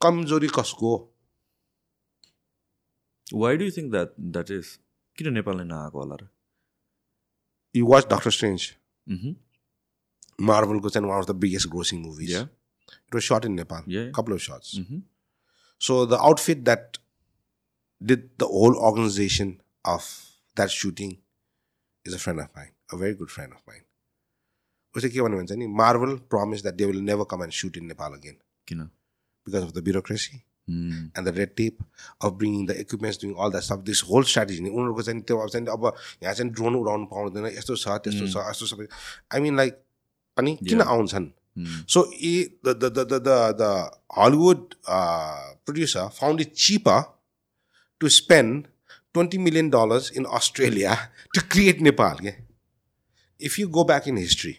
कमजोरी कसको? Why do you think that that is किन नेपालले नआएको होला र? यु वाच डक्टर स्ट्रेन्ज मार्बलको चाहिँ one of the biggest grossing movies Yeah. It was shot in Nepal. Yeah. Couple of shots. Hmm, So the outfit that did the whole organization of that shooting is a friend of mine, a very good friend of mine. उसले के भन्यो भने चाहिँ नि Marvel promise that they will never come and shoot in Nepal again किन because of the bureaucracy um, and the red tape of bringing the equipments, doing all that stuff, this whole strategy. नि उनीहरूको चाहिँ त्यो अब चाहिँ अब यहाँ चाहिँ ड्रोन उडाउनु पाउँदैन यस्तो छ त्यस्तो छ यस्तो सबै आई मिन लाइक अनि किन Yeah. आउँछन् Um, so uh the the the the the the Hollywood producer found it cheaper to spend twenty million dollars in Australia to create Nepal के if you go back in history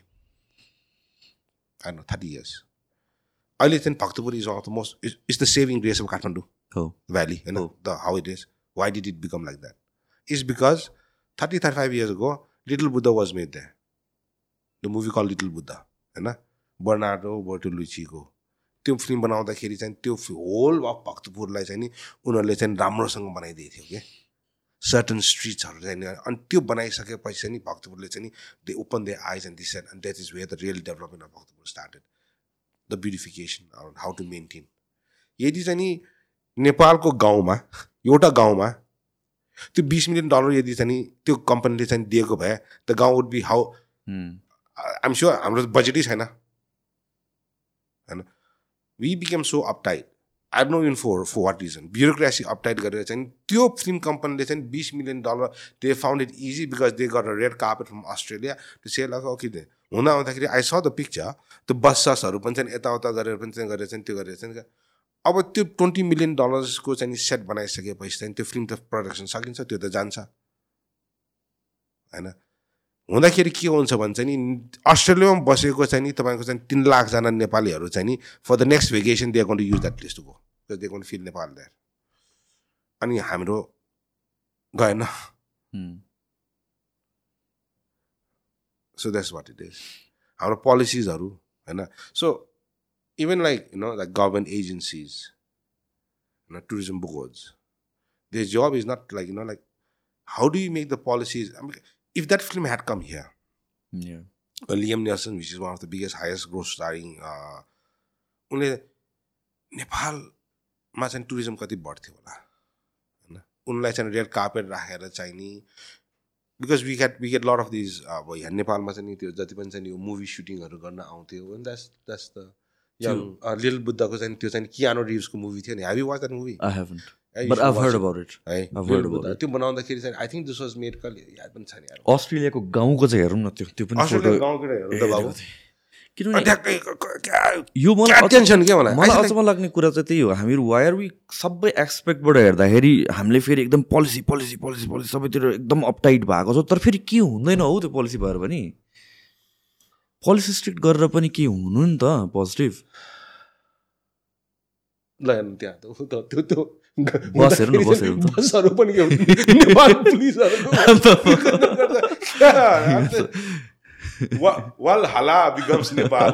I know thirty years अहिले चाहिँ Bhaktapur is of the most is the saving grace of Kathmandu हो valley, you know, Oh. the how it is. Why did it become like that? Is because 30, 35 years ago, Little Buddha was made there. The movie called Little Buddha, होइन Bernardo बर्टुलुचीको त्यो film बनाउँदाखेरि चाहिँ त्यो whole of भक्तपुरलाई चाहिँ नि उनीहरूले चाहिँ राम्रोसँग बनाइदिएको थियो क्या सर्टन स्ट्रिट्सहरू चाहिँ अनि त्यो बनाइसकेपछि चाहिँ भक्तपुरले चाहिँ नि they open they eyes and this and that is where the real development of Bhaktapur started the beautification how to maintain यदि चाहिँ नि नेपालको गाउँमा एउटा गाउँमा त्यो बिस मिलियन डलर यदि चाहिँ नि त्यो कम्पनीले चाहिँ दिएको भए द गाउँ would be how I'm sure हाम्रो बजेटै छैन। होइन we became so uptight I know in four for what reason bureaucracy uptight गरेर चाहिँ त्यो फिल्म कम्पनीले चाहिँ बिस million dollar they found it easy because they got red carpet from Australia to sell okay they. हुन आउँदाखेरि I स the picture त्यो बस ससहरू पनि चाहिँ यताउता गरेर पनि चाहिँ गरेर चाहिँ त्यो गरेर चाहिँ अब त्यो ट्वेन्टी मिलियन डलर्सको चाहिँ सेट बनाइसकेपछि चाहिँ त्यो फिल्म त प्रडक्सन सकिन्छ त्यो त जान्छ। होइन? हुँदाखेरि के हुन्छ भने चाहिँ नि अस्ट्रेलियामा बसेको चाहिँ नि तपाईँको चाहिँ तिन लाखजना नेपालीहरू चाहिँ नि for the next vacation they to use that place to go they gonna feel Nepal there अनि हाम्रो गएन। So that's what it is हाम्रो पोलिसिजहरू होइन। So even like you know like government agencies होइन tourism boards they job is not like you know like how do you make the policies if that film had come here yeah. Liam Neeson which is one of the biggest highest growth starring उनले नेपालमा चाहिँ tourism कति बढ्थ्यो होला होइन? उनलाई चाहिँ red carpet राखेर चाहिँ नि because we get we get lot of these अब यहाँ नेपालमा चाहिँ नि त्यो जति पनि चाहिँ यो मुभी सुटिङहरू गर्न आउँथ्यो द्याट्स द्याट्स द यङ लिल बुद्धको चाहिँ त्यो चाहिँ कियानो रिभ्सको मुभी थियो नि। Have you watch that movie But I've heard about it. है I've लिल heard about बुद्ध त्यो बनाउँदाखेरि चाहिँ I think this was made कहिले? याद पनि छैन यार। अस्ट्रेलियाको गाउँको चाहिँ हेरौँ न त्यो त्यो पनि photo- गाउँकै हेर्नु त बाबु। किनभने यो मलाई अचम्म- टेन्सन के मलाई? मलाई अचम्म लाग्ने कुरा चाहिँ त्यही हो। हामीहरू वायर वी सबै एक्सपेक्टबाट हेर्दाखेरि हामीले फेरि एकदम पोलिसी पोलिसी पोलिसी पोलिसी सबैतिर एकदम अपटाइट भएको छ। तर फेरि के हुँदैन हौ त्यो पोलिसी भएर पनि? पोलिसी स्ट्रिक्ट गरेर पनि के हुनु नि त पोजिटिभ ल त्यहाँ त त्यो त्यो। न। बसहरू पनि के नेपाल पुलिसहरू वाल हाला becomes Nepal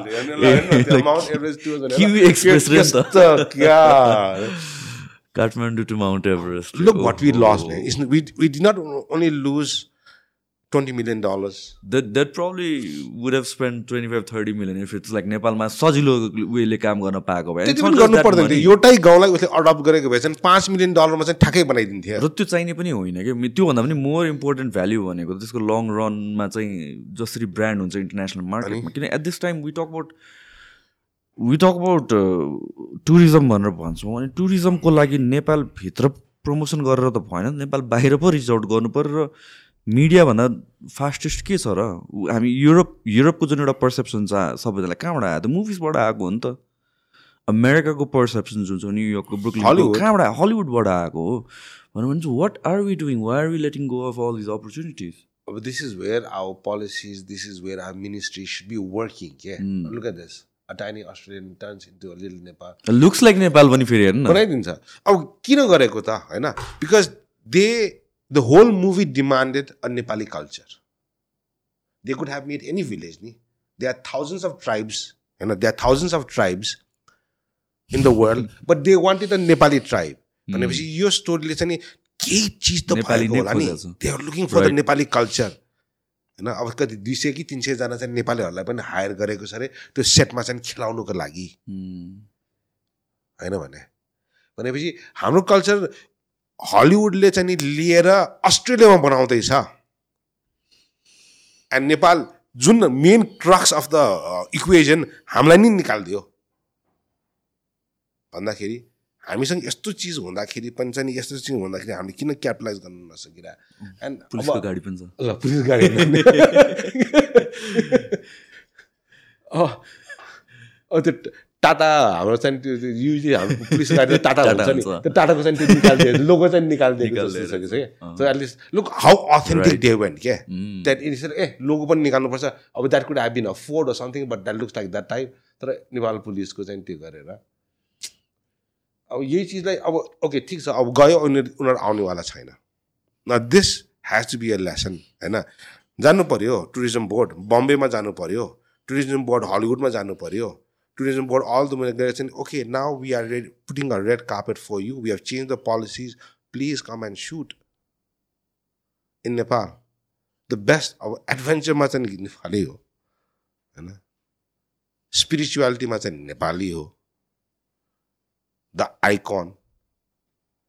Mount Everest Kiwi Express रे नि त। क्या Kathmandu to Mount Everest look what we lost man. It's, we, we did not only lose 20 million dollars. That that probably would have spent 25 30 million if it's like नेपालमा सजिलो वेले काम गर्न पाएको भए। गर्नु पर्दैन. थियो। एउटै गाउँलाई उसले अडप्ट गरेको भए चाहिँ पाँच मिलियन डलरमा चाहिँ ठ्याक्कै बनाइदिन्थ्यो। र त्यो चाहिने पनि होइन कि। त्योभन्दा पनि मोर इम्पोर्टेन्ट भ्याल्यु भनेको त्यसको लङ रनमा चाहिँ जसरी ब्रान्ड हुन्छ इन्टरनेसनल मार्केटमा किन at this time we talk about we talk about tourism भनेर भन्छौँ। अनि टुरिज्मको लागि नेपालभित्र प्रमोसन गरेर त भएन। नेपाल बाहिर पो रिच आउट गर्नु पऱ्यो र मिडियाभन्दा फास्टेस्ट के छ र हामी युरोप युरोपको जुन एउटा पर्सेप्सन छ सबैजनालाई कहाँबाट आयो त मुभिजबाट आएको हो नि त अमेरिकाको पर्सेप्सन जुन छ न्युयोर्कको ब्रुकलिन. कहाँबाट हलिउडबाट आएको हो भनेर भन्छ what are we doing why are we letting go of all these opportunities this is where our policies, this is where our ministry should be working. Yeah. Hmm. Look at this. A tiny Australian turns into a little Nepal. Looks like Nepal पनि फेरि हेर्नु बनाइदिन्छ अब किन गरेको त होइन because they the whole movie demanded a Nepali culture they could have made any village नि they are thousands of tribes होइन they are thousands of tribes in the world but they wanted a Nepali tribe भनेपछि यो स्टोरीले चाहिँ नि केही चिज त भएको होला नि। They are looking for the. Nepali culture होइन अब कति दुई सय कि तिन सयजना चाहिँ नेपालीहरूलाई पनि हायर गरेको छ अरे त्यो सेटमा चाहिँ खेलाउनुको लागि. होइन भने भनेपछि हाम्रो कल्चर हलिउडले चाहिँ नि लिएर अस्ट्रेलियामा बनाउँदैछ। एन्ड नेपाल जुन main crux of the equation हामीलाई नै निकालिदियो। भन्दाखेरि हामीसँग यस्तो चिज हुँदाखेरि पनि चाहिँ नि यस्तो चिज हुँदाखेरि हामीले किन क्यापिटलाइज गर्न नसकिरह एन्ड पुलिसको गाडी पनि छ। ल पुलिस गाडी त्यो टाटा हाम्रो चाहिँ त्यो युजली हाम्रो पुलिस गाडी टाटा हुन्छ नि। त्यो टाटाको चाहिँ त्यो निकालिदिएको लोगो चाहिँ निकालिदिएको जस्तो छ कि अँ। So at least look how authentic. They went क्या. द्याट इट ए लोगो पनि निकाल्नुपर्छ। अब that could have been a Ford or something but that looks like that type तर नेपाल पुलिसको चाहिँ त्यो गरेर। अब यही चिजलाई अब ओके ठिक छ। अब गयो उनीहरू उनीहरू आउनेवाला छैन। न this has to be a lesson होइन जानु पऱ्यो टुरिज्म बोर्ड। बम्बेमा जानु पऱ्यो टुरिज्म बोर्ड हलिउडमा जानु पऱ्यो टुरिज्म बोर्ड अल द गएर चाहिँ okay now we are red putting a red carpet for you we have change the policies please come and shoot in Nepal the best अब एडभेन्चरमा चाहिँ नेपाली हो होइन स्पिरिचुअलिटीमा चाहिँ नेपाली हो द आइकन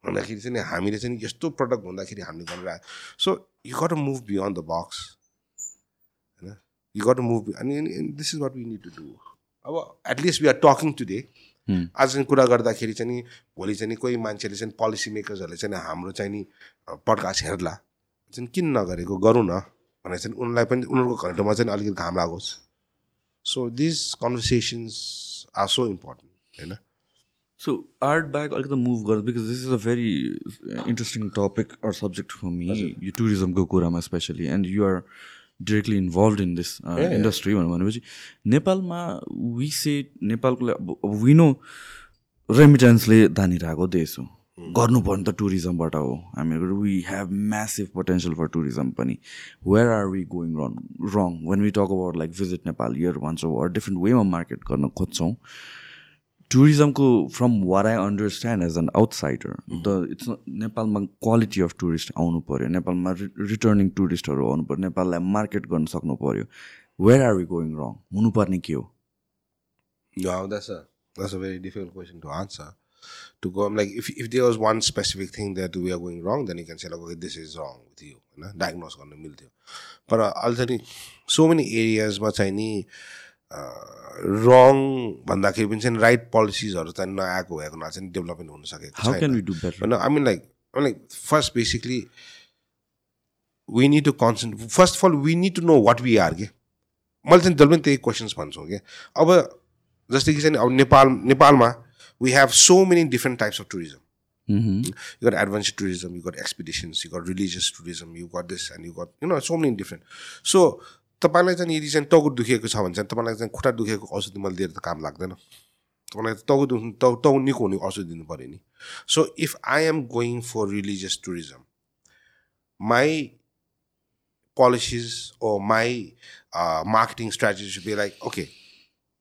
भन्दाखेरि चाहिँ नि हामीले चाहिँ नि यस्तो प्रडक्ट हुँदाखेरि हामीले गरिरहेको so you got move beyond the box होइन यु गट मुभ अनि this is what we need to do अब at least we are talking today. आज चाहिँ कुरा गर्दाखेरि चाहिँ नि भोलि चाहिँ नि कोही मान्छेले चाहिँ पोलिसी मेकर्सहरूले चाहिँ हाम्रो चाहिँ नि पडकास्ट हेर्ला। चाहिँ किन नगरेको? गरौँ न। भनेर चाहिँ उनीहरूलाई पनि उनीहरूको घन्टोमा चाहिँ अलिकति घाम लागोस्। So this conversations are so important होइन? सो आर्ट ब्याग अलिकति मुभ गर्दा because this is a very interesting topic or subject for me यो टुरिज्मको कुरामा especially and you are directly involve in this. Industry भनेर भनेपछि नेपालमा वी से नेपालको अब विनो रेमिटेन्सले धानिरहेको देश हो। गर्नुपर्ने त टुरिज्मबाट हो। हामीहरू we have massive potential for tourism पनि। Where are we going wrong wrong when we talk about like visit Nepal year भन्छौँ अर डिफ्रेन्ट वेमा मार्केट गर्न खोज्छौँ। टुरिज्मको from what I understand as an outsider the it's नेपालमा quality of tourist आउनु पऱ्यो नेपालमा रिटर्निङ टुरिस्टहरू आउनु पऱ्यो नेपाललाई मार्केट गर्न सक्नु पऱ्यो where are we going wrong हुनुपर्ने के हो that's a that's a very difficult question to answer. To go, I'm like, if if there was one specific thing that we are going wrong, then you can say like, okay, this is wrong with you. You know, diagnose गर्न मिल्थ्यो तर अहिले चाहिँ so many एरियाजमा चाहिँ नि रङ भन्दाखेरि पनि चाहिँ right पोलिसिजहरू चाहिँ नआएको भएको हुनाले चाहिँ डेभलपमेन्ट हुन सकेको छैन। I mean like like first basically we need to consent first of all we need to know what we are के मैले चाहिँ जहिले पनि त्यही क्वेसन्स भन्छु कि अब जस्तै कि चाहिँ अब नेपाल नेपालमा we have so many different types of tourism you got adventure tourism, you got expeditions, you got religious tourism, you got this and you got, you know, so many different. So, तपाईँलाई चाहिँ यदि चाहिँ टाउको दुखेको छ भने चाहिँ तपाईँलाई चाहिँ खुट्टा दुखेको औषधि मैले दिएर त काम लाग्दैन। तपाईँलाई टाउको दुख्नु टाउ टाउ निको हुने औषधि दिनु पऱ्यो नि। So if I am going for religious tourism my my uh, marketing strategy should be like okay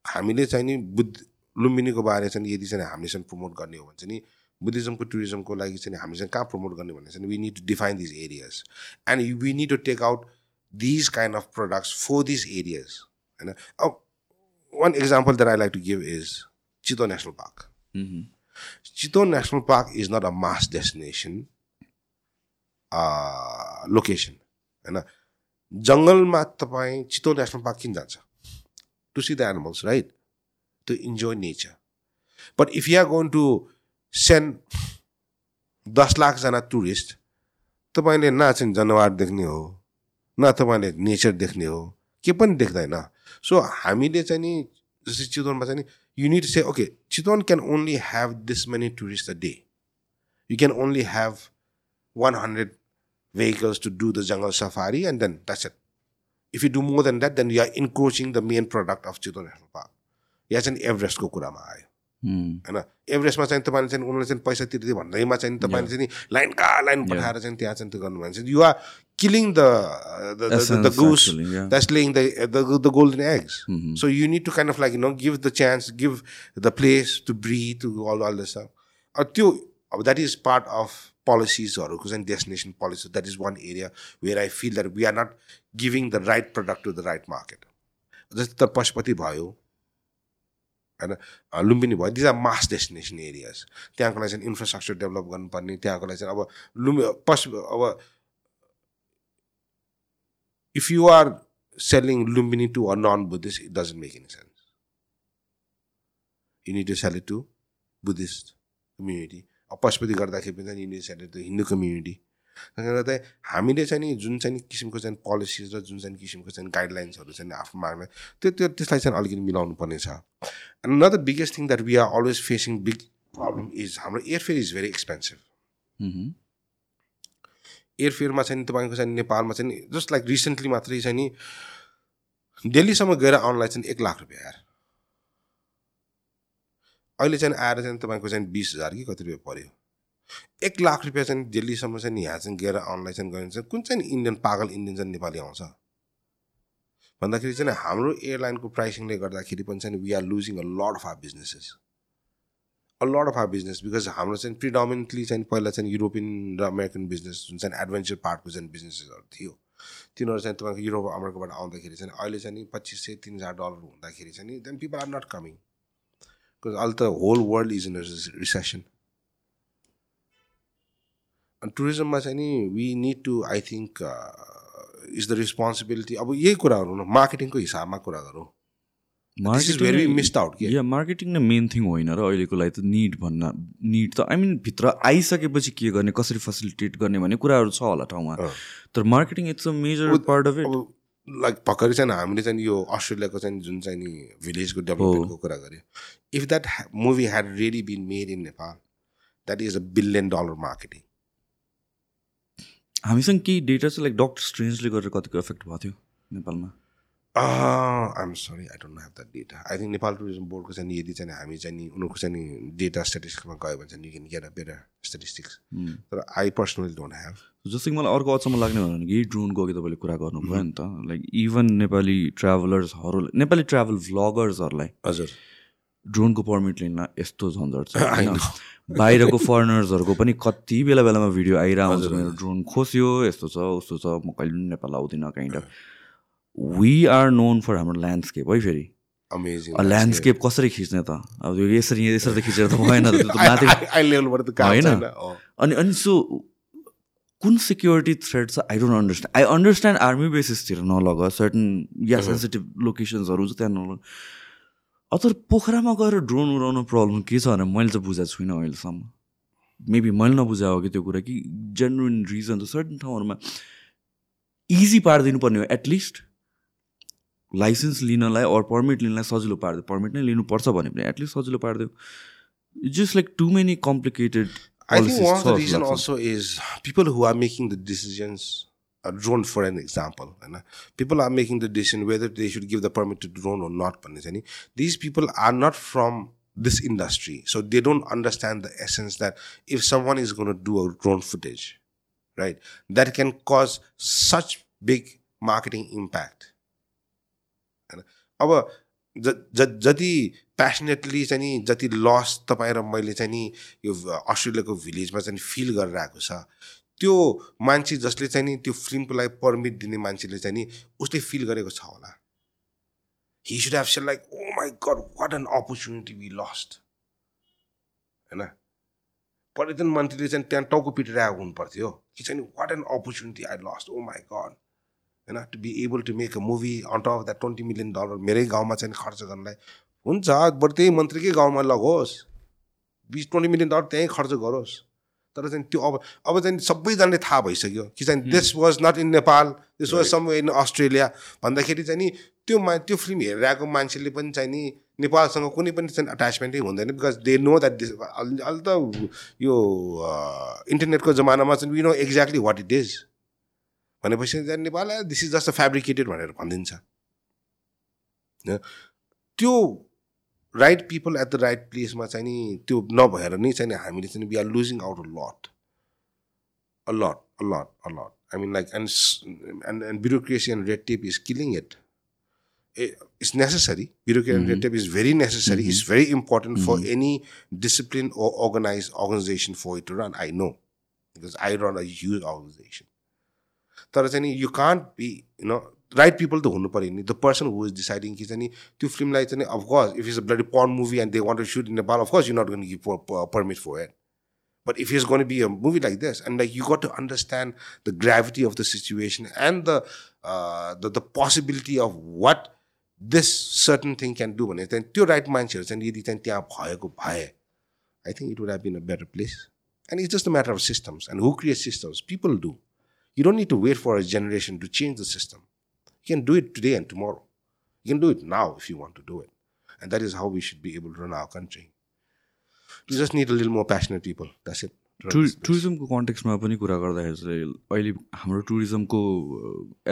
हामीले चाहिँ नि बुद्ध लुम्बिनीको बारे चाहिँ यदि चाहिँ हामीले चाहिँ प्रमोट गर्ने हो भने चाहिँ बुद्धिज्मको टुरिज्मको लागि चाहिँ हामीले चाहिँ कहाँ प्रमोट गर्ने भने चाहिँ we need to define these areas and we need to take out these kind of products for these areas होइन अब one example that I like to give is Chitwan National Park Chitwan National Park is not a mass destination location होइन जङ्गलमा तपाईँ Chitwan National park किन जान्छ to see the animals right to enjoy nature but if you are going to send दस लाखजना tourist तपाईँले न चाहिँ जनावर देख्ने हो न तपाईँले नेचर देख्ने हो के पनि देख्दैन। सो हामीले चाहिँ नि जस्तै चितवनमा चाहिँ नि you need say okay Chitwan can only have this many tourist the day you can only have one hundred vehicles to do the jungle safari and then that's at if you do more than that then you are encroaching the main product of Chitwan National Park या चाहिँ एभरेस्टको कुरामा आयो। hmm. होइन? एभरेस्टमा चाहिँ तपाईँले चाहिँ उनीहरूले चाहिँ पैसा तिर्थ्यो भन्दैमा चाहिँ तपाईँले चाहिँ लाइन कहाँ लाइन पठाएर चाहिँ त्यहाँ चाहिँ गर्नुभयो भने चाहिँ you're killing the uh, the, the, the, the goose actually, yeah. that's laying the, the the golden eggs. Mhm. So you need to kind of like you know give the chance, give the place to breathe, to all all this stuff. Uh, त्यो that is part of policies or and destination policies. That is one area where I feel that we are not giving the right product to the right market. जस्तो त पशुपति भयो होइन अ, लुम्बिनी भयो these are mass destination areas त्यहाँको लागि चाहिँ infrastructure develop गर्नुपर्ने त्यहाँको लागि चाहिँ अब लुम्बि पशु अब if you are selling Lumbini to a non-Buddhist, it doesn't make any sense. You need to sell it to Buddhist community. Pashupati गर्दाखेरि पनि you need sell it to Hindu community गर्दा हामीले चाहिँ जुन चाहिँ किसिमको चाहिँ पोलिसिज र जुन चाहिँ किसिमको चाहिँ गाइडलाइन्सहरू चाहिँ आफ्नो माग्न त्यो त्यो त्यसलाई चाहिँ अलिकति मिलाउनु पर्ने छ एन्ड न the biggest thing that we are always facing big problem is हाम्रो एयरफेयर इज भेरी एक्सपेन्सिभ एयरफेयरमा चाहिँ नि तपाईँको चाहिँ नेपालमा चाहिँ जस्ट लाइक रिसेन्टली मात्रै चाहिँ नि दिल्लीसम्म गएर आउनलाई चाहिँ एक लाख रुपियाँ यार। अहिले चाहिँ आएर चाहिँ तपाईँको चाहिँ बिस हजार कि कति रुपियाँ पऱ्यो एक लाख रुपियाँ चाहिँ दिल्लीसम्म चाहिँ यहाँ चाहिँ गएर आउनलाई चाहिँ गयो कुन चाहिँ इन्डियन पागल इन्डियन चाहिँ नेपाली आउँछ। भन्दाखेरि चाहिँ हाम्रो एयरलाइनको प्राइसिङले गर्दाखेरि पनि चाहिँ we are losing a lot of our businesses lot of our business because हाम्रो चाहिँ प्रिडोमिनेन्टली चाहिँ पहिला चाहिँ युरोपियन र अमेरिकन बिजनेस जुन चाहिँ एडभेन्चर पार्टको चाहिँ बिजनेसेसहरू थियो तिनीहरू चाहिँ तपाईँको युरोप अमेरिकाबाट आउँदाखेरि चाहिँ अहिले चाहिँ नि पच्चिस सय तिन हजार डलर हुँदाखेरि चाहिँ नि then people are not coming because अहिले त whole world is in recession अनि टुरिज्ममा चाहिँ नि we need to I think is the responsibility अब यही कुराहरू मार्केटिङको हिसाबमा कुरा गरौँ। मार्केटिङ नै मेन थिङ होइन र अहिलेको लागि त निड भन्न निड त आई मिन भित्र आइसकेपछि के गर्ने कसरी फेसिलिटेट गर्ने भन्ने कुराहरू छ होला ठाउँमा। तर marketing it's a major part of it like भर्खरै चाहिँ हामीले चाहिँ यो अस्ट्रेलियाको चाहिँ जुन चाहिँ नि भिलेजको डेभलपमेन्टको कुरा गऱ्यो if that movie had really been made in Nepal that is a billion dollar marketing हामीसँग केही डेटा चाहिँ लाइक डक्टर स्ट्रेन्जले गरेर कतिको इफेक्ट भएको थियो नेपालमा? I'm sorry I don't have that data I think Nepal tourism बोर्डको चाहिँ यदि चाहिँ हामी चाहिँ नि उनीहरूको चाहिँ नि डेटा स्ट्याटिस्टिक्समा गयो भने चाहिँ you can get a better statistics. तर आई पर्सनली डोन्ट ह्याभ जस्तै कि मलाई अर्को अचम्म लाग्ने भनेको यही ड्रोनको अघि तपाईँले कुरा गर्नुभयो नि त। लाइक इभन नेपाली ट्राभलर्सहरू नेपाली ट्राभल भ्लगर्सहरूलाई हजुर। ड्रोनको पर्मिट लिन यस्तो झन्झट छ. बाहिरको फरेनर्सहरूको पनि कति बेला बेलामा भिडियो आइरहेको हुन्छ हजुर, मेरो ड्रोन खोस्यो यस्तो छ उस्तो छ म कहिले पनि Nepal आउँदिनँ kind. Of we are known for हाम्रो ल्यान्डस्केप है फेरि? ल्यान्डस्केप कसरी खिच्ने त? अब यसरी यसरी त खिचेर त भएन त त त होइन? अनि अनि सो कुन सेक्युरिटी थ्रेड छ I don't understand I understand army बेसिसतिर नलग सर्टन या सेन्सिटिभ लोकेसन्सहरू छ त्यहाँ नलग। अथवा पोखरामा गएर ड्रोन उडाउनु प्रब्लम के छ भने मैले चाहिँ बुझाएको छुइनँ अहिलेसम्म। मेबी मैले नबुझाएको हो कि त्यो कुरा कि जेन्युन रिजन त सर्टन ठाउँहरूमा इजी पारिदिनु पर्ने हो एटलिस्ट लाइसेन्स लिनलाई अरू पर्मिट लिनलाई सजिलो पारिदियो पर्मिट नै लिनुपर्छ भने पनि एटलिस्ट सजिलो पारिदियो जस्ट लाइक टु पार्दै लाइकेटेड people who are making the decisions drone for an example होइन people are making the decision whether they should give the permit to drone or not भन्ने छ नि these people are not from this industry so they don't understand the essence that if some one is gonna do our drone footage right that can cause such big marketing impact अब ज जति प्यासनेटली चाहिँ नि जति loss तपाईँ र मैले चाहिँ नि यो अस्ट्रेलियाको भिलेजमा चाहिँ फिल गरेर आएको छ त्यो मान्छे जसले चाहिँ नि त्यो फिल्मको लागि पर्मिट दिने मान्छेले चाहिँ नि उसले फिल गरेको छ होला। He should have sell like oh my god what an opportunity we lost होइन? पर्यटन मन्त्रीले चाहिँ त्यहाँ टाउको पिटेर आएको हुनु पर्थ्यो कि चाहिँ what an opportunity I lost oh my god होइन to be able to make a movie on top of that twenty million dollar मेरै गाउँमा चाहिँ खर्च गर्नलाई। हुन्छ बरु त्यही मन्त्रीकै गाउँमा लगोस्। बिस ट्वेन्टी मिलियन डलर त्यहीँ खर्च गरोस्। तर चाहिँ त्यो अब अब चाहिँ सबैजनाले थाहा भइसक्यो कि चाहिँ this was not in Nepal this was some in Australia भन्दाखेरि चाहिँ नि त्यो मा त्यो फिल्म हेरेर आएको मान्छेले पनि चाहिँ नि नेपालसँग कुनै पनि चाहिँ अट्याचमेन्टै हुँदैन because they know that this अहिले त यो इन्टरनेटको जमानामा चाहिँ we know exactly what it is भनेपछि Nepal this is just a fabricated भनेर भनिदिन्छ। त्यो right people at the right प्लेसमा चाहिँ नि त्यो नभएर नै चाहिँ हामीले चाहिँ we are losing out a lot a lot a lot a lot I mean like and and bureaucracy and red tape is killing it it's necessary bureaucracy red tape is very necessary it's very important for any discipline oh organise organisation for it run I know because I run a huge organisation तर चाहिँ नि you can't be you know right people त हुनु पऱ्यो नि। The person who is deciding कि चाहिँ नि त्यो फिल्मलाई चाहिँ of course if is a bloody porn movie and they want to shoot in Nepal of course you not gonna give permit for it But if it's going to be a movie like this, and like you got to understand the gravity of the situation and the uh, the, the possibility of what this certain thing can do भने चाहिँ त्यो right मान्छेहरू चाहिँ यदि चाहिँ त्यहाँ भएको भए I think it would have been a better place and it's just a matter of systems and who create systems people do don't need to wait for a generation to change the system you can do it today and tomorrow you can do it now if you want to do it and that is how we should be able to run our country you just need a लिल more passionate people that's it to टुरिज्मको कन्टेक्समा पनि कुरा गर्दाखेरि चाहिँ अहिले हाम्रो टुरिज्मको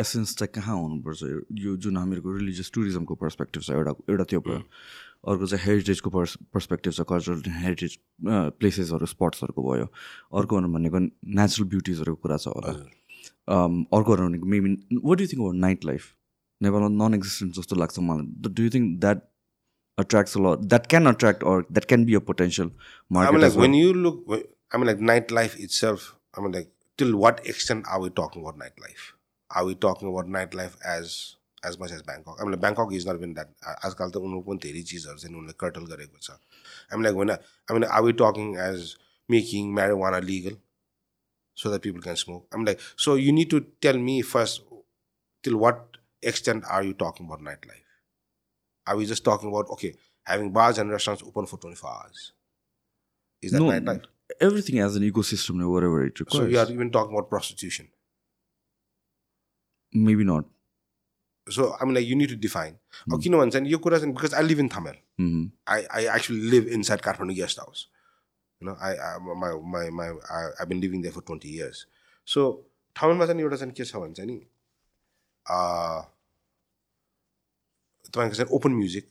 एसेन्स चाहिँ कहाँ हुनुपर्छ? यो जुन हामीहरूको रिलिजियस टुरिज्मको पर्सपेक्टिभ छ एउटा एउटा त्यो भयो अर्को चाहिँ हेरिटेजको पर्स पर्सपेक्टिभ छ कल्चरल हेरिटेज प्लेसेसहरू स्पट्सहरूको भयो। अर्को भनेको नेचुरल ब्युटिजहरूको कुरा छ होला। अर्कोहरू भनेको maybe what you think about night life नेपालमा नन एक्जिस्टेन्ट जस्तो लाग्छ मलाई do you think that attracts a lot that can attract or that can be a potential market I mean, like as well. when you look, I mean, like nightlife itself. I mean, like till what extent are we talking about nightlife? Are we talking about nightlife as as much as Bangkok? I mean, like, Bangkok is not even that. आजकल त उनीहरूको पनि धेरै चिजहरू चाहिँ उनीहरूले curtail गरेको छ I mean, like when I mean, are we talking as making marijuana legal So that people can smoke? I'm like, so you need to tell me first till what extent are you talking about nightlife? Are we just talking about okay having bars and restaurants open for 24 hours? Is that No, nightlife? everything has an ecosystem or whatever it requires. So you are even talking about prostitution. maybe not So I mean, like you need to define. Hmm. Okay, no one saying you could have because I live in Tamil. Mhm. I, I actually live inside Kathmandu guest house. You know, I, I my my my I, I've been living there for 20 years. So ठाउँमा चाहिँ एउटा चाहिँ के छ भन्छ नि a, तपाईँको चाहिँ ओपन म्युजिक.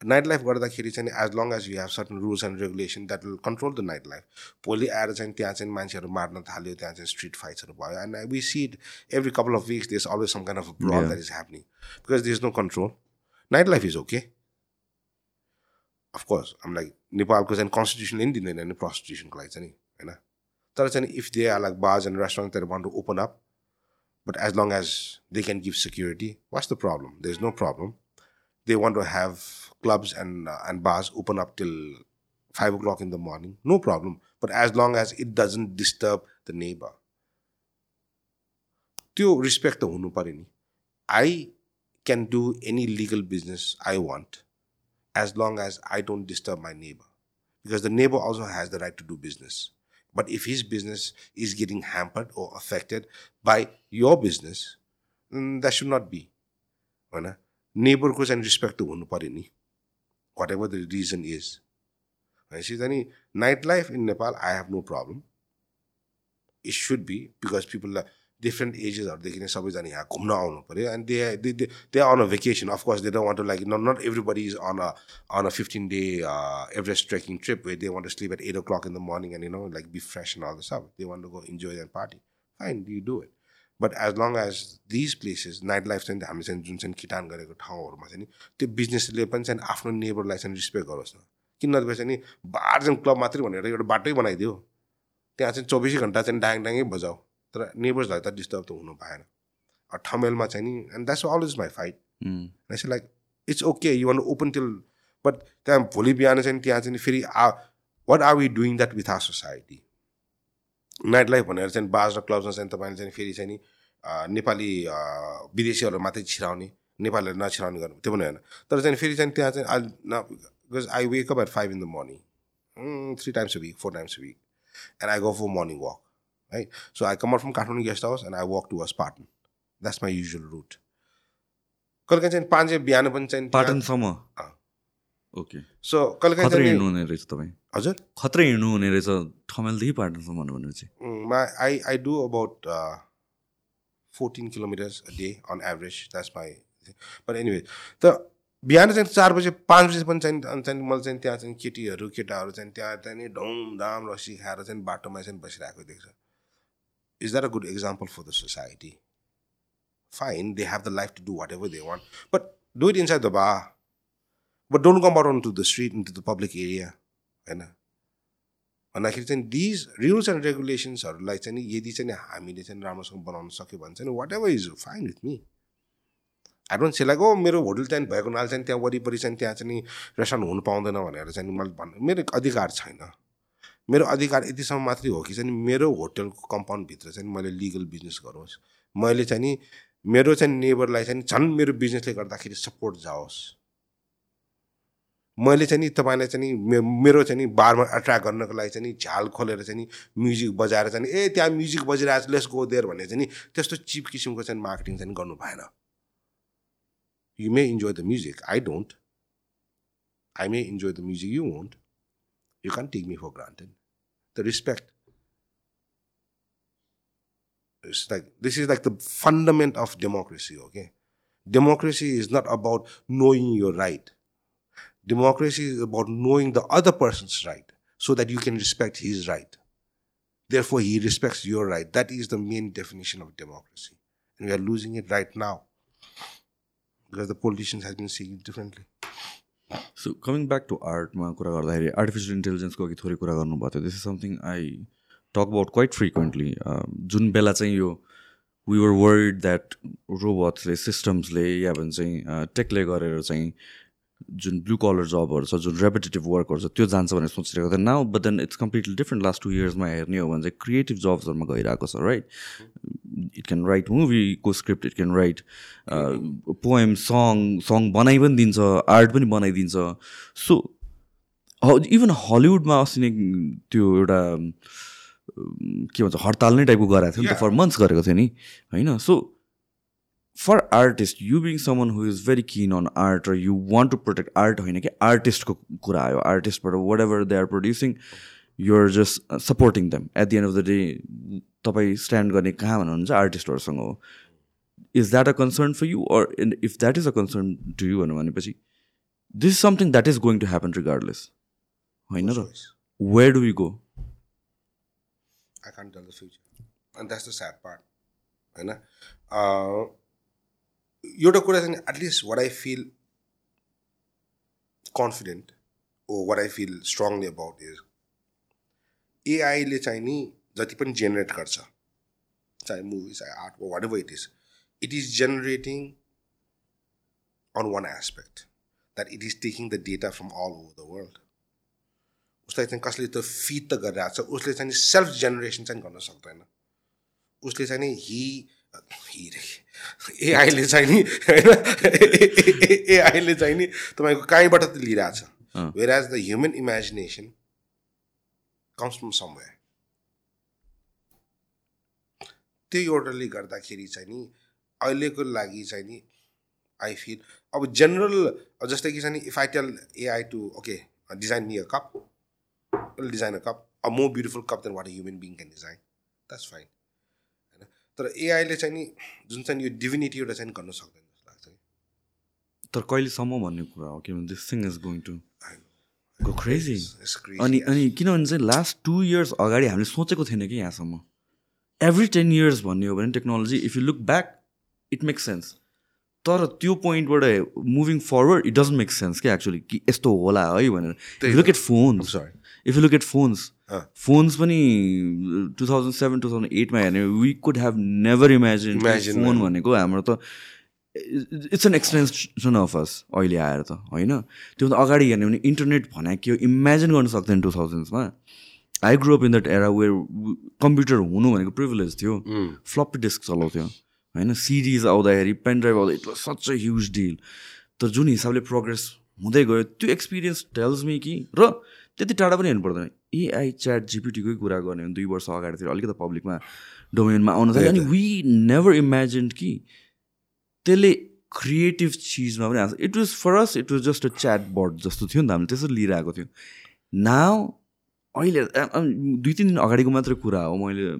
नाइट लाइफ गर्दाखेरि चाहिँ as long as you have certain rules and regulation that will control the night life भोलि आएर चाहिँ त्यहाँ चाहिँ मान्छेहरू मार्न थाल्यो त्यहाँ चाहिँ स्ट्रिट फाइट्सहरू भयो and we see it every couple of weeks these always some kind of Yeah. That is happening because is no control night life is okay of course um like नेपालको चाहिँ कन्स्टिट्युसनले पनि दिँदैन नि प्रस्टिट्युसनको लागि चाहिँ नि होइन तर चाहिँ if they are like bars and restaurant they want to open up but as long as they can give security what's the problem there is no problem they want to have clubs and uh, and bars open up till five o'clock in the morning, no problem. But as long as it doesn't disturb the neighbor, त्यो respect त हुनु पऱ्यो नि I can do any legal business I want as long as I don't disturb my neighbor. Because the neighbor also has the right to do business. But if his business is getting hampered or affected by your business, then that should not be. होइन नेबरको चाहिँ respect त हुनु पऱ्यो नि whatever the reason is भनेपछि चाहिँ नि night life in Nepal I have no problem it should be because people different एजेसहरूदेखि नै सबैजना यहाँ घुम्न आउनु पऱ्यो। And they they on a vacation of course they don't want to like not everybody is on a on a fifteen day Everest trekking trip way they want to sleep at eight o'clock in the morning and you know like be fresh and all the sub they want to go enjoy and party fine you do it but as long as these places night life चाहिँ हामीले चाहिँ जुन चाहिँ किटान गरेको ठाउँहरूमा चाहिँ नि त्यो बिजनेसले पनि चाहिँ आफ्नो नेबरलाई चाहिँ रिस्पेक्ट गरोस् न। किन नभए चाहिँ नि बार चाहिँ क्लब मात्रै भनेर एउटा बाटै बनाइदियो। त्यहाँ चाहिँ चौबिसै घन्टा चाहिँ डाङ डाङै बजाऊ। तर नेबर्सलाई त डिस्टर्ब त हुनु भएन। ठमेलमा चाहिँ नि and that's always my fight it's like it's okay you want open till but त्यहाँ भोलि बिहान चाहिँ त्यहाँ चाहिँ फेरि आ what are we doing that with our society night life भनेर चाहिँ बाज र क्लब्समा चाहिँ तपाईँले चाहिँ फेरि चाहिँ नि नेपाली विदेशीहरू मात्रै छिराउने नेपालीहरू नछिराउने गर्नु त्यो पनि होइन। तर चाहिँ फेरि चाहिँ त्यहाँ चाहिँ I because I wake up at five in the morning three times a week four times a week and I go for morning walk है so I come out from Kathmandu guest house and I walk to us Patan that's my usual route कहिले काहीँ चाहिँ पाँच बिहान पनि चाहिँ पाटनसम्म okay so कहिले काहीँ खत्रै हिँड्नु हुने रहेछ तपाईँ। हजुर? खत्रै हिँड्नु हुने रहेछ। ठमेलदेखि पाटनसम्म भनेपछि। my I I do about uh, 14 kilometers a day on average. That's my. But anyway, त बिहान चाहिँ चार बजे पाँच बजी पनि चाहिँ अनि चाहिँ मैले चाहिँ त्यहाँ चाहिँ केटीहरू केटाहरू चाहिँ त्यहाँ चाहिँ नि धुमधाम रसी खाएर चाहिँ बाटोमा चाहिँ बसिरहेको देख्छ। A good example for the society fine they have the life to do what ever they want but do it inside the bar but don't come out to the street into the public area होइन भन्दाखेरि चाहिँ these rules and रेगुलेसन्सहरूलाई चाहिँ यदि चाहिँ हामीले चाहिँ राम्रोसँग बनाउन सक्यो भने चाहिँ what ever is fine with me I don't say like oh मेरो होटल चाहिँ भएको हुनाले चाहिँ त्यहाँ वरिपरि चाहिँ त्यहाँ चाहिँ रेस्टुरेन्ट हुनु पाउँदैन भनेर चाहिँ मैले भन्नु मेरो अधिकार छैन। मेरो अधिकार यतिसम्म मात्रै हो कि चाहिँ मेरो होटलको कम्पाउन्डभित्र चाहिँ मैले लिगल बिजनेस गरोस् मैले चाहिँ नि मेरो चाहिँ नेबरलाई चाहिँ झन् मेरो बिजनेसले गर्दाखेरि सपोर्ट जाओस् मैले चाहिँ नि तपाईँलाई चाहिँ नि मेरो चाहिँ नि बारमा एट्र्याक्ट गर्नको लागि चाहिँ नि झ्याल खोलेर चाहिँ नि म्युजिक बजाएर चाहिँ ए त्यहाँ म्युजिक बजिरहेको छ लेस गो देयर भन्ने चाहिँ नि त्यस्तो चिप किसिमको चाहिँ मार्केटिङ चाहिँ गर्नु भएन you may enjoy the music I don't I may enjoy the music you won't you can take me for granted the respect. It's like this is like the fundament of democracy, okay? Democracy is not about knowing your right. Democracy is about knowing the other person's right so that you can respect his right. Therefore, he respects your right. That is the main definition of democracy. And we are losing it right now because the politicians have been seeing it differently. So coming back to आर्टमा कुरा गर्दाखेरि artificial इन्टेलिजेन्सको अघि थोरै कुरा गर्नुभएको थियो this is something I talk about quite frequently जुन बेला चाहिँ यो वी वर वर्ड द्याट रोबोट्सले सिस्टम्सले या भन्छ टेकले गरेर चाहिँ जुन ब्लु कलर जबहरू छ जुन रेपिटेटिभ वर्कहरू छ त्यो जान्छ भनेर सोचिरहेको थियो now but then it's completely different last two इयर्समा हेर्ने हो भने चाहिँ क्रिएटिभ जब्सहरूमा गइरहेको छ right it can write मुभीको script it can write poem song song बनाइ पनि दिन्छ आर्ट पनि बनाइदिन्छ सो इभन हलिउडमा अस्ति नै त्यो एउटा के भन्छ हडताल नै टाइपको गराएको थियो नि त. फर मन्थ्स गरेको थियो नि होइन? So for artist you being someone who is very keen on art र you want to protect art होइन कि आर्टिस्टको कुरा आयो आर्टिस्टबाट what ever they are producing you're just supporting them at the end of the day तपाईँ stand गर्ने कहाँ भन्नुहुन्छ आर्टिस्टहरूसँग हो is that a concern for you or if that is a concern to you भनेपछि this is something that is going to happen regardless होइन र. Where do you go can't tell the future. And that's the sad part. होइन एउटा कुरा चाहिँ at least what I feel confident oh what I feel strongly about is एआईले चाहिँ नि जति पनि जेनेरेट गर्छ चाहे मुभी चाहे art what ever it is it is generating on one aspect that it is taking the data from all over the world उसलाई चाहिँ कसले त फिड त गरिरहेको छ उसले चाहिँ सेल्फ जेनेरेसन चाहिँ गर्न सक्दैन। उसले चाहिँ नि हि हि एआईले चाहिँ नि होइन एआईले चाहिँ नि तपाईँको कहीँबाट त लिइरहेछ अँ। Whereas the human imagination comes from somewhere त्यो एउटाले गर्दाखेरि चाहिँ नि अहिलेको लागि चाहिँ नि आई फिल अब जेनरल जस्तै कि चाहिँ नि if I tell AI to okay design me a cup a cup, a more beautiful cup than what a human being can design. That's fine. होइन तर एआईले चाहिँ नि जुन चाहिँ यो डिभिनिटी एउटा चाहिँ गर्न सक्दैन जस्तो लाग्छ कि तर कहिलेसम्म भन्ने कुरा हो किनभने this thing is going to. Go crazy. अनि अनि किनभने चाहिँ लास्ट टु इयर्स अगाडि हामीले सोचेको थिएन कि यहाँसम्म एभ्री टेन इयर्स भन्ने हो भने technology if you look back it makes sense तर त्यो पोइन्टबाट moving forward it doesn't make sense क्या एक्चुली कि यस्तो होला है भनेर look at phones sorry if you look at phones. Phones पनि two thousand seven two thousand एटमा हेर्ने we could have never imagine phone. भनेको हाम्रो त it's an extension of us अहिले आएर त होइन? त्योभन्दा अगाडि हेर्ने भने इन्टरनेट भने के हो? इमेजिन गर्न सक्दैन two थाउजन्ड्समा I grow up in that era where computer हुनु भनेको प्रिभिलेज थियो. फ्लप्पी डिस्क चलाउँथ्यो। होइन? सिडिज आउँदाखेरि पेन ड्राइभ आउँदा it was such a huge deal तर जुन हिसाबले प्रोग्रेस हुँदै गयो त्यो एक्सपिरियन्स टेल्स मी कि र त्यति टाढा पनि हेर्नु पर्दैन। एआई च्याट जिपिटीकै कुरा गर्ने हो दुई वर्ष अगाडितिर अलिकति पब्लिकमा डोमेनमा आउन थाल्यो। अनि वी नेभर इमेजिन्ड कि त्यसले क्रिएटिभ चिजमा पनि आएको it was for us it was just a chat board जस्तो थियो नि त हामीले त्यसरी लिइरहेको थियो। नाउ अहिले दुई तिन दिन अगाडिको मात्रै कुरा हो मैले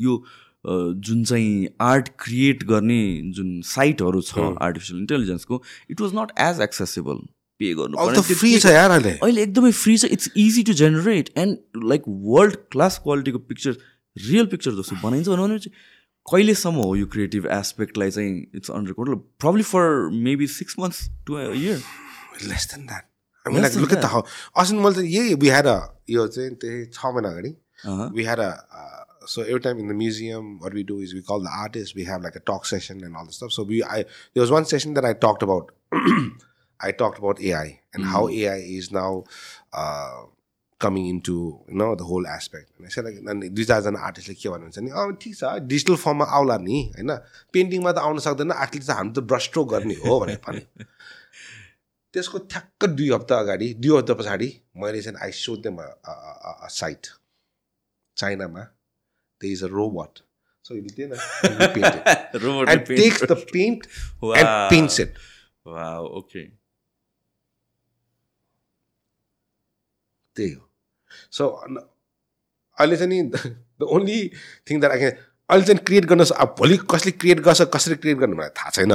यो जुन चाहिँ आर्ट क्रिएट गर्ने जुन साइटहरू छ. Artificial इन्टेलिजेन्सको it was not as accessible pay गर्नु फ्री छ यार अहिले एकदमै फ्री छ it's easy to generate and like world class क्वालिटीको पिक्चर रियल पिक्चर जस्तो बनाइन्छ भने चाहिँ कहिलेसम्म हो यो क्रिएटिभ एस्पेक्टलाई चाहिँ it's under probably for maybe six months to year less than that असिन मैले त यही बिहार यो चाहिँ त्यही छ महिना अगाडि बिहार सो एउटा time in the museum session then I talked i talked about ai and how ai is now uh, coming into you know the whole aspect. And i said like अनि दुई चारजना आर्टिस्टले के भन्नुहुन्छ नि अब ठिक छ डिजिटल फर्ममा आउला नि होइन पेन्टिङमा त आउन सक्दैन आर्टिस्ट त हामी त ब्रस स्ट्रोक गर्ने हो भनेर भने त्यसको ठ्याक्क दुई हप्ता अगाडि दुई हप्ता पछाडि मैले चाहिँ I saw them site चाइनामा they is a robot so त्यही Robot. And paint. takes the paint and paints it. Wow, okay. त्यही हो सो अहिले चाहिँ नि the only thing that I can अहिले चाहिँ क्रिएट गर्न अब भोलि कसले क्रिएट गर्छ कसरी क्रिएट गर्नु मलाई थाहा छैन.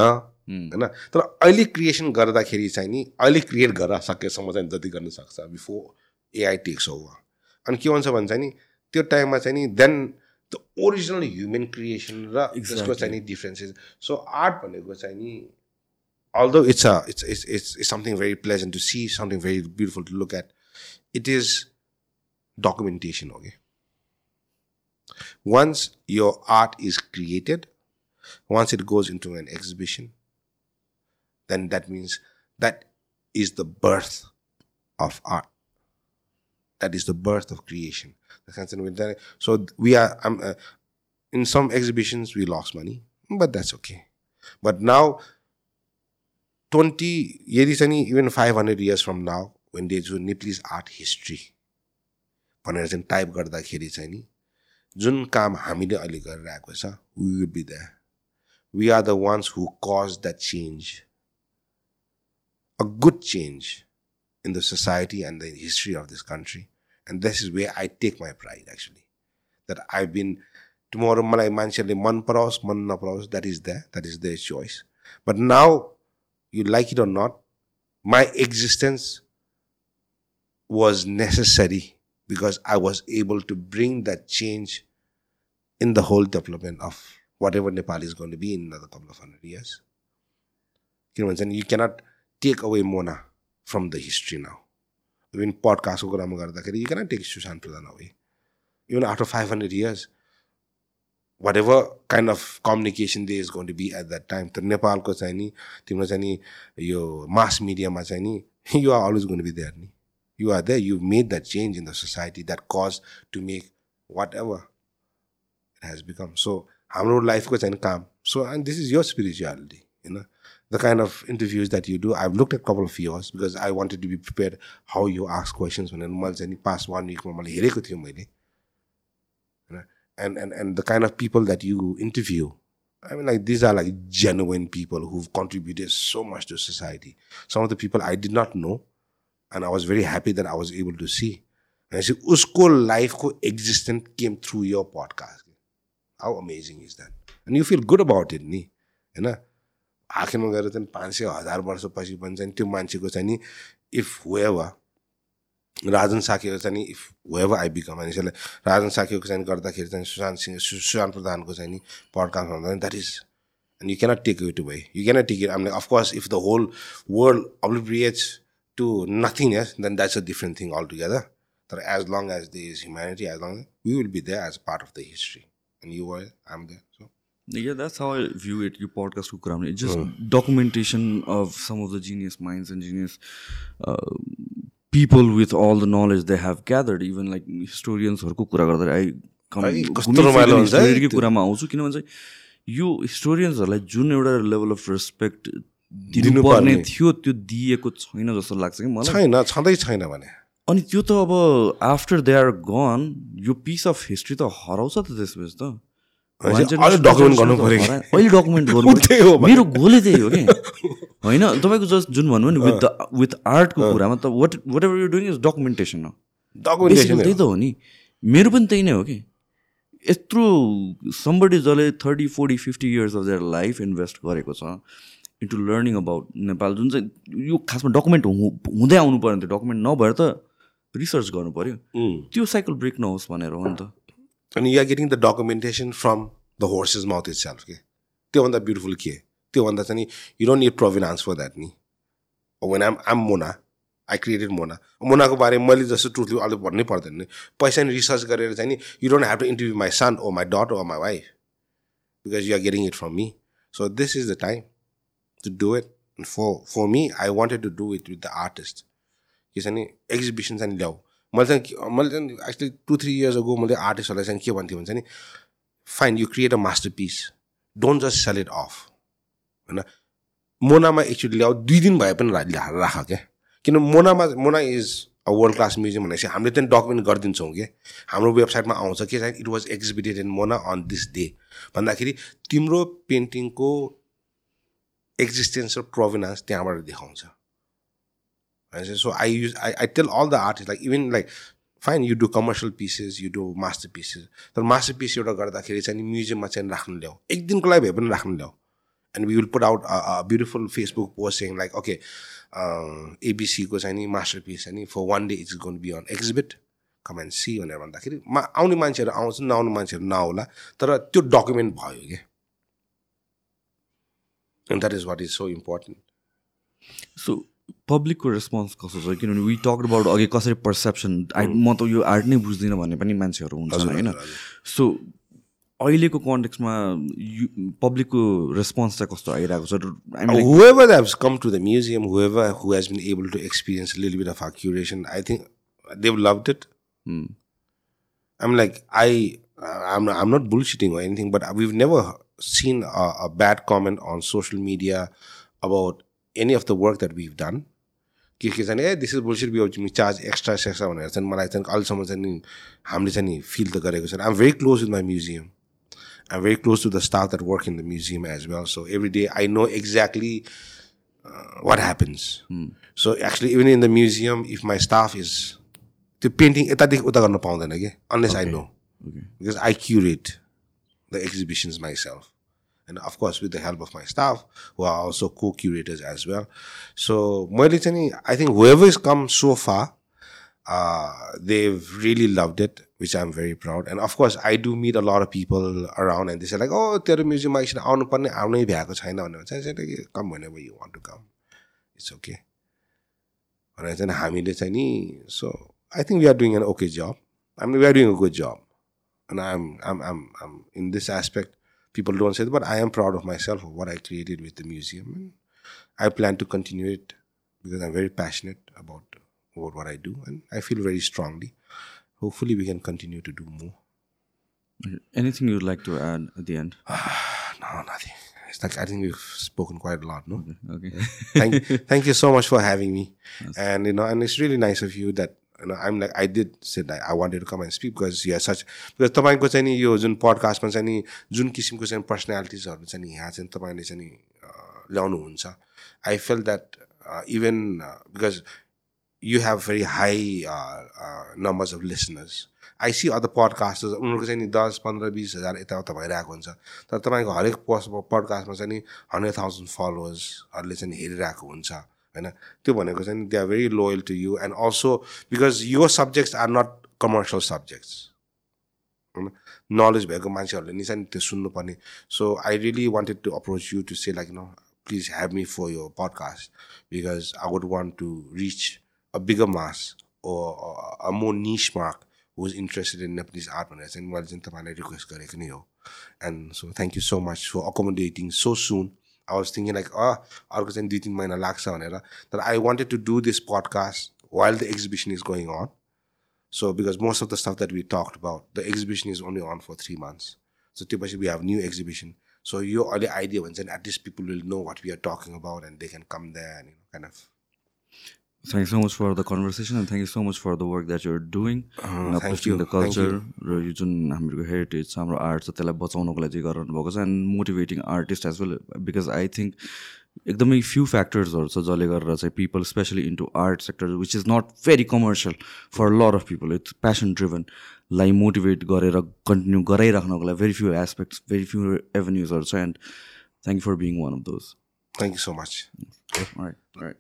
होइन तर अहिले क्रिएसन गर्दाखेरि चाहिँ नि अहिले क्रिएट गरेर सकेसम्म चाहिँ जति गर्न सक्छ बिफोर एआई टेक्स ओभर अनि के भन्छ भने चाहिँ नि त्यो टाइममा चाहिँ नि then the original human creation र त्यसको चाहिँ नि डिफ्रेन्सेस सो आर्ट भनेको चाहिँ नि although it's a it's it's it's it's something very pleasant to see something very beautiful to look at it is documentation okay? Once your art is created once it goes into an exhibition then that means that is the birth of art. That is the birth of creation. So we are um, uh, in some exhibitions we lost money but that's okay. But now 20 even 500 years from now when they do Nepalese art history, भनेर चाहिँ type गर्दाखेरि चाहिँ नि जुन काम हामीले अहिले गरिरहेको छ we would be that we are the ones who cause that change a good change in the society and the history of this country. And this is where I take my pride actually. That I've been tomorrow मलाई मान्छेले मन पराओस् मन नपराओस् that is there, that is their choice. But now, you like it or not, my existence was necessary because I was able to bring that change in the whole development of whatever Nepal is going to be in another couple of hundred years. किनभने चाहिँ you cannot take away Mona from the history now. Even podcastको कुरामा गर्दाखेरि you cannot take Sushant Pradhan away. Even after 500 years, whatever kind of communication there is going to be at that time, त नेपालको चाहिँ नि तिम्रो चाहिँ नि यो मास मिडियामा चाहिँ नि you are always going to be there नि You are there. You've made that change in the society that caused to make whatever it has become. So I'm life coach and calm. So and this is your spirituality, you know. The kind of interviews that you do, I've looked at a couple of yours because I wanted to be prepared how you ask questions when animals and past one week normally you know? and, and and the kind of people that you interview. I mean like these are like genuine people who've contributed so much to society. Some of the people I did not know and I was very happy that I was able to see भनेपछि उसको लाइफको existent came through your podcast how amazing is that and you feel good about it नि होइन हाकेमा गएर चाहिँ पाँच सय हजार वर्षपछि पनि चाहिँ त्यो मान्छेको चाहिँ नि इफ वुएभ राजन साकेको चाहिँ नि इफ वुभ आइबीको मानिसहरूलाई राजन साकेको चाहिँ गर्दाखेरि चाहिँ सुशान्त सिंह सुशान्त प्रधानको चाहिँ नि पडकास्ट भन्दा that is and you can take you to by you can take it um like of course if the whole world अब्लिप to nothingness, then that's a different thing altogether. But as long as there is humanity, as long as we will be there as part of the history, and you were, I'm there. So Yeah, that's how I view it. पडकास्टको कुरामा It's just documentation of some of the genius minds and genius uh, people with all the knowledge they have gathered. Even like historiansहरूको कुरा गर्दा I है, कस्तो रमाइलो हुन्छ है हिस्टोरीकै त्यो। कुरामा आउँछु किनभने चाहिँ यो हिस्टोरियन्सहरूलाई जुन एउटा लेभल अफ रेस्पेक्ट दिनुपर्ने। थियो त्यो दिएको छैन जस्तो लाग्छ कि मलाई। छैन छँदै छैन भने। अनि त्यो त अब आफ्टर दे आर गन यो पिस अफ हिस्ट्री त हराउँछ त त्यसपछि त। अहिले डकुमेन्ट गर्नु। मेरो गोलै त्यही हो कि? होइन तपाईँको जस्ट जुन भन्नु नि विथ विथ आर्टको कुरामा त what whatever you doing is documentation हो डकुमेन्टेसन त्यही त हो। नि। मेरो पनि त्यही नै हो कि। यत्रो समबडी जसले thirty forty fifty years of their life invest गरेको छ। इन्टु लर्निङ अबाउट नेपाल जुन चाहिँ यो खासमा डकुमेन्ट हुँदै आउनु पऱ्यो नि त डकुमेन्ट नभएर त रिसर्च गर्नु पऱ्यो। त्यो साइकल ब्रेक नहोस् भनेर हो नि त। अनि you are getting the documentation from the horse's mouth itself के त्योभन्दा ब्युटिफुल के? त्योभन्दा चाहिँ you don't need provenance for that नि। When um um MoNA I created MoNA Monaco बारेमा मैले जस्तो ट्रुथली अलिक भन्नै पर्दैन नि। पैसा नि रिसर्च गरेर चाहिँ नि you don't have to interview my son or my daughter or my wife because you are getting it from me so this is the time to do it for for me I wanted to do it with the artist के छ नि exhibition चाहिँ ल्याऊ मैले चाहिँ मैले चाहिँ actually two three years ago मैले आर्टिस्टहरूलाई चाहिँ के भन्थेँ भन्छ नि fine you create a masterpiece don't just sell it off होइन मोनामा एकचोटि ल्याऊ दुई दिन भए पनि राख क्या किन मोनामा MoNA is a world class museum भनेपछि हामीले त्यहाँ डकुमेन्ट गरिदिन्छौँ कि हाम्रो वेबसाइटमा आउँछ के चाहिँ it was exhibited in MoNA on this day भन्दाखेरि तिम्रो पेन्टिङको एक्जिस्टेन्स र प्रोभिनान्स त्यहाँबाट देखाउँछ। So I use I I tell all the artist like even like fine you do commercial pieces you do masterpieces तर मास्टर पिस एउटा गर्दाखेरि चाहिँ म्युजियममा चाहिँ राख्नु ल्याऊ। एक दिनको लागि भए पनि राख्नु ल्याऊ। And we will put out beautiful Facebook post saying like okay एबिसीको चाहिँ नि मास्टर पिस चाहिँ नि for one day it's gonna be on exhibit come and see भनेर भन्दाखेरि मा आउने मान्छेहरू आउँछ नआउने मान्छेहरू नआउला तर त्यो डकुमेन्ट भयो क्या। And that is what is so important so पब्लिकको response कस्तो छ किनभने वी टक अबाउट अघि कसरी पर्सेप्सन आई म त यो आर्ट नै बुझ्दिनँ भन्ने पनि मान्छेहरू हुन्छन् होइन सो अहिलेको कन्टेक्समा यु पब्लिकको रेस्पोन्स चाहिँ कस्तो आइरहेको छ I mean whoever that has come to the museum, whoever who has been able to experience a little bit of our curation, I think they've loved it. I'm like, I, I'm, not, I'm not bullshitting or anything, but we've never seen a, a bad comment on social media about any of the work that we've done. के के चाहिँ ए this is bullshit be charge extra सेक्स्ट्रा भनेर चाहिँ मलाई चाहिँ अहिलेसम्म चाहिँ नि हामीले चाहिँ नि फिल त गरेको छैन I'm very close with my museum I'm very close to the staff that work in the museum as well. So every day I know exactly uh, what happens. So actually, even in the museum, if my staff is the painting, यतादेखि उता गर्न पाउँदैन कि unless I know because I curate the exhibitions myself. And of course, with the help of my staff, who are also co-curators as well. So, मैले चाहिँ नि, I think whoever has come so far, uh, they've really loved it, which I'm very proud. And of course, I do meet a lot of people around, and they say like, "Oh, तेरो म्युजियममा एकछिन आउनु पर्ने आउनै भ्याएको छैन भनेर चाहिँ चाहिँ कि कम whenever you want to come, it's okay. भनेर चाहिँ हामीले चाहिँ नि so I think we are doing an okay job. I mean, we are doing a good job, and I'm I'm I'm, I'm in this aspect. People don't say, it, but I am proud of myself for what I created with the museum, and I plan to continue it because I'm very passionate about about what I do, and I feel very strongly. Hopefully, we can continue to do more. Anything you'd like to add at the end? no, nothing. It's like I think we've spoken quite a lot, no? Okay. okay. thank, thank you so much for having me, awesome. and you know, and it's really nice of you that I'm like I did say that I wanted to come and speak because you are such because तपाईँको चाहिँ नि यो जुन पडकास्टमा चाहिँ नि जुन किसिमको चाहिँ पर्सनालिटिजहरू चाहिँ नि यहाँ चाहिँ तपाईँले चाहिँ नि ल्याउनुहुन्छ I feel that even because very high uh, uh, numbers of listeners. I see other podcasters उनीहरूको चाहिँ नि दस पन्ध्र बिस हजार यताउता भइरहेको हुन्छ तर तपाईँको हरेक पोस्ट पडकास्टमा चाहिँ नि हन्ड्रेड थाउजन्ड फलोवर्सहरूले चाहिँ हेरिरहेको हुन्छ होइन त्यो भनेको चाहिँ they are very loyal to you and also because यो subjects are not commercial subjects होइन नलेज भएको मान्छेहरूले नि चाहिँ त्यो सुन्नुपर्ने. So I really wanted to approach you to say like no please have me for यो podcast because I would want to reach a bigger mass or a more niche market who is interested in Nepalese art भनेर चाहिँ मैले चाहिँ तपाईँलाई request गरेको नै हो. And so thank you so much for accommodating so soon I was thinking like a अर्को चाहिँ दुई तिन महिना लाग्छ भनेर तर I wanted to do this podcast while the exhibition is going on So because most of the stuff that we talked about, the exhibition is only on for three months. So typically we have new exhibition. So your early idea was then at least people will know what we are talking about and they can come there and you know, kind of Thank you so much for the conversation and thank you so much for the work that you're doing. In thank uplifting the culture. र यो जुन हाम्रो heritage छ हाम्रो art छ त्यसलाई बचाउनको लागि गरिरहनु भएको छ and motivating artist as well because I think एकदमै फ्यु फ्याक्टर्सहरू छ जसले गरेर चाहिँ people specially into art sector which is not very commercial for lot of people it's passion ड्रिभनलाई motivate गरेर कन्टिन्यू गराइराख्नको लागि very few aspects very few एभेन्युजहरू छ and thank you for being one of those thank you so much. Right right